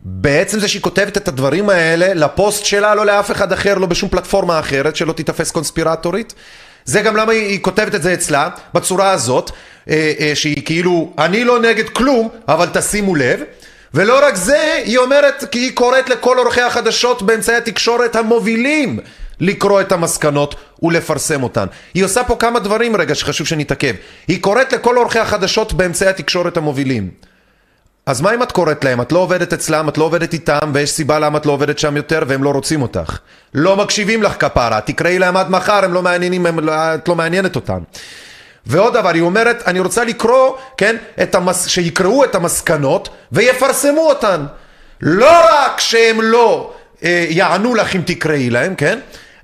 בעצם זה שהיא כותבת את הדברים האלה לפוסט שלה, לא לאף אחד אחר, לא בשום פלטפורמה אחרת שלא תיתפס קונספירטורית. זה גם למה היא, כותבת את זה אצלה, בצורה הזאת, אה, אה, שהיא כאילו, אני לא נגד כלום, אבל תשימו לב. ולא רק זה, היא אומרת, כי היא קוראת לכל עורכי החדשות באמצעי התקשורת המובילים לקרוא את המסקנות ולפרסם אותן. היא עושה פה כמה דברים רגע שחשוב שנתעכב. היא קוראת לכל עורכי החדשות באמצעי התקשורת המובילים. אז מה אם את קוראת להם? את לא עובדת אצלם, את לא עובדת איתם, ויש סיבה למה את לא עובדת שם יותר, והם לא רוצים אותך. לא מקשיבים לך כפרה, תקראי להם עד מחר, הם לא מעניינים, הם, לא- את לא מעניינת אותם. ועוד דבר, היא אומרת, אני רוצה לקרוא, כן, את המס... שיקראו את המסקנות ויפרסמו אותן. לא רק שהם לא אה, יענו לך אם תקראי להם, כן?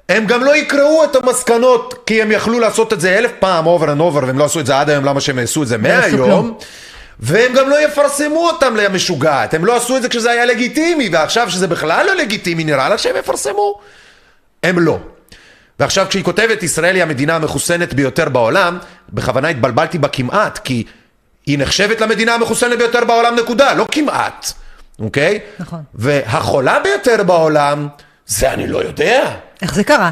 הם גם לא יקראו את המסקנות, כי הם יכלו לעשות את זה אלף פעם, over and over, והם לא עשו את זה עד היום, למה שהם יעשו את זה עשו מהיום? והם גם לא יפרסמו אותם למשוגעת, הם לא עשו את זה כשזה היה לגיטימי, ועכשיו שזה בכלל לא לגיטימי, נראה לך שהם יפרסמו? הם לא. ועכשיו כשהיא כותבת ישראל היא המדינה המחוסנת ביותר בעולם, בכוונה התבלבלתי בה כמעט, כי היא נחשבת למדינה המחוסנת ביותר בעולם נקודה, לא כמעט, אוקיי? נכון. והחולה ביותר בעולם, זה אני לא יודע. איך זה קרה?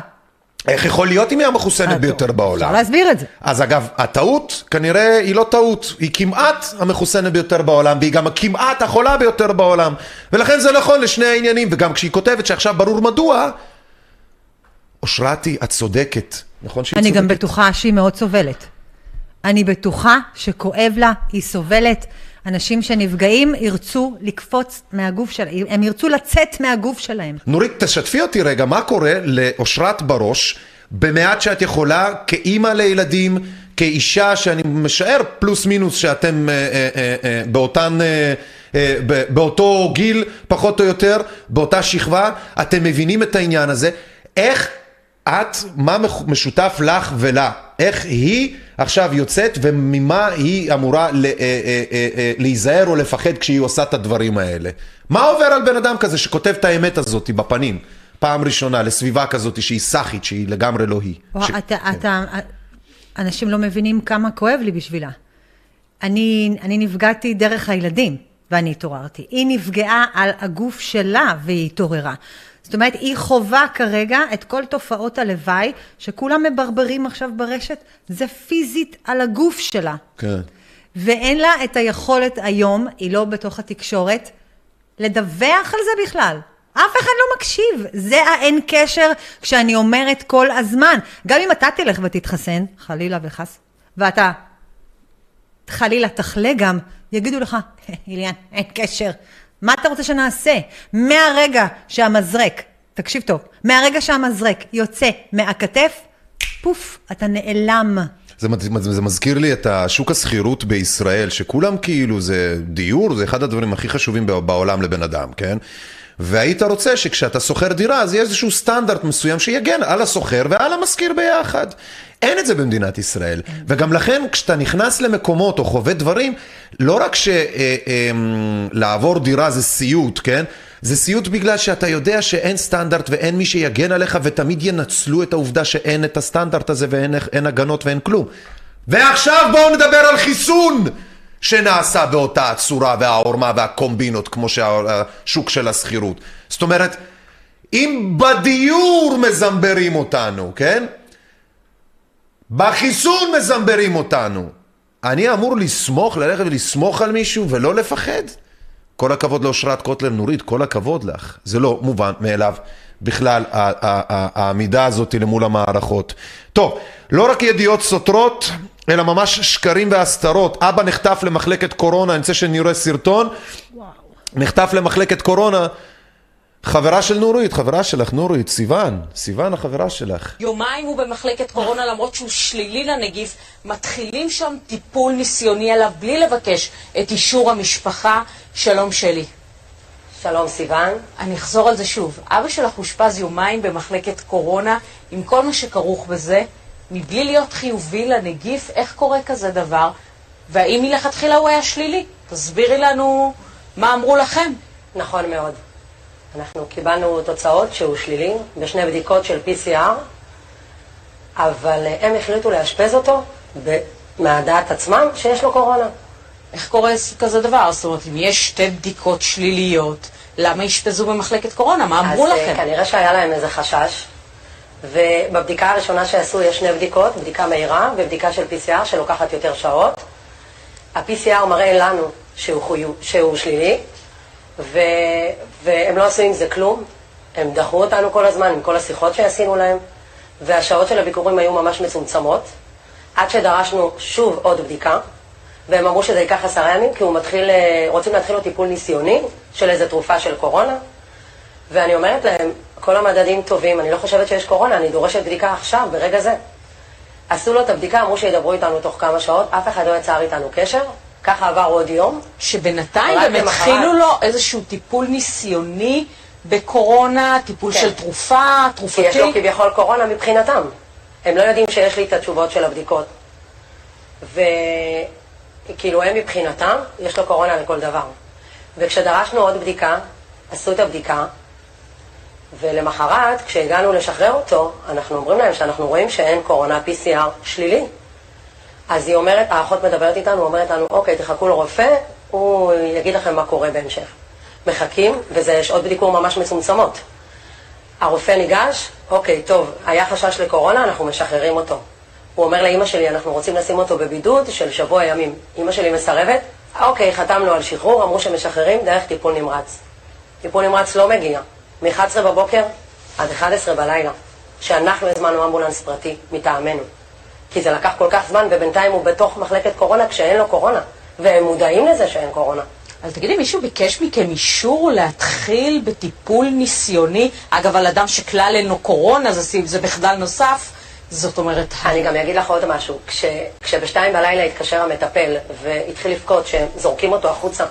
איך יכול להיות אם היא המחוסנת אה, ביותר בעולם? אפשר להסביר את זה. אז אגב, הטעות כנראה היא לא טעות, היא כמעט המחוסנת ביותר בעולם, והיא גם כמעט החולה ביותר בעולם. ולכן זה נכון לשני העניינים, וגם כשהיא כותבת שעכשיו ברור מדוע, אושרתי, את צודקת. נכון שהיא אני צודקת? גם בטוחה שהיא מאוד סובלת. אני בטוחה שכואב לה, היא סובלת. אנשים שנפגעים ירצו לקפוץ מהגוף שלהם, הם ירצו לצאת מהגוף שלהם. נורית, תשתפי אותי רגע, מה קורה לאושרת בראש, במעט שאת יכולה, כאימא לילדים, כאישה שאני משער פלוס מינוס שאתם אה, אה, אה, אה, באותן, אה, אה, באותו גיל, פחות או יותר, באותה שכבה, אתם מבינים את העניין הזה. איך את, מה משותף לך ולה? איך היא עכשיו יוצאת וממה היא אמורה ל- אה, אה, אה, להיזהר או לפחד כשהיא עושה את הדברים האלה? מה עובר על בן אדם כזה שכותב את האמת הזאת בפנים, פעם ראשונה, לסביבה כזאת שהיא סאחית, שהיא לגמרי לא היא? וואו, ש- אתה, אתה, אנשים לא מבינים כמה כואב לי בשבילה. אני, אני נפגעתי דרך הילדים, ואני התעוררתי. היא נפגעה על הגוף שלה והיא התעוררה. זאת אומרת, היא חווה כרגע את כל תופעות הלוואי, שכולם מברברים עכשיו ברשת, זה פיזית על הגוף שלה. כן. ואין לה את היכולת היום, היא לא בתוך התקשורת, לדווח על זה בכלל. אף אחד לא מקשיב. זה האין קשר כשאני אומרת כל הזמן. גם אם אתה תלך ותתחסן, חלילה וחס, ואתה חלילה תחלה גם, יגידו לך, איליאן, אין קשר. מה אתה רוצה שנעשה? מהרגע שהמזרק, תקשיב טוב, מהרגע שהמזרק יוצא מהכתף, פוף, אתה נעלם. זה, מד- זה מזכיר לי את השוק השכירות בישראל, שכולם כאילו, זה דיור, זה אחד הדברים הכי חשובים בע- בעולם לבן אדם, כן? והיית רוצה שכשאתה שוכר דירה, אז יהיה איזשהו סטנדרט מסוים שיגן על השוכר ועל המשכיר ביחד. אין את זה במדינת ישראל. וגם לכן, כשאתה נכנס למקומות או חווה דברים, לא רק שלעבור דירה זה סיוט, כן? זה סיוט בגלל שאתה יודע שאין סטנדרט ואין מי שיגן עליך ותמיד ינצלו את העובדה שאין את הסטנדרט הזה ואין אין הגנות ואין כלום. ועכשיו בואו נדבר על חיסון שנעשה באותה הצורה והעורמה והקומבינות כמו שהשוק של השכירות. זאת אומרת, אם בדיור מזמברים אותנו, כן? בחיסון מזמברים אותנו. אני אמור לסמוך, ללכת ולסמוך על מישהו ולא לפחד? כל הכבוד לאושרת קוטלר נורית, כל הכבוד לך. זה לא מובן מאליו בכלל העמידה הזאת למול המערכות. טוב, לא רק ידיעות סותרות, אלא ממש שקרים והסתרות. אבא נחטף למחלקת קורונה, אני רוצה שנראה סרטון. נחטף למחלקת קורונה. חברה של נורית, חברה שלך, נורית, סיוון, סיוון החברה שלך. יומיים הוא במחלקת קורונה למרות שהוא שלילי לנגיף, מתחילים שם טיפול ניסיוני עליו בלי לבקש את אישור המשפחה. שלום שלי. שלום סיוון. אני אחזור על זה שוב. אבא שלך אושפז יומיים במחלקת קורונה עם כל מה שכרוך בזה, מבלי להיות חיובי לנגיף, איך קורה כזה דבר? והאם מלכתחילה הוא היה שלילי? תסבירי לנו מה אמרו לכם. נכון מאוד. אנחנו קיבלנו תוצאות שהוא שלילי בשני בדיקות של PCR, אבל אה, הם החליטו לאשפז אותו מהדעת עצמם שיש לו קורונה. איך קורה כזה דבר? זאת אומרת, אם יש שתי בדיקות שליליות, למה אשפזו במחלקת קורונה? מה אמרו אז אה, לכם? כנראה שהיה להם איזה חשש, ובבדיקה הראשונה שעשו יש שני בדיקות, בדיקה מהירה ובדיקה של PCR שלוקחת יותר שעות. ה-PCR מראה לנו שהוא, חיו, שהוא שלילי, ו... והם לא עשו עם זה כלום. הם דחו אותנו כל הזמן עם כל השיחות שעשינו להם, והשעות של הביקורים היו ממש מצומצמות, עד שדרשנו שוב עוד בדיקה, והם אמרו שזה ייקח עשרה ימים, כי הוא מתחיל, אה, רוצים להתחיל לו טיפול ניסיוני של איזה תרופה של קורונה, ואני אומרת להם, כל המדדים טובים, אני לא חושבת שיש קורונה, אני דורשת בדיקה עכשיו, ברגע זה. עשו לו את הבדיקה, אמרו שידברו איתנו תוך כמה שעות, אף אחד לא יצר איתנו קשר, ככה עבר עוד יום. שבינתיים הם למחרת. התחילו לו איזשהו טיפול ניסיוני בקורונה, טיפול כן. של תרופה, כי יש לו תרופתי. כביכול קורונה מבחינתם. הם לא יודעים שיש לי את התשובות של הבדיקות. וכאילו הם מבחינתם, יש לו קורונה לכל דבר. וכשדרשנו עוד בדיקה, עשו את הבדיקה, ולמחרת, כשהגענו לשחרר אותו, אנחנו אומרים להם שאנחנו רואים שאין קורונה PCR שלילי. אז היא אומרת, האחות מדברת איתנו, אומרת לנו, אוקיי, תחכו לרופא, הוא יגיד לכם מה קורה בהמשך. מחכים, וזה שעות בדיקור ממש מצומצמות. הרופא ניגש, אוקיי, טוב, היה חשש לקורונה, אנחנו משחררים אותו. הוא אומר לאימא שלי, אנחנו רוצים לשים אותו בבידוד של שבוע ימים. אימא שלי מסרבת, אוקיי, חתמנו על שחרור, אמרו שמשחררים דרך טיפול נמרץ. טיפול נמרץ לא מגיע. מ-11 בבוקר עד 11 בלילה, שאנחנו הזמנו אמבולנס פרטי מטעמנו. כי זה לקח כל כך זמן, ובינתיים הוא בתוך מחלקת קורונה כשאין לו קורונה. והם מודעים לזה שאין קורונה. אבל תגידי, מישהו ביקש מכם אישור להתחיל בטיפול ניסיוני? אגב, על אדם שכלל אין לו קורונה, זה, זה בכלל נוסף. זאת אומרת, אני גם אגיד לך עוד משהו. כש, כשבשתיים בלילה התקשר המטפל והתחיל לבכות שזורקים אותו החוצה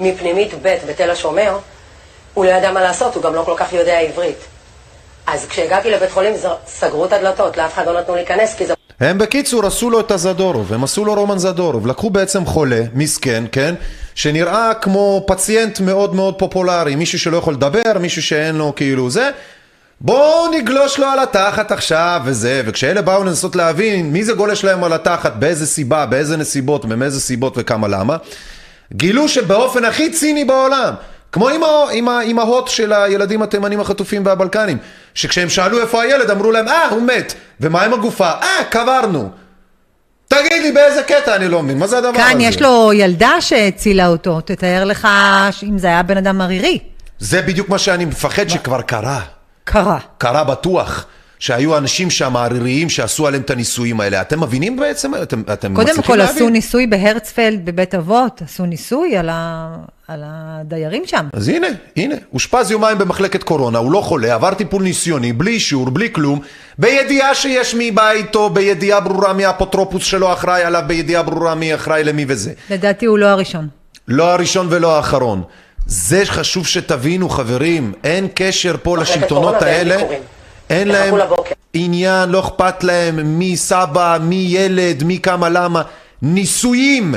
מפנימית ב' בתל השומר, הוא לא ידע מה לעשות, הוא גם לא כל כך יודע עברית. אז כשהגעתי לבית חולים סגרו את הדלתות, לאף אחד לא נתנו להיכנס, כי זה הם בקיצור עשו לו את הזדורוב, הם עשו לו רומן זדורוב, לקחו בעצם חולה, מסכן, כן? שנראה כמו פציינט מאוד מאוד פופולרי, מישהו שלא יכול לדבר, מישהו שאין לו כאילו זה. בואו נגלוש לו על התחת עכשיו וזה, וכשאלה באו לנסות להבין מי זה גולש להם על התחת, באיזה סיבה, באיזה נסיבות, ומאיזה סיבות וכמה למה, גילו שבאופן הכי ציני בעולם, כמו אמהות של הילדים התימנים החטופים והבלקנים, שכשהם שאלו איפה הילד, אמרו להם, אה, הוא מת. ומה עם הגופה? אה, קברנו. תגיד לי, באיזה קטע אני לא מבין, מה זה הדבר הזה? כאן יש לו ילדה שהצילה אותו, תתאר לך אם זה היה בן אדם ערירי. זה בדיוק מה שאני מפחד שכבר קרה. קרה. קרה בטוח. שהיו אנשים שם עריריים שעשו עליהם את הניסויים האלה. אתם מבינים בעצם? אתם, אתם קודם מצליחים כל להבין? עשו ניסוי בהרצפלד בבית אבות, עשו ניסוי על, ה... על הדיירים שם. אז הנה, הנה, אושפז יומיים במחלקת קורונה, הוא לא חולה, עבר טיפול ניסיוני, בלי אישור, בלי כלום, בידיעה שיש מי בא איתו, בידיעה ברורה מי האפוטרופוס שלו אחראי עליו, בידיעה ברורה מי אחראי למי וזה. לדעתי הוא לא הראשון. לא הראשון ולא האחרון. זה חשוב שתבינו, חברים, אין קשר פה לשלטונות האלה. אין להם לבוקר. עניין, לא אכפת להם מי סבא, מי ילד, מי כמה למה. ניסויים!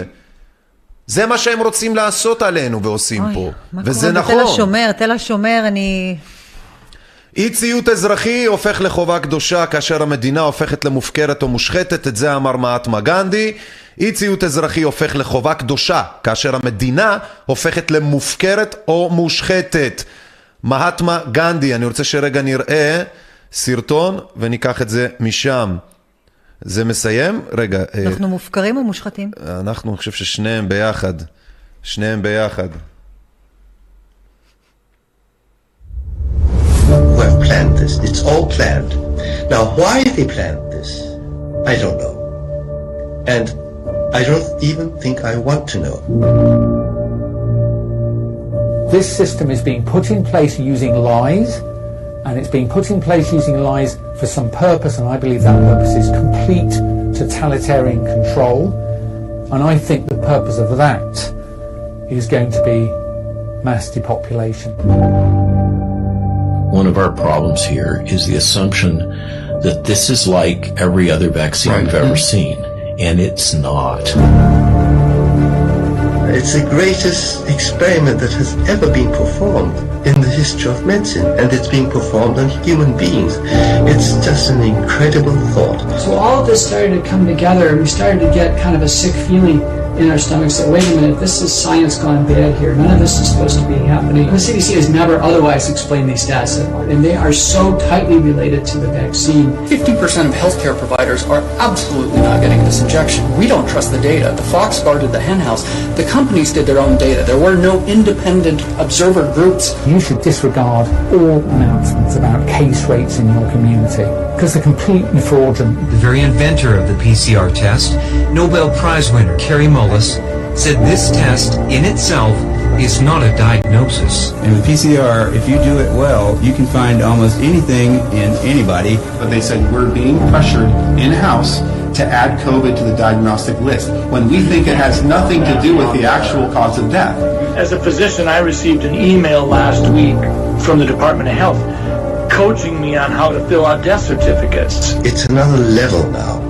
זה מה שהם רוצים לעשות עלינו ועושים פה. מה וזה נכון. בתל השומר? תל השומר, אני... אי ציות אזרחי הופך לחובה קדושה כאשר המדינה הופכת למופקרת או מושחתת, את זה אמר מהטמה גנדי. אי ציות אזרחי הופך לחובה קדושה כאשר המדינה הופכת למופקרת או מושחתת. מהטמה גנדי, אני רוצה שרגע נראה סרטון וניקח את זה משם. זה מסיים? רגע, אה, אנחנו מופקרים או מושחתים? אנחנו, אני חושב ששניהם ביחד. שניהם ביחד. who have planned this. It's all planned. Now, why they planned this, I don't know. And I don't even think I want to know. This system is being put in place using lies, and it's being put in place using lies for some purpose, and I believe that purpose is complete totalitarian control. And I think the purpose of that is going to be mass depopulation. One of our problems here is the assumption that this is like every other vaccine Right. we've ever seen, and it's not. It's the greatest experiment that has ever been performed in the history of medicine, and it's being performed on human beings. It's just an incredible thought. So all of this started to come together, and we started to get kind of a sick feeling in our stomachs that wait a minute, this is science gone bad here. None of this is supposed to be happening. The CDC has never otherwise explained these stats, and they are so tightly related to the vaccine. 50% of healthcare providers are absolutely not getting this injection. We don't trust the data. The Fox guarded the henhouse. The companies did their own data. There were no independent observer groups. You should disregard all announcements about case rates in your community because they're completely fraudulent. The very inventor of the PCR test, Nobel Prize winner Kerry Mullis, said this test in itself is not a diagnosis. And with PCR, if you do it well, you can find almost anything in anybody. But they said we're being pressured in-house to add COVID to the diagnostic list when we think it has nothing to do with the actual cause of death. As a physician, I received an email last week from the Department of Health coaching me on how to fill out death certificates. It's another level now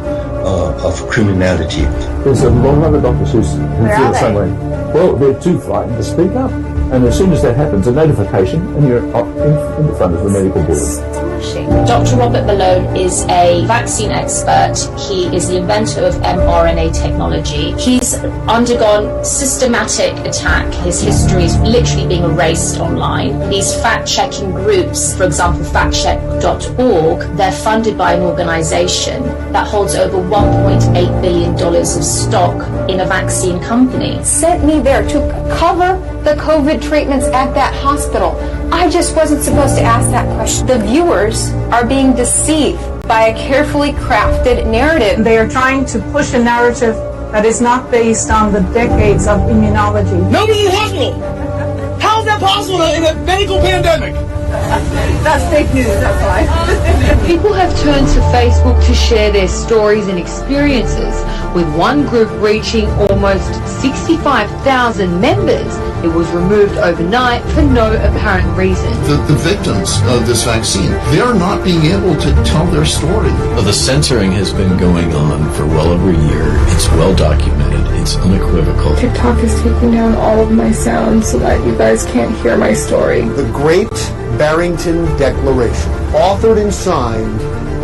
uh, of criminality. There's a lot of other doctors who, who Where feel the same way. Well, they're too frightened to speak up. And as soon as that happens, a notification, and you're up in, in front of the medical board. Dr. Robert Malone is a vaccine expert. He is the inventor of mRNA technology. He's undergone systematic attack. His history is literally being erased online. These fact-checking groups, for example, factcheck.org, they're funded by an organization that holds over $1.8 billion of stock in a vaccine company. sent me there to cover the COVID treatments at that hospital. I just wasn't supposed to ask that question. The viewers are being deceived by a carefully crafted narrative. They are trying to push a narrative that is not based on the decades of immunology. Nobody in the hospital. How is that possible in a medical pandemic? That's fake news, that's why. People have turned to Facebook to share their stories and experiences, with one group reaching almost 65,000 members. It was removed overnight for no apparent reason. the, the victims of this vaccine. They're not being able to tell their story. Well, the censoring has been going on for well over a year. It's well documented. It's unequivocal. TikTok is taking down all of my sounds so that you guys can't hear my story. The Great Barrington Declaration, authored and signed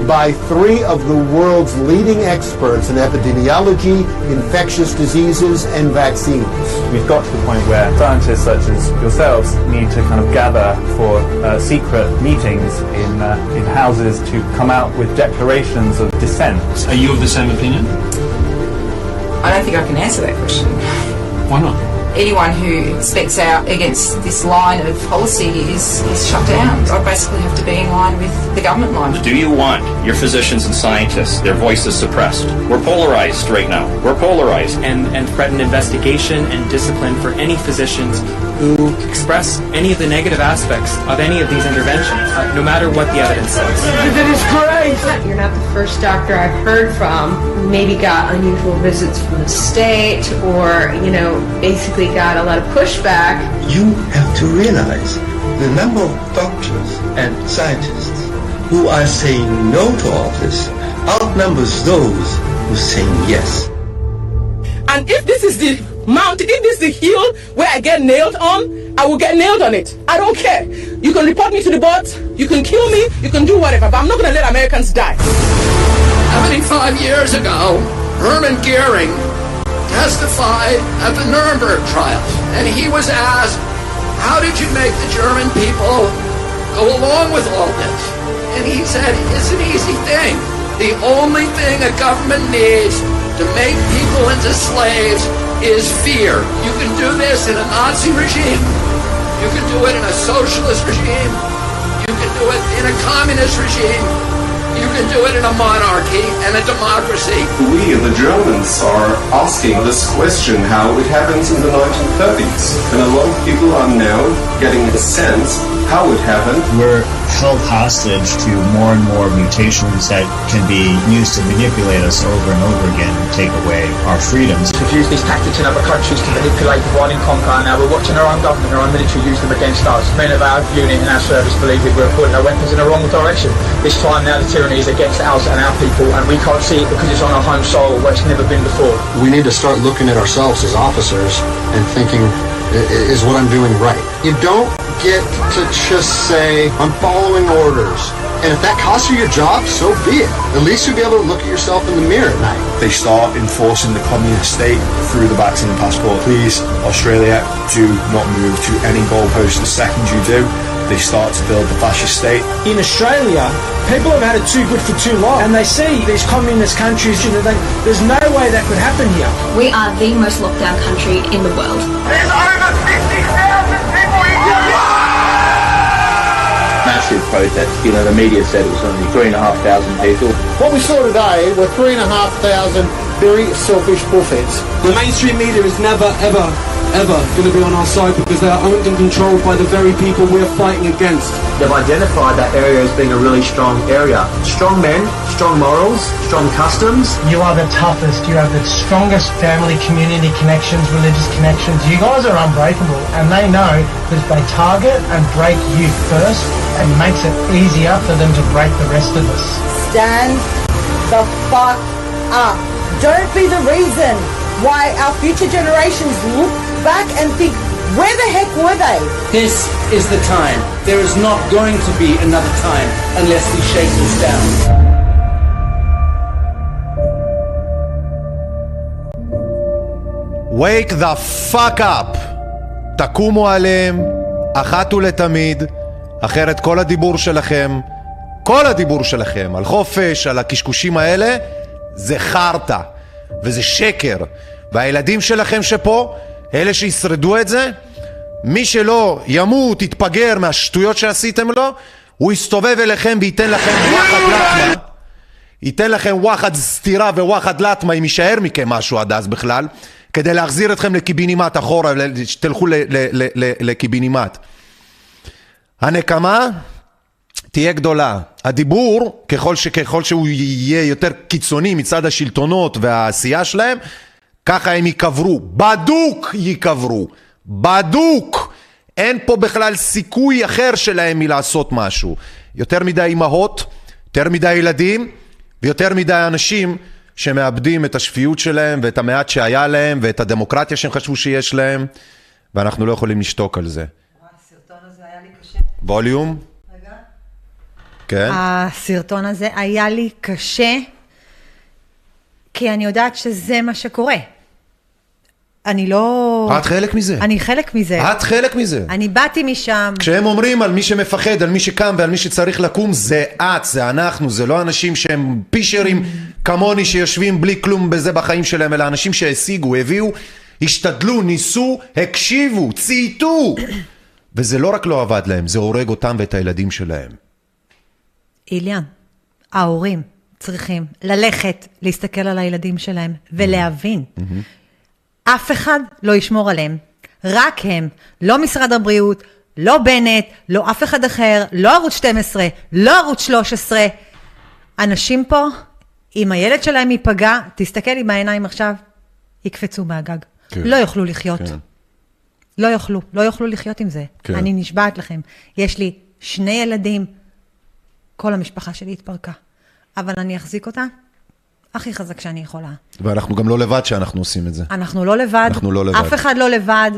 by three of the world's leading experts in epidemiology, infectious diseases, and vaccines. We've got to the point where scientists such as yourselves need to kind of gather for uh, secret meetings in, uh, in houses to come out with declarations of dissent. Are you of the same opinion? I don't think I can answer that question. Why not? Anyone who speaks out against this line of policy is, is shut down. I basically have to be in line with the government line. Do you want your physicians and scientists, their voices suppressed? We're polarized right now. We're polarized. and, and threaten investigation and discipline for any physicians who express any of the negative aspects of any of these interventions, uh, no matter what the evidence says. That is correct. You're not the first doctor I've heard from who maybe got unusual visits from the state or, you know, basically obviously got a lot of pushback. You have to realize the number of doctors and scientists who are saying no to all this outnumbers those who are saying yes. And if this is the mountain, if this is the hill where I get nailed on, I will get nailed on it. I don't care. You can report me to the board, you can kill me, you can do whatever, but I'm not going to let Americans die. 75 years ago, Hermann Goering testified at the Nuremberg trials, and he was asked, how did you make the German people go along with all this? And he said, it's an easy thing. The only thing a government needs to make people into slaves is fear. You can do this in a Nazi regime. You can do it in a socialist regime. You can do it in a communist regime. You can do it in a monarchy and a democracy. We, the Germans, are asking this question how it happens in the 1930s. And a lot of people are now getting a sense how it happened. We're held hostage to more and more mutations that can be used to manipulate us over and over again and take away our freedoms. We've used these tactics in other countries to manipulate, divide and conquer, and now we're watching our own government, our own military use them against us. Men of our unit and our service believe that we're putting our weapons in the wrong direction. This time now the tyranny is against us and our people, and we can't see it because it's on our home soil where it's never been before. We need to start looking at ourselves as officers and thinking, is what I'm doing right? You don't get to just say, I'm following orders. And if that costs you your job, so be it. At least you'll be able to look at yourself in the mirror at night. they start enforcing the communist state through the vaccine passport. Please, Australia, do not move to any goalpost. The second you do, they start to build the fascist state. In Australia, people have had it too good for too long, and they see these communist countries, you know, they, there's no way that could happen here. We are the most locked down country in the world. There's over 60,000 massive protest. You know, the media said it was only three and a half thousand people. What we saw today were three and a half thousand very selfish bullheads. The mainstream media is never, ever, ever going to be on our side because they are owned and controlled by the very people we're fighting against. They've identified that area as being a really strong area. Strong men, strong morals, strong customs. You are the toughest. You have the strongest family, community connections, religious connections. You guys are unbreakable, and they know that if they target and break you first, it makes it easier for them to break the rest of us. Stand the fuck up. Don't be the reason why our future generations look back and think, where the heck were they? This is the time. There is not going to be another time unless we shake this down. wake the fuck up. תקומו עליהם אחת ולתמיד, אחרת כל הדיבור שלכם, כל הדיבור שלכם על חופש, על הקשקושים האלה, זה חרטא, וזה שקר. והילדים שלכם שפה, אלה שישרדו את זה, מי שלא ימות, יתפגר מהשטויות שעשיתם לו, הוא יסתובב אליכם וייתן לכם וואחד לטמה. ייתן לכם וואחד סטירה וואחד לטמה, אם יישאר מכם משהו עד אז בכלל, כדי להחזיר אתכם לקיבינימט אחורה, שתלכו לקיבינימט. הנקמה תהיה גדולה. הדיבור, ככל, ש, ככל שהוא יהיה יותר קיצוני מצד השלטונות והעשייה שלהם, ככה הם ייקברו. בדוק ייקברו. בדוק! אין פה בכלל סיכוי אחר שלהם מלעשות משהו. יותר מדי אימהות, יותר מדי ילדים, ויותר מדי אנשים שמאבדים את השפיות שלהם ואת המעט שהיה להם ואת הדמוקרטיה שהם חשבו שיש להם, ואנחנו לא יכולים לשתוק על זה. ווליום? כן? הסרטון הזה היה לי קשה, כי אני יודעת שזה מה שקורה. אני לא... את חלק מזה. אני חלק מזה. את חלק מזה. אני באתי משם. כשהם אומרים על מי שמפחד, על מי שקם ועל מי שצריך לקום, זה את, זה אנחנו, זה לא אנשים שהם פישרים כמוני שיושבים בלי כלום בזה בחיים שלהם, אלא אנשים שהשיגו, הביאו, השתדלו, ניסו, הקשיבו, צייתו. וזה לא רק לא עבד להם, זה הורג אותם ואת הילדים שלהם. איליאן, ההורים צריכים ללכת, להסתכל על הילדים שלהם ולהבין. אף אחד לא ישמור עליהם, רק הם, לא משרד הבריאות, לא בנט, לא אף אחד אחר, לא ערוץ 12, לא ערוץ 13. אנשים פה, אם הילד שלהם ייפגע, תסתכל לי בעיניים עכשיו, יקפצו מהגג. כן. לא יוכלו לחיות. כן. לא יוכלו, לא יוכלו לחיות עם זה. כן. אני נשבעת לכם. יש לי שני ילדים, כל המשפחה שלי התפרקה. אבל אני אחזיק אותה הכי חזק שאני יכולה. ואנחנו גם לא לבד שאנחנו עושים את זה. אנחנו לא לבד. אנחנו לא לבד. אף אחד לא לבד.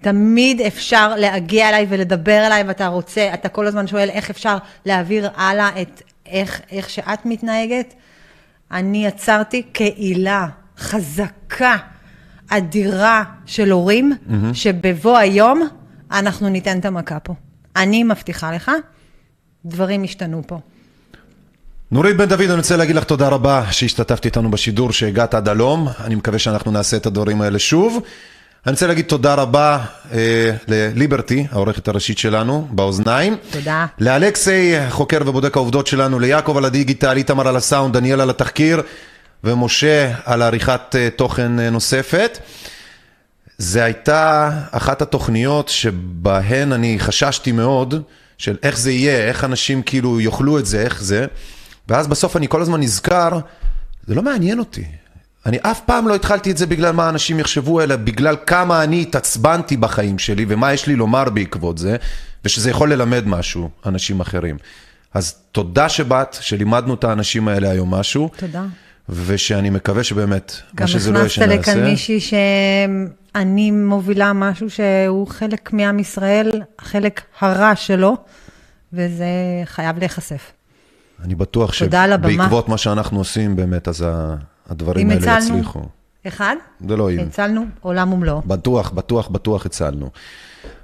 תמיד אפשר להגיע אליי ולדבר אליי, ואתה רוצה, אתה כל הזמן שואל איך אפשר להעביר הלאה את איך, איך שאת מתנהגת. אני יצרתי קהילה חזקה, אדירה של הורים, מהמם. שבבוא היום אנחנו ניתן את המכה פה. אני מבטיחה לך, דברים ישתנו פה. נורית בן דוד, אני רוצה להגיד לך תודה רבה שהשתתפת איתנו בשידור, שהגעת עד הלום. אני מקווה שאנחנו נעשה את הדברים האלה שוב. אני רוצה להגיד תודה רבה אה, לליברטי, העורכת הראשית שלנו, באוזניים. תודה. לאלכסי, חוקר ובודק העובדות שלנו, ליעקב על הדיגיטל, איתמר על הסאונד, דניאל על התחקיר, ומשה על עריכת אה, תוכן אה, נוספת. זה הייתה אחת התוכניות שבהן אני חששתי מאוד, של איך זה יהיה, איך אנשים כאילו יאכלו את זה, איך זה, ואז בסוף אני כל הזמן נזכר, זה לא מעניין אותי. אני אף פעם לא התחלתי את זה בגלל מה אנשים יחשבו, אלא בגלל כמה אני התעצבנתי בחיים שלי, ומה יש לי לומר בעקבות זה, ושזה יכול ללמד משהו, אנשים אחרים. אז תודה שבאת, שלימדנו את האנשים האלה היום משהו, תודה. ושאני מקווה שבאמת, גם מה שזה לא יהיה הכנסת שנעשה. לכאן מישהי שאני מובילה משהו שהוא חלק מעם ישראל, החלק הרע שלו, וזה חייב להיחשף. אני בטוח. שבעקבות מה שאנחנו עושים, באמת, אז הדברים האלה הצלנו יצליחו. אחד, זה לא אם. הצלנו עולם ומלואו. בטוח, בטוח, בטוח הצלנו.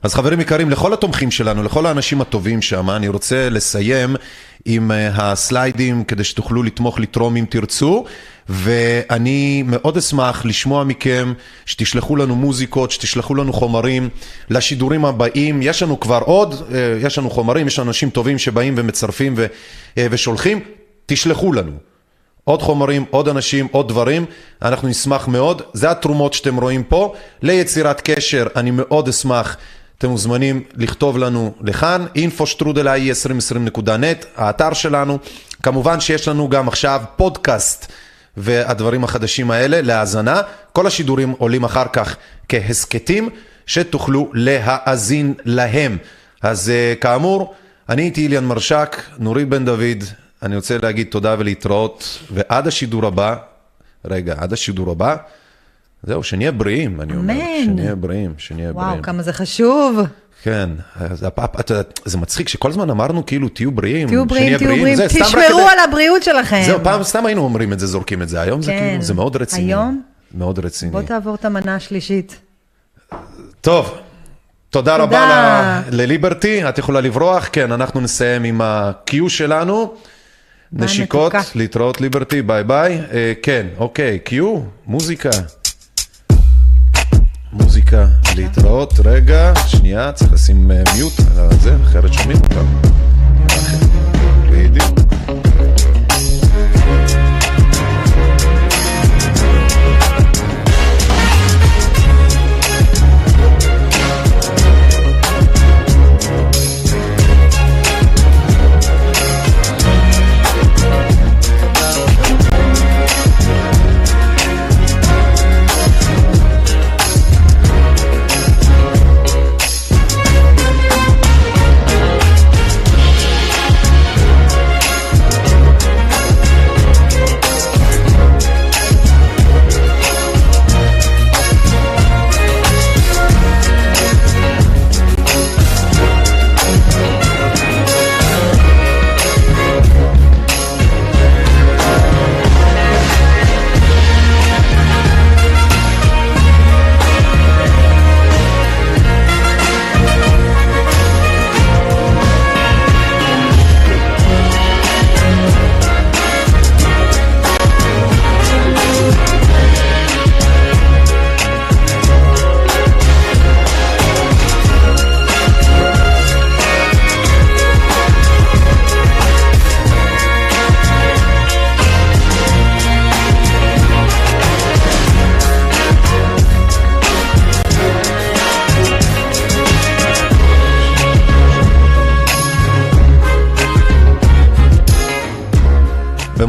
אז חברים יקרים, לכל התומכים שלנו, לכל האנשים הטובים שם, אני רוצה לסיים עם אה, הסליידים כדי שתוכלו לתמוך, לתרום אם תרצו, ואני מאוד אשמח לשמוע מכם, שתשלחו לנו מוזיקות, שתשלחו לנו חומרים לשידורים הבאים. יש לנו כבר עוד, אה, יש לנו חומרים, יש אנשים טובים שבאים ומצרפים ו- אה, ושולחים, תשלחו לנו. עוד חומרים, עוד אנשים, עוד דברים, אנחנו נשמח מאוד. זה התרומות שאתם רואים פה. ליצירת קשר, אני מאוד אשמח. אתם מוזמנים לכתוב לנו לכאן, info.i2020.net, האתר שלנו. כמובן שיש לנו גם עכשיו פודקאסט והדברים החדשים האלה להאזנה. כל השידורים עולים אחר כך כהסכתים, שתוכלו להאזין להם. אז אה, כאמור, אני הייתי איליאן מרשק, נורית בן דוד, אני רוצה להגיד תודה ולהתראות, ועד השידור הבא, רגע, עד השידור הבא, זהו, שנהיה בריאים, אני אומר, אמן. שנהיה בריאים, שנהיה בריאים. וואו, כמה זה חשוב. כן, אז הפ- אתה יודע, זה מצחיק שכל הזמן אמרנו כאילו תהיו בריאים, תהיו בריאים, תהיו בריאים, זה תשמרו כדי- על הבריאות שלכם. זהו, פעם סתם היינו אומרים את זה, זורקים את זה, היום זה כן. כאילו, זה מאוד רציני. היום? מאוד רציני. בוא תעבור את המנה השלישית. טוב, תודה תודה. רבה לליברטי, את יכולה לברוח, כן, אנחנו נסיים עם ה-Q שלנו. נשיקות, מתוקה. להתראות ליברטי, ביי ביי. אה, כן, אוקיי, Q, מוזיקה. מוזיקה, להתראות, רגע, שנייה, צריך לשים אה, מיוט על זה, אחרת שומעים אותם.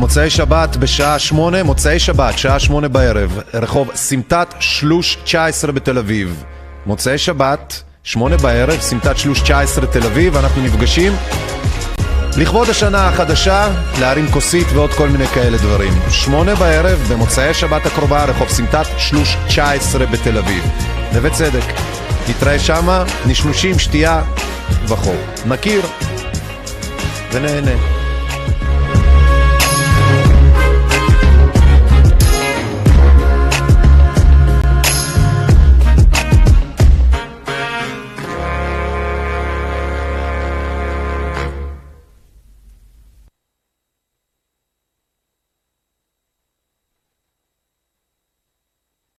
במוצאי שבת בשעה שמונה, מוצאי שבת, שעה שמונה בערב, רחוב סמטת שלוש 19 בתל אביב. מוצאי שבת, שמונה בערב, סמטת שלוש 19 תל אביב, אנחנו נפגשים לכבוד השנה החדשה, להרים כוסית ועוד כל מיני כאלה דברים. שמונה בערב, במוצאי שבת הקרובה, רחוב סמטת שלוש 19 בתל אביב. נווה צדק. נתראה שמה, נשנושים, שתייה וכו'. נכיר ונהנה.